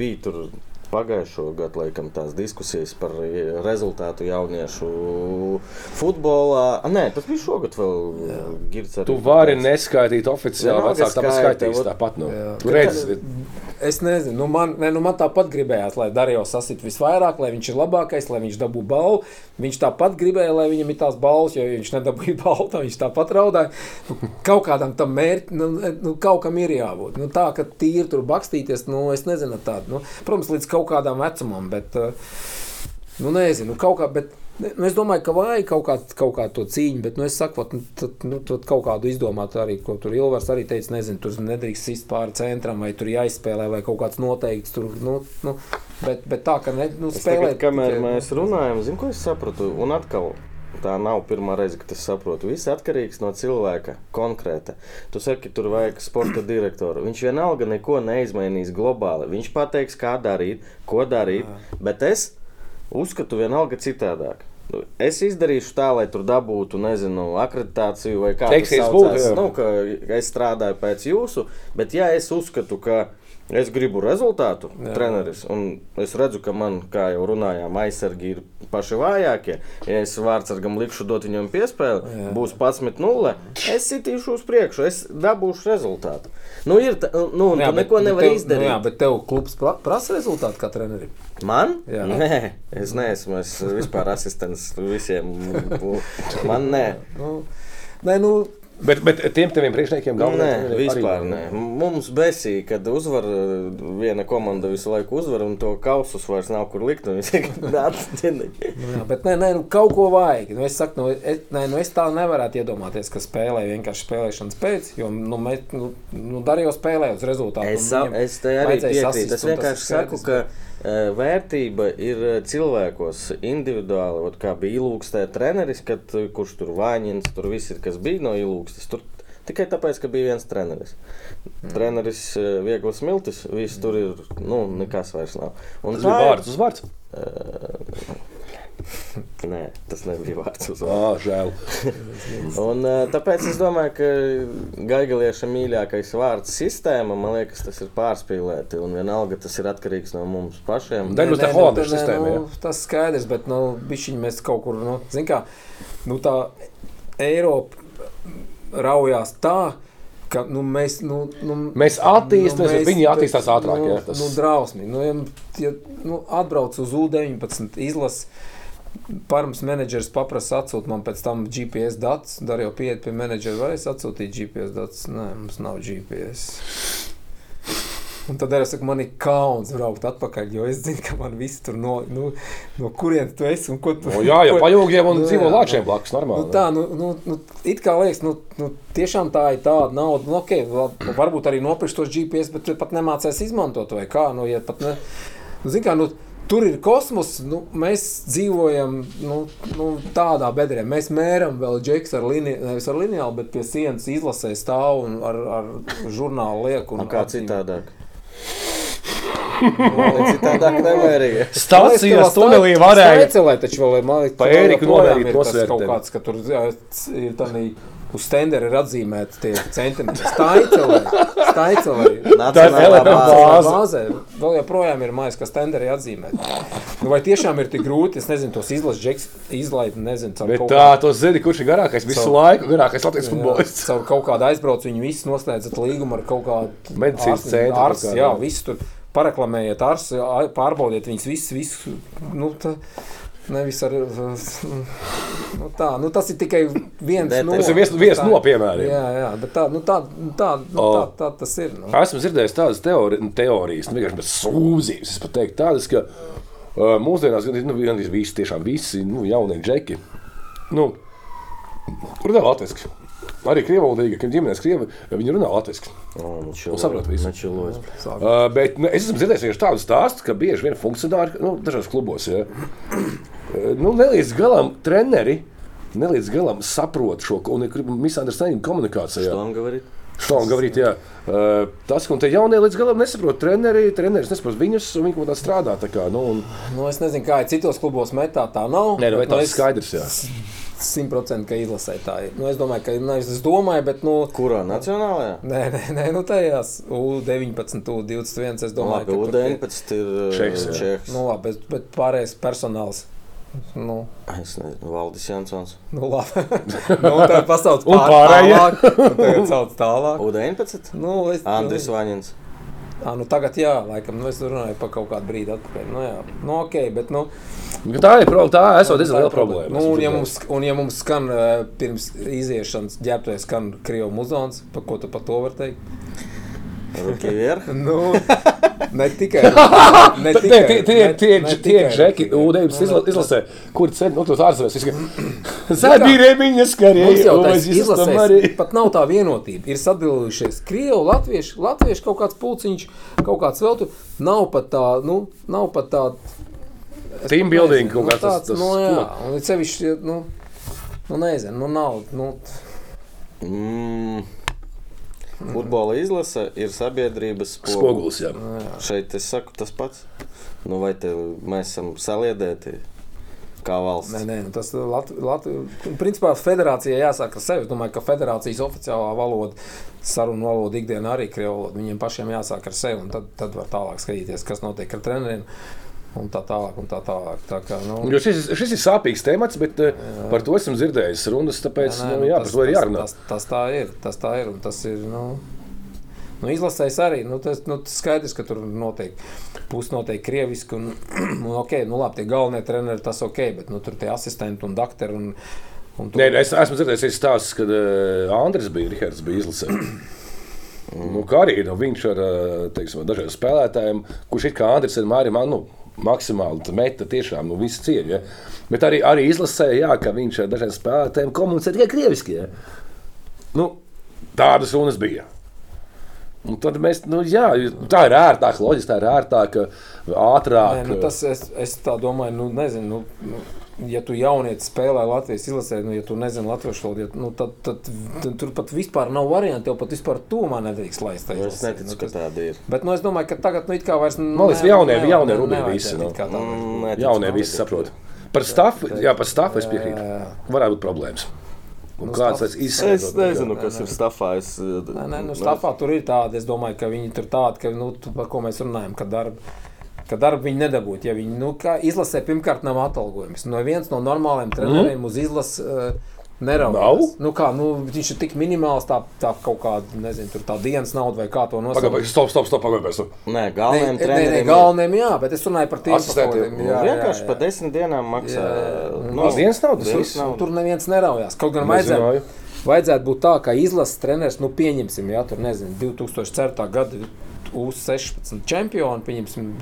bija tur pagājušo gadu laikam, tās diskusijas par rezultātu jauniešu futbolā. A, nē, tas bija šogad vēl Girts. arī Tu vari pateica. neskaitīt oficiāli. Tāpat skaita, skaitīs tāpat. Nu. Redzi, Es nezinu, nu man, ne, nu man tāpat gribējās, lai Darījos sasit visvairāk, lai viņš ir labākais, lai viņš dabū balvu. Viņš tāpat gribēja, lai viņam ir tās balvas, jo viņš nedabūja balvu, tad viņš tāpat raudāja. Nu, kaut kādam tam mērķim, nu, nu, kaut kam ir jābūt. Nu, tā, ka tīri tur bakstīties, nu, es nezinu tādu. Nu, protams, līdz kaut kādam vecumam, bet, uh, nu, nezinu, kaut kā. Bet, Nu, es domāju, ka vajag kaut kādu kaut kā to cīņu, bet nu, es saku, nu, tad, nu, tad kaut kādu izdomāt arī, ko tur Ilvars arī teica, nezinu, tur nedrīkst sist pāri centram, vai tur jāizspēlē, vai kaut kāds noteikts tur, nu, nu, bet, bet tā, ka ne, nu, Es spēlēt. Tagad, kamēr tikai- mēs runājam, zinu, ko es sapratu. Un atkal tā nav pirmā reize, kad es saprotu. Viss atkarīgs no cilvēka konkrēta. Tu saki, tur vajag sporta direktoru. Viņš vienalga neko neizmainīs globāli. Viņš pateiks, kā darīt, ko darīt, bet es uzskatu vienalga citādāk. Nu, Es izdarīšu tā, lai tur dabūtu, nezinu, akreditāciju vai būt, jā. nu, ka es strādāju pēc jūsu, bet ja es uzskatu, ka es gribu rezultātu, jā. treneris, es redzu, ka man, kā jau runājām, aizsargi ir paši vājākie, ja es vārdsargam likšu dot viņam piespēli, jā. būs 11-0, es sitīšu uz priekšu, es dabūšu rezultātu. Nu, ir, tā- nu, un tu neko bet nevari tev, izdarīt. Nu, jā, bet tev klubs pra- prasa rezultātu kā trenerim. Man? Jā. Nē, es neesmu. Es vispār asistents visiem. Man nē. Nu, nē, nu, Bet, bet tiem teviem priekšniekiem Nē, galvenajiem vispār nē. Mums besīja, kad uzvar viena komanda visu laiku uzvar, un to kausus vairs nav kur likt. Viņi saka, "Nē, Nu, jā, bet nē, nē, nu, kaut ko vajag. Nu, es, saku, nu, es, nē, nu, es tā nevarētu iedomāties, ka spēlē vienkārši spēlēšanas pēc. Jo nu, mēs nu, nu, darījām spēlē uz rezultātu. Es, es te arī piekrītu. Es vienkārši ir saku, skaidrs, ka uh, vērtība ir uh, cilvēkos individuāli. Ot, kā bija ilūkstē treneris, kad, uh, kurš tur vaņins, tur viss ir, kas bija no ilūkstes. Tur tikai tāpēc, ka bija viens treneris. Mm. Treneris uh, Viegls Miltis, viss tur ir, nu, nekas vairs nav. Un Tas tā bija vārds uz vārds. Nē, tas nebija vārds uz Ah, žēl. Un, tāpēc es domāju, ka Gaigalieša mīļākais vārds sistēma, man liekas, tas ir pārspīlēti. Un vienalga tas ir atkarīgs no mums pašiem. Daļa uz tā nu, nē, sistēma. Nu, tas skaidrs, bet nu, bišķiņ mēs kaut kur, nu, zin kā, nu, tā Eiropa raujās tā, ka nu, mēs, nu, nu, Mēs attīstāmies, bet viņi attīstās ātrāk, Nu, jā, tas- nu, drausmīgi. Nu, ja, ja, nu, atbrauc uz U-19 izlasi. Params menedžers paprasa atsūtīt man pēc tam GPS datus. Dar jau pieiet pie menedžera, varēs atsūtīt GPS datus. Nē, mums nav GPS. Un tad es saku, man ir kauns braukt atpakaļ, jo es zinu, ka man viss tur no, nu, no kurienes tu esi un ko tu Nu, jā, jau ko- pajūgiem un Nu, dzīvo jā, lāčiem nu, blakus. Nu, Normāli. tā, nu, nu, nu, it kā liekas, nu, nu, tiešām tā ir tāda nauda. Nu, okay, va- varbūt arī nopirkt tos GPS, bet tu pat nemācēs izmantot vai kā. Nu, ja pat ne, nu, zini kā, nu, tur ir kosmos, nu, mēs dzīvojam nu, nu, tādā bedrē. Mēs mēram vēl džeks ar lineālu, nevis ar lineālu, bet pie sienas izlasē stāv un ar, ar žurnālu lieku. Un un kā acīm. citādāk? Citādāk nevērīgi. Stācijas tunelī varēja. Stācelē taču vēl ir, man liekas, Pa Ēriku novērīt nosvērteni. kaut kāds, ka tur ir tādā uz stendera ir atzīmēti tie centimetri. Stācelē. Nacionālā ir bāze. Bāzē vēl joprojām ir mājas, kas stenderi atzīmēti. Nu, vai tiešām ir tik grūti, es nezinu, tos izlases džeks, izlaid, nezinu, caur Bet tā, tu zini, kurš ir garākais visu Savu- laiku, garākais Latvijas futbolists. Caur kaut kādu aizbraucu viņi visi noslēdzat līgumu ar kaut kādu Medicīnas centru kādu, Jā, jā. viss tur paraklamējiet, ārstu, ā- pārbaudiet viņus visus. visus nu, tā, Nevis ar nu, tā, nu, tas ir tikai viens no Tas ir viens, viens tā- no piemēriem. Jā, jā, bet tā, nu, tā, nu, tā, nu, tā, tā tas ir. Nu. Esmu dzirdējis tādas teori, nu, teorijas, nu, vienkārši sūdzības. Es pat teiktu, tādas, ka uh, mūsdienās gan nu, gandrīz visi, tiešām visi nu, jaunie džeki. Nu, runā latviešu. Arī krievalodīgi, kad ģimenes krievi, viņi runā latviešu. Un saprot visu. Nečilojis. Uh, bet nu, es esmu dzirdējis vienkārši tādu stāstu, ka bieži vien funkcionāri, nu, dažos klubos, ja, nu, nelīdz galam treneri, nelīdz galam saprot šo un ir misunderstanding komunikācijā. Tam gavarīt. Šo gavrīt, jā. Uh, tas, ko te jaunie līdz galam nesaprot, treneri, treneris nesaprot viņus, un viņi kaut kā strādā. Tā kā, nu, un, Nu, es nezinu, kā ir citos klubos metā, tā nav. nē, nu, bet, nu, tas ir skaidrs, jā. Simtprocentīgi, ka izlasē tā ir. Nu, es domāju, ka ne, es domāju, bet. Nu, Kurā nacionālajā? Nē, nē, nē nu tajās U19, U21. Es Nu, domāju, labi, ka tur tie- U19 ir uh, Čehs. Čehs. Nu, labi, bet, bet pārējais personāls. Nu, Es nezinu, Valdis Jansons. nu labi. nu, tā pasauc Un pār- pārējie? tālāk. Tagad sauc tālāk. U19? Nu, es, Andris Vaņins. Ah, nu tagad jā, laikam, nu es runāju par kaut kādu brīdi atpakaļ. Nu, jā, nu, ok, bet, nu. Tā ir problēma. Tā esot diezgan ir liela problēma. Nu, un, ja mums, un ja mums skan pirms iziešanas ģērbtuvē skan Krievu muzons, par ko tu par to vari teikt? Ruki Vierh. Nu, ne tikai. Tikai Tie tie- tie ir žeki, ūdens Nu, izlasē, kuri ceļ, nu, tos ārzemēs. Zabīrē viņas Mums karjeras, pat nav tā vienotība. Ir sadalījušies krievi, latvieši, latvieši kaut kāds pulciņš, kaut kāds vēl tur. Nav pat tā, nu, nav pat tā. Team building kaut nu, kāds tas- tāds, tas nu, jā, ko? un it sevišķi, nu, Nu, nezinu, nu, nav. Nu, Mm. Futbola izlase ir sabiedrības spogulis. Spogulis, jā. Šeit es saku tas pats. Nu, vai te mēs esam saliedēti kā valsts? Nē, nē, nu tas Latvijas Latvi... principā federācijai jāsāk ar sevi. Es domāju, ka federācijas oficiālā valoda, sarunu valoda ikdienā arī krievu valoda. Viņiem pašiem jāsāk ar sevi, un tad, tad var tālāk skatīties, kas notiek ar treneriem. Un tā tālāk, un tā tālāk. Tā kā, nu, Jo šis, šis ir sāpīgs temats, bet jā. par to esmu dzirdējis runas. Tāpēc, jā, nē, nu, jā, tas, par to ir jārunā. Tas, tas, tas tā ir. Tas tā ir. Tas ir nu, nu, izlasējis arī. Nu, tas, nu, tas skaidrs, ka tur notiek pusi notiek krieviski. Un, un, okay, nu, labi, tie galvenie treneri tas ok, bet nu, tur tie asistenti un doktori. Un, un tur, Nē, es esmu dzirdējis stāstus, kad uh, Andris bija, Rihards bija izlasē. Nu, kā arī nu, viņš ar uh, teiksim, dažiem spēlētājiem, kurš it kā Andris vienmēr ir man, nu, maksimāli meta tiešām nu, visu cieņu. Ja? Bet arī, arī izlasēja, jā, ka viņš ar dažiem spēlētājiem komunicē tikai krieviski. Ja? Nu, tādas runas bija. Un tad mēs, nu, jā, tā ir ērtāk, loģiski, tā ir ērtāk, ātrāk. Nē, nu, tas, es, es tā domāju, nu, nezinu. Nu, nu, Ja tu jaunieci spēlē Latvijas izlasē, nu, ja tu nezini latviešu valodu, ja, nu, tad, tad, tad tur pat vispār nav variantu. Tev pat vispār tūmā nedrīkst laist. tajā Es izlasē. neticu, Nu, ka tāda ir. Bet nu, es domāju, ka tagad nu, it kā vairs Man liekas, jaunie- jaunie rubļi visi, nu. Mm, neticu, Jaunie visi saprot. Par stāfu, jā, par stāfu es piekrītu. Varētu būt problēmas. Nu, kāds tas Es izsaka? nezinu, kas ir stāvā. Es, Nē, nē, nu, stāvā tur ir tāda. Es domāju, ka viņi tur tādi, ka, nu, tu, par ko mēs runājam, ka darba. Ka darbu viņi nedabūtu. Ja viņi nu, kā izlasē, pirmkārt, nav atalgojums. No viens no normāliem treneriem mm. uz izlases uh, neraudās. Nav? Nu, kā, nu, viņš ir tik minimāls, tā, tā kaut kāda, nezinu, tur tā dienas nauda vai kā to Pagaidām, nosaukt. stop, stop, stop, pagaidām. Nē, Nē, galvenajiem treneriem. galvenajiem, jā, bet es runāju par tiem Asistentiem. Nu, vienkārši par desmit dienām maksā. Jā. Nu, Az dienas naudas dienas viss? naudu. Tur neviens neraujās. Kaut gan Nezināju. vajadzētu būt tā, ka izlases treneris, nu, pieņemsim, ja tur nezinu, 2004. gada U16 čempionu, pieņemsim,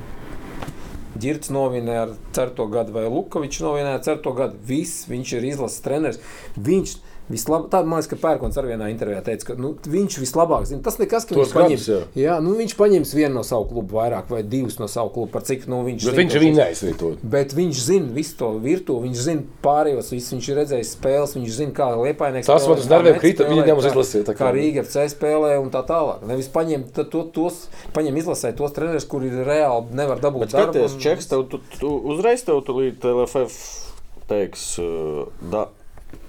Girts novinēja ar 4. gadu, vai Lukovičs novinēja ar 4. gadu. Viss, viņš ir izlases treneris. Viņš Vislab... Tā, man liekas, ka Pērkons arī vienā intervijā teica, ka nu, viņš vislabāk zina. Tas nekas, ka Tos viņš paņems, jā. jā, nu, viņš paņems vienu no savu klubu vairāk vai divus no savu klubu, par cik nu, viņš Bet zina viņš ir to. Bet viņš zina visu to virtuvi, viņš zina pārējos, visu, viņš ir redzējis spēles, viņš zina, kā liepainieks Tas man uz nerviem krita, viņi nemaz izlasīja, tā kā- kā Rīga FC spēlē un tā tālāk. Nevis paņem to, tos, paņem izlasē tos trenerus, kuri reāli nevar dabūt Bet skaties, un- čeks tev tu, tu, uzreiz tev tulīt LFF teiks, uh, da,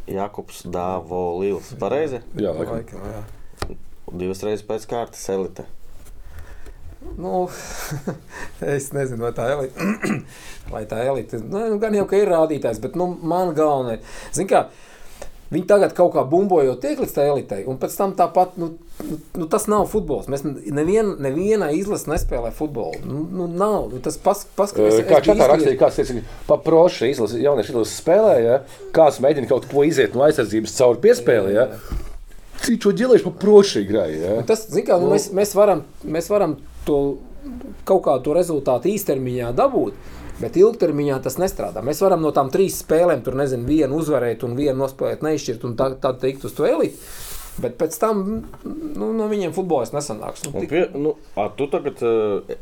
Jakubs Dāvolīls. Pareizi? Jā, laikam. Jā. Divas reizes pēc kārtas elite. Nu, es nezinu, vai tā elite, vai tā elite nu, gan jau ka ir rādītājs, bet nu, man galvenais, zin kā, viņi tagad kaut kā bumbojot tiek līdz tā elitei, un pēc tam tāpat, nu, nu, nu tas nav futbols. Mēs nevien, nevienā izlasē nespēlē futbolu. Nu, nu nav, nu, tas pas, paskaties. Kā čatā rakstīja, kāds ir paproši izlases, jaunieši izlases spēlē, ja? kāds mēģina kaut ko iziet no aizsardzības caur piespēli. Ja? Cik šo ģilēšu paproši grāja. Ja? Tas, zin kā, nu, mēs, mēs, varam, mēs varam to kaut kādu to rezultātu īstermiņā dabūt. Bet ilgtermiņā tas nestrādā. Mēs varam no tām trīs spēlēm, tur nezinu, vienu uzvarēt un vienu nospēlēt, neizšķirt un tā, tā teikt uz to elitu. Bet pēc tam nu, no viņiem futbols nesanāks. Nu, Un tik, pie, nu, a, tu tagad. Uh,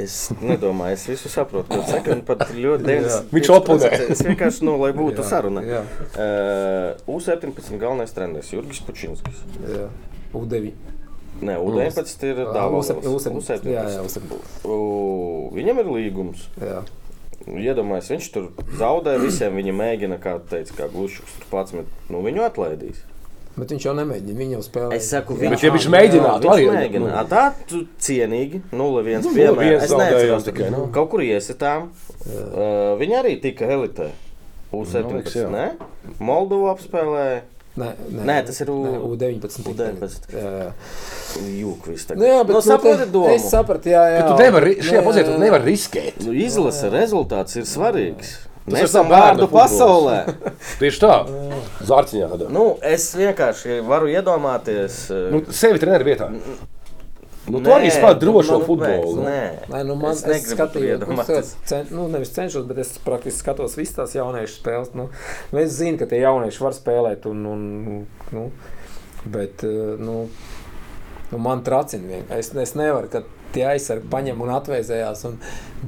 Es nedomāju, es visu saprotu. Saki, un pat ļoti daudz. Viņš oponē. Es vienkārši, nu, lai būtu Jā, saruna. jā. Uh, U17 galvenais treneris Jurgis Pučinskis. jā, U9. Nē, U19 ir Ā, Dāvils. U7, U7, jā, jā, U7. U- Viņam ir līgums. Jā. Iedomājieties, viņš tur zaudē visiem. Viņa mēģina, kā teica, kā glušs tur pats, bet nu, viņu atlaidīs. Bet viņš jau nemēģina, viņš jau spēlē. Es saku, Jā. Bet ja viņš mēģinātu, viņš arī- mēģina. nu. A, Tā tu cienīgi, 0-1 Nu, piemēram. 0:1 Es neatceros, tikai, nu. kaut kur iesitām. Uh, viņi arī tika elitē. Man liekas, jā. U17, ne? Moldovu apspēlēja. Nē, nē, Nē, tas ir U- nē, U19. U19. Jā, jā. Jūkvis Nu, jā, bet nu, saproti te-. Es sapratu, jā, jā. Tu nevari, šajā Nē, pozīcijā nevari riskēt. Nu, izlase rezultāts ir svarīgs. Tas Mēs esam vārdu pasaulē. Tieši tā, Zārciņā. nu, es vienkārši varu iedomāties. Nu, sevi treneru vietā. Nu, tu nē, arī spēlē drošo nu, futbolu. Nē, Nē, nu man, Es es, skatījos, nu, es cen, nu, nevis cenšos, bet es praktiski skatos visas tās jauniešu spēles. Nu, nu, es zinu, ka tie jaunieši var spēlēt, un, un, nu, bet eh, nu, nu, man tracina vienkārši. Es, es nevaru, ka tie aizsargi paņem un atvēsējās un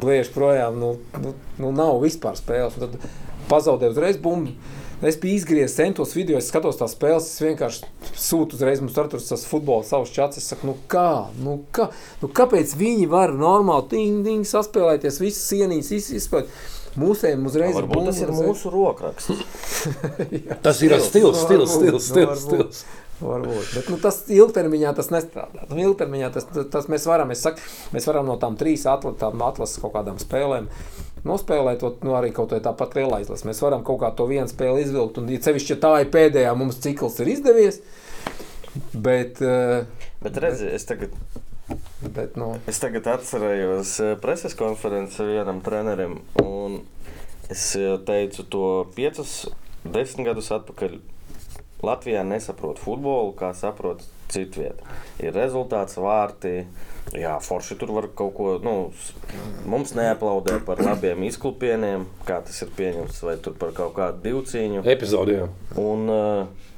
bliež projām. Nu, nu, nu, nav vispār spēles. Un Tad pazaudē uzreiz bumbu. Es biju izgriezis centos video, es skatos tās spēles, es vienkārši sūtu uzreiz mums tur tas futbols, savus čats. Es saku, nu kā, nu kā, nu kāpēc viņi var normāli ting, ting, saspēlēties, visas sienīs, izspēlēt. Mūsējiem uzreiz Varbūt tas ir bumba, uzreiz- mūsu rokraksts. Tas ir stils, stils, stils, stils. stils. Varbūt. Bet nu, tas ilgtermiņā tas nestrādā. Nu, ilgtermiņā tas, tas mēs varam, es saku, mēs varam no tām trīs atla- atlases kaut kādām spēlēm nospēlēt, to, nu, arī kaut kā tāpat lielā izlasē. Mēs varam kaut kā to vienu spēli izvilkt, un, ja sevišķi ja tā ir pēdējā, mums cikls ir izdevies. Bet, eh, Bet redzi, es tagad, bet nu, es tagad atcerējos eh, preses konferenci vienam trenerim, un es eh, teicu to piecus, desmit gadus atpakaļ. Latvijā nesaprot futbolu, kā saprot citu vietu. Ir rezultāts, vārti. Jā, forši tur var kaut ko. Nu, mums neaplaudē par labiem izklupieniem, kā tas ir pieņemts, vai tur par kaut kādu divcīņu. Epizodē. Un, uh,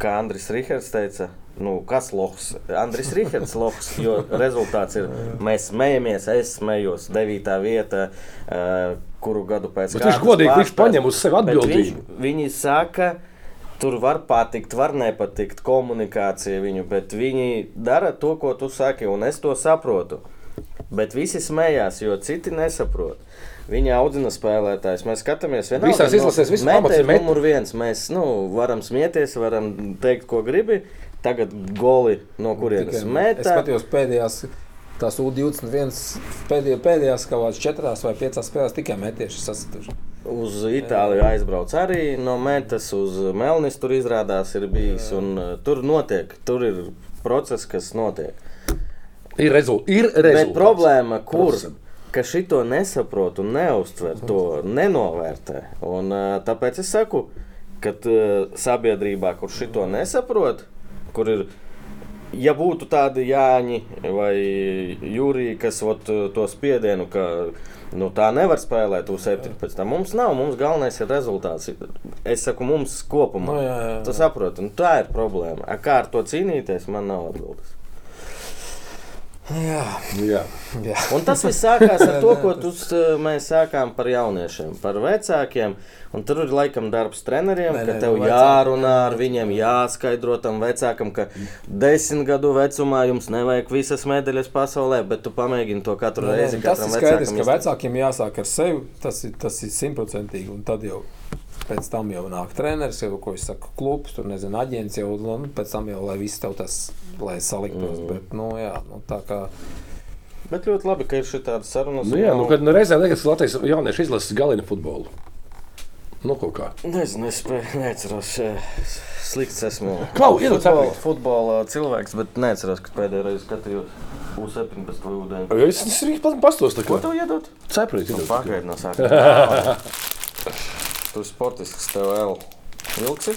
kā Andris Rihards teica, nu, kas lohs? Andris Rihards lohs, jo rezultāts ir, mēs smējamies, es smējos, devītā vieta, uh, kuru gadu pēc Bet viņš godīgi, viņš pārspēs. paņem uz sevi atbildību. Viņš, viņi saka, tur var patikt, var nepatikt komunikācija viņu, bet viņi dara to, ko tu saki, un es to saprotu. Bet visi smējās, jo citi nesaprot. Viņa audzina spēlētājus. Mēs skatāmies, vienalga, Visās izlasēs viss pamats metējs ir numur viens. Mēs nu, varam smieties, varam teikt, ko gribi. Tagad goli no kurienes tikai- es metā. skatījos pēdējās. Tās U21 pēdējā, pēdējās kaut kādas četrās vai piecās spēlēs tikai metieši sasituši. Uz Itāliju aizbrauc arī no metas, uz Melnis tur izrādās ir bijis. Un, uh, tur notiek, tur ir process, kas notiek. Ir rezultāts. Ir Bet rezultāts. problēma, kur Procesam. ka šito nesaprot un neuztver, to nenovērtē. Un, uh, tāpēc es saku, ka uh, sabiedrībā, kur šito nesaprot, kur ir. Ja būtu tādi Jāņi vai Jūrija, kas ot, to spiedienu, ka nu, tā nevar spēlēt, U17, mums nav. Mums galvenais ir rezultāts. Es saku, mums kopumā. Nu, jā, jā, jā. Tu saproti, un tā ir problēma. A, Kā ar to cīnīties, man nav atbildes. Jā, Jā. jā. Un tas viss sākās ar to, ko tu, s- mēs sākām par jauniešiem, par vecākiem. Un tur ir laikam darbs treneriem, Nē, ka nē, tev nu, vecāki- jārunā ar viņiem, jāskaidro tam vecākam, ka desmit gadu vecumā jums nevajag visas medaļas pasaulē, bet tu pamēģini to katru Nē, nē, reizi. nu, tas ir skaidrs, ka vecākiem jāsāk ar sevi. Tas ir, tas ir simtprocentīgi. Un tad jau pēc tam jau nāk treneris, jau ko es saku, klubs, tur nezinu, aģents jau, nu, pēc tam jau, lai viss tev tas, lai saliktos. Mm. Bet, nu, jā, nu, tā kā. Bet ļoti labi, ka ir šī tāda saruna. Nu, jā, nu, kad nu, reizē liekas, ka Latvijas jaunieši izlases galina futbolu. Nu, kaut kā. Nezinu, es neatceros. eh, Slikts esmu. Klau, iedod futbola, futbola cilvēks, bet neatceros, ka pēdējā reize skatījos U17 vai U9. Jo Es es arī pastos, tā Ko kā. tev iedot? Cepurīt, Nu, iedod. Pagaid no sākuma. Tu sportisks tev vēl. Vilksi?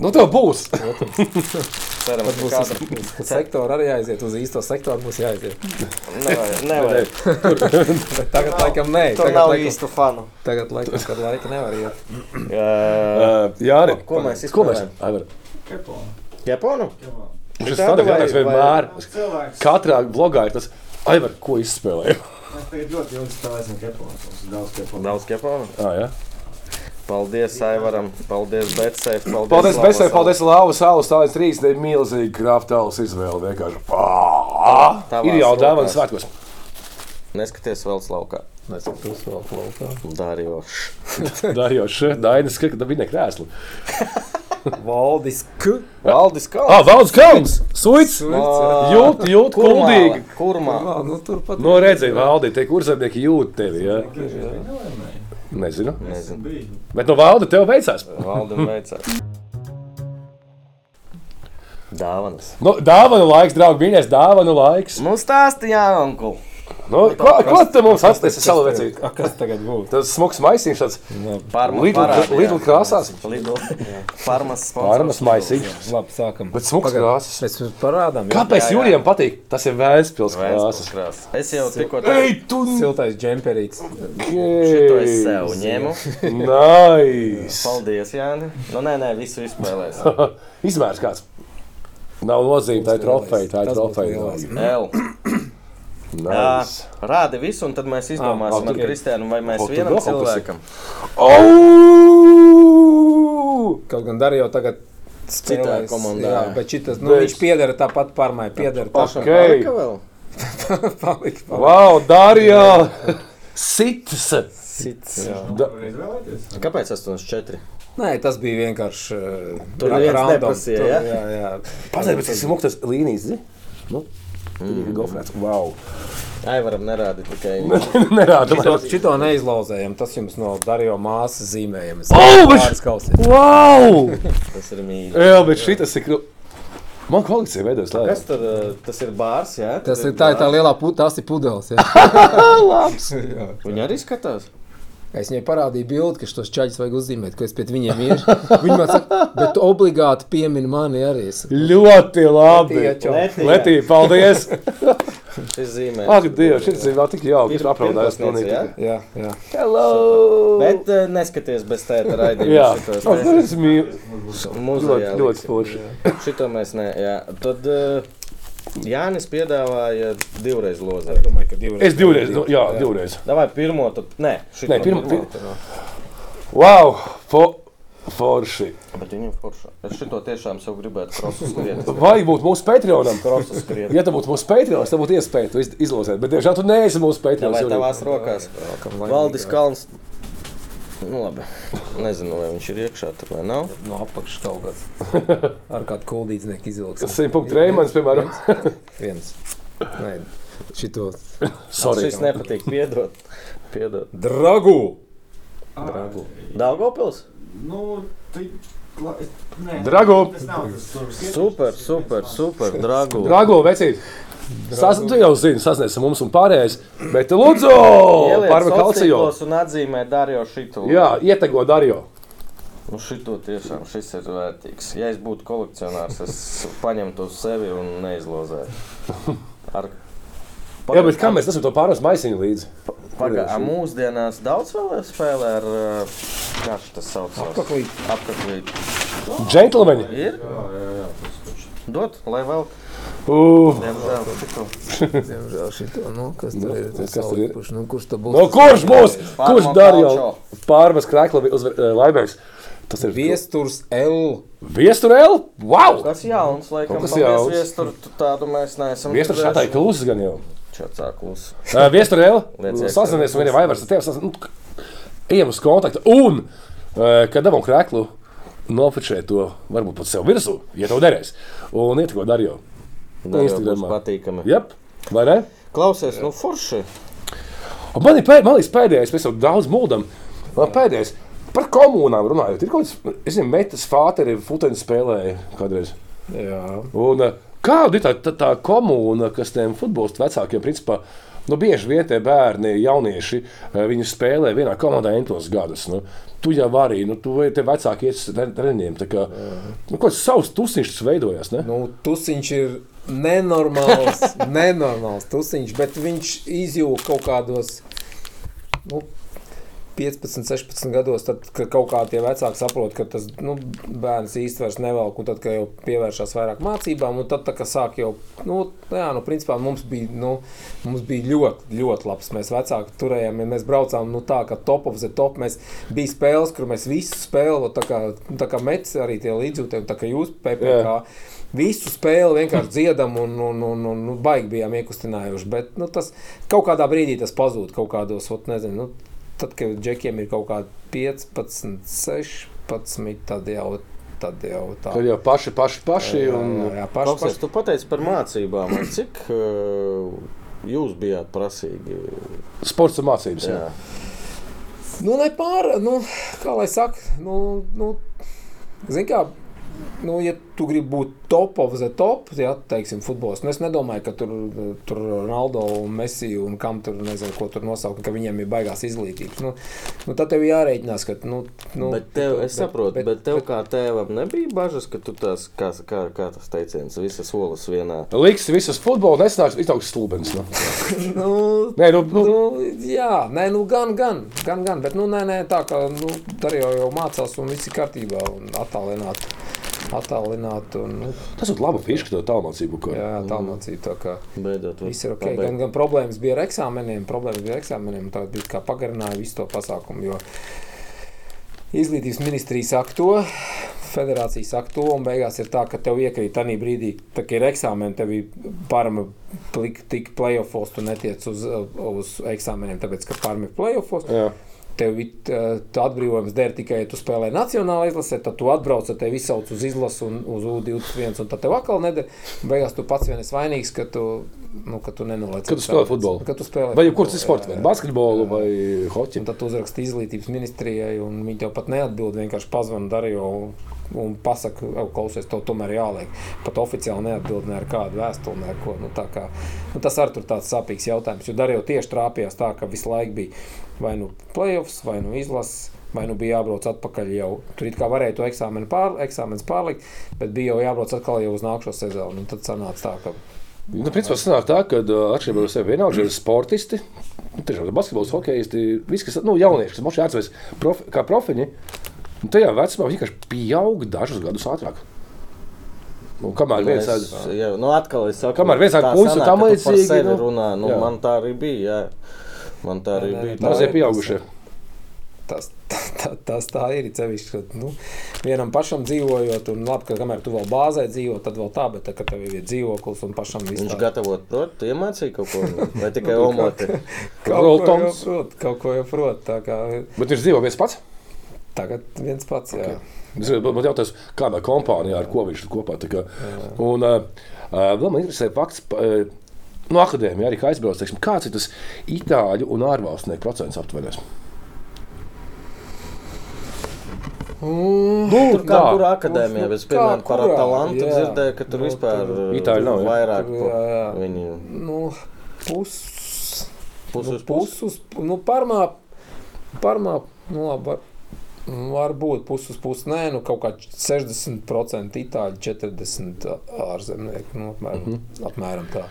Nu, tev būs. Ceram, Tad ka būs kāda. uz, uz sektoru arī jāiziet, uz īsto sektoru būs jāiziet. Nevajag, nevajag. Tagad, laikam, nē. Tur Tagad, nav laikam, īstu fanu. tagad, laikam, kad laika nevar iet. Jā, Jā, arī. Ko- ko mēs izspēlējam? Aivar. Japonu? Viņš ir tāds jautājums vienmēr. Cilvēks. Katrā blogā ir tas, Aivar, ko izspēlēja. Mēs tagad ļoti ilgi spēlēsim keponas. Mums ir daudz keponas. Daudz Japonu. Ah, jā. Paldies, Aivaram. Paldies, Betsai. Paldies, Paldies, Salas. paldies, Tālens 3, te ir milzīgi kraftāls izvēle vienkārši. Pā! Tavās Ir jau dāvana svētkos. Neskaties vēl slaukā. Nesaprotu, vēl klausā. Darījoši. Darījoši, Dainis, ka viņa krēslu. Valdis K. Valdis Kalns. Ah, Valds Kalns! Suits! Jūt, jūt, kuldīgi! Kurmā. Nu tur pat. No redzēji, Valdi, tie kurzemnieki jūt tevi, jā? Nezinu. Nezinu. Bet no Valda tev veicās. Valdim veicās. Dāvanas. Nu, dāvanu laiks, draugi, mīļais, dāvanu laiks. Nu, stāstīja, onkul. Nu, ko, ko tu mums atstēsi savu vecību? A, Kas tagad būs? Tas smuks maisiņš tāds Parma Lidl- krāsās? Sponsors. maisiņš. Labi, sākam. Bet smuks krāsas. Mēs jums parādām. Kāpēc. Jurijam patīk? Tas ir Vēstures krāsas. Es jau tikko Ej, tu! Siltais džemperīts. Šito es sev ņēmu. Nice! Paldies, Jāni. Nu, nē, nē, visu izspēlēs. Izmērs kāds. Nav nozīme, tā ir trofeja, tā ir trofeja. Nice. Rādi visu, un tad mēs izdomāsim Ah, ar ok. Kristiānu, vai mēs O, vienam cilvēkam. Oh! Kaut gan Darīja tagad Citā komandā, Jā, jā. bet šitas, nu, viņš piedara tāpat parmai. Piedara Pašam Ok. palika vēl? tāpat. Palika, palika. Wow, Darījā! Sits! Cits. Da, Kāpēc 84? Nē, tas bija vienkārši. uh, Tur neviens random. neprasīja, Tur, ja? Jā, jā. Paziet, bet tas ir muktas līnijas, zi? Nu, mm. gofrēts. Wow. Ai, varam nerādīt tikai. Nerāda. Šito, šito neizlauzējam. Tas jums no Darīja māsas zīmējums. O, bet-. Wow! Tas ir mīļi. Jā, bet šitas ir. Man kolekcija veidojas Kas lēnām. tur? uh, Tas ir bārs, jā? Tas Tur ir tā, ir tā bārs. lielā putekļa, tas ir pudeles. jā. Labs! Viņi arī skatās. Es viņai parādīju bildi, ka šos čaļus vajag uzzīmēt, ka es pēc viņiem iešu. Viņi man saka, bet obligāti piemini mani arī. Es, Ļoti labi! Letija. Letija. Letī, paldies! Šis zīmē. Ak, Dievs, šis ir vēl tik jauki. Ir apraudājos pirmklasniece, pilnīgi. jā, jā. Hello! Bet uh, neskaties bez tēta raidījuma. Jā, te- es mīlu. Muzejā Ļoti, ļoti spoži. Šito mēs ne. Jā. Tad uh, Jānis piedāvāja divreiz Es lozēt. domāju, ka divreiz. Es divreiz, nu, jā, divreiz. Davai pirmo, tad nē, Nē, pirmo- pirmo. Wow! Fo, forši! Bet viņam forša. Es šito tiešām sev gribētu skriet. Vai būtu mūsu Patreonam? Ja tā būtu mūsu Patreons, tad būtu iespēja to iz- izlozēt. Bet, diemžēl, tu neesi mūsu Vai Patreons. tavās rokās? Valdis Kalns. Nu, labi. Nezinu, vai viņš ir iekšā tur vai nav. No apakšas kaut kāds. Ar kādu kuldīdznieku izvilks. Simt punktu Reimans, piemēram. Viens. Nē, šito. Sorry. Šis nepatīk. Piedod. Piedod. Dragu! Dragu. Daugopils? Nu, tu... Drago. Super, super, super. Dragu. Drago, vecīt! Sas, tu jau zini, sasniedz mums un pārējais. Bet, lūdzu, Ieliec pārva kalcijo. sociālos un atzīmē Dario šito. Jā, ietego Dario. Nu, šito tiešām šis ir vērtīgs. Ja es būtu kolekcionārs, es paņemtu uz sevi un neizlozētu. Ar... Jā, bet kā mēs esam to pāris maisiņu līdzi? Pagaidā, mūsdienās daudz vēl spēlē ar, kā tas saucās? Apaklīt. Apaklīt. Džentlmeņi! Ir? Dot, lai vēl. Uh, Diemžēl šito. Nu, kas tur ir? kas tur ir? Kurš, nu, kurš tad būs? no kurš būs? Kurš Dario? Kalčo. Pārvas krēkla laimēs. Tas ir Viesturs L. Viesturēl? Wow! Tas jauns, laikam, Kas paldies, jauns? Viestur, tu tādu mēs neesam. Viesturēl šādā ir klusis gan jau. Čatsā klus. Uh, Viesturēl? Liec iekšā. Sazinies un vienam vaivars ar tevi. nu, Ejam uz kontaktu. Un, uh, kad devam krēklu, nofočē to varbūt pat sev virsū, ja tev derēs. Un iet ko Dario. Dario būs Instagramā. patīkami. Jep, vai ne? Klausies, nu forši. Un man ir pēd, man liekas, pēdējais, mēs jau daudz mūldam. Man pēdējais par komunām runājot. Ir kaut kāds, es zinu, metas fāteri, futeni spēlēja kādreiz. Jā. Un, eh, kāda ir tā, tā, tā komūna, kas tiem futbolistu vecākiem, principā, nu, bieži vien tie bērni, jaunieši, eh, viņi spēlē vienā komandā entos gadus. Nu. Tu jau vari, nu, tu tie vecāki iet uz tre- treniņiem. Kā, nu, kāds savs tusiņš veidojās. Ne? Nu, tusiņš ir nenormāls, nenormāls tusiņš, bet viņš izjūta kaut kādos nu, 15, 16 gados, tad, kaut kā tie vecāki saprot, ka tas nu, bērns vairs nevelk, un tad, kad jau pievēršās vairāk mācībām, un tad, tā, kad sāk jau, nu, jā, nu, principā mums bija, nu, mums bija ļoti, ļoti labs. Mēs vecāki turējām, ja mēs braucām, nu, tā kā top of the top, mēs bija spēles, kur mēs visu spēli, tā kā, nu, tā kā mets arī tie līdzjūtēji, tā kā jūs, PPK, Jā. Visu spēli vienkārši dziedam, un, un, un, un, un baigi bijām iekustinājuši. Bet nu, tas kaut kādā brīdī tas pazūd kaut kādos, ot, nezinu, nu, tad, kad džekiem ir kaut kādi 15, 16, tad jau, tad jau tā. Tad jau paši, paši, paši. Un, jā, jā, paši, Klausies, paši. tu pateici par mācībām. Cik uh, jūs bijāt prasīgi? sports un mācības. Jā. Jā. Nu, ne pār, nu, kā lai saka, nu, nu, zin kā, nu, ja tu gribi būt top of the top, ja, teiksim, futbols, nu, es nedomāju, ka tur, tur Ronaldo un Messi un kam tur, nezinu, ko tur nosaukt, ka viņiem ir baigās izglītības. Nu, nu tad tev jārēķinās, ka, nu, nu Bet tev, es saprotu, bet, bet tev kā tēvam nebija bažas, ka tu tās, kā, kā, kā tas teiciens, visas solis vienā. Liks visas futbola nesnāks, iztauks stulbens. Nu. nu, Nē, nu, nu, Nu, jā, nē, nu, gan, gan, gan, gan, bet, nu, nē, nē, tā kā, nu, arī jau, jau mācās un viss ir kārtībā un attālināt, attālināt un, nu, tas ir labi fiška, to tālmācību. ko- jā, tālmācība, tā kā Beidzot, viss ir ok. pabeigt. Gan, gan problēmas bija ar eksāmeniem, problēmas bija ar eksāmeniem, tagad bija kā pagarināja visu to pasākumu, jo izglītības ministrija saka to, federācija saka to, un beigās ir tā, ka tev iekrīt tajā brīdī, tā, kad ir eksāmeni, tev ir parma tik playoffs, tu netiec uz, uz eksāmeniem, tāpēc, ka parma ir playoffs. Jā. Tev uh, atbrīvojums der tikai, ja tu spēlē nacionālā izlasē, tad tu atbrauc, tad tevi izsauc uz izlasi un uz U21, un tad tev atkal nedara. Beigās tu pats vien esi vainīgs, ka tu, nu, ka tu nenoliec. Kad tu spēlē futbolu? Kad tu spēlē Vai jebkurš cits sports, vai basketbolu vai hoķi. Tad tu uzraksti izglītības ministrijai, un viņi tev pat neatbild. Vienkārši pazvan Darijo un pasaka, "Au, klausies, tev tomēr jāliek. Pat oficiāli neatbild ne ar kādu vēstuli, ne ar ko. Nu, tā kā, nu, tas arī tur tāds sāpīgs jautājums, jo Darijo tieši trāpījās tā, ka visu laiku bija vai nu playoffs, vai nu izlases. Vai nu bija jābrauc atpakaļ jau. Tur it kā varēja to eksāmenu pār, pārlikt, bet bija jau jābrauc atkal jau uz nākamo sezonu. Un tad sanāca tā, ka Nu, principā sanāk tā, ka atšķirībā no sevis vienalga ir sportisti, nu, tiešām basketbols, hokejisti, visi, kas nu, jaunieši, kas moši atceras profi, kā profiņi, un tajā vecumā vienkārši pieaug dažus gadus ātrāk. Un kamēr viens Es, ēd- jā, nu atkal es saku, Kamēr viens ar tā līdzīgi, nu, runā, nu, jā. man tā arī bija. Jā. Man tā arī Nē, bija. mazie ir. pieaugušie. Tas, tā, tas tā ir. Cevišķi, ka nu, vienam pašam dzīvojot, un labi, ka kamēr tu vēl bāzē dzīvo, tad vēl tā, bet tā, kad tev ir dzīvoklis un pašam viss Viņš gatavot, prot, tu iemācīji kaut ko, vai tikai Nu, omoti? kaut ko jau Roltons. prot, kaut ko jau prot. Tā kā Bet viņš dzīvo viens pats. tagad viens pats, jā. Es man jautājos, kādā kompānijā ar ko viņš ir kopā. tā Kā, un uh, uh, vēl man interesē fakts. Uh, No akadēmijas arī kā aizbrauc, teiksim, kāds ir tas itāļu un ārvalstnieku procents aptuveni? Mm, Nu, Tur kā tā. kurā akadēmijā, bet, Kā piemēram, par kurā, talantu jā. dzirdēju, ka tur Nu, vispār tur Itāļi nav, jā. vairāk Tur, jā, jā. viņi nu, pus, pus nu, uz pusi. puses, nu, parmā, parmā, nu, labi, var, varbūt puses puses, nē, nu, kaut kā 60% itāļu, 40% ārzemnieku, nu, apmēram, mm -hmm. apmēram tā.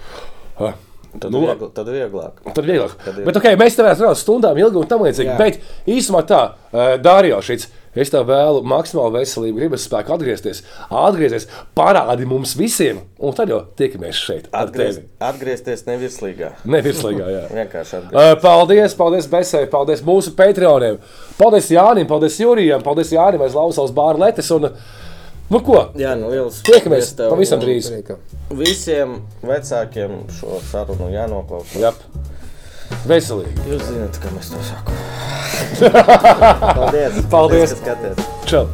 Ah. Tad, Nu, viegl, tad vieglāk. Tad vieglāk. Tad ir. Bet, okay, mēs varētu runāt stundām ilgi un tam līdzīgi. Jā. Bet īsumā tā, uh, Dārījā, šis. Es tev vēlu maksimālu veselību, gribas spēku atgriezties, atgriezties, parādi mums visiem, un tad jau tiekamies šeit. tevi. atgriezties nevirslīgā. Nevirslīgā, jā. Vienkārši atgriezties. Uh, paldies, paldies Besai, paldies mūsu patroniem. Paldies Jānim, paldies Jurijam, paldies Jānim aiz lausās bārletes. Un, nu ko, Jā, nu liels tiekamies paldies tev. pavisam drīz. Visiem vecākiem šo sarunu jānoklausās. Jā, veselīgi. Jūs zināt, kā mēs to sakām. Paldies! Paldies. ka skaties! Čau!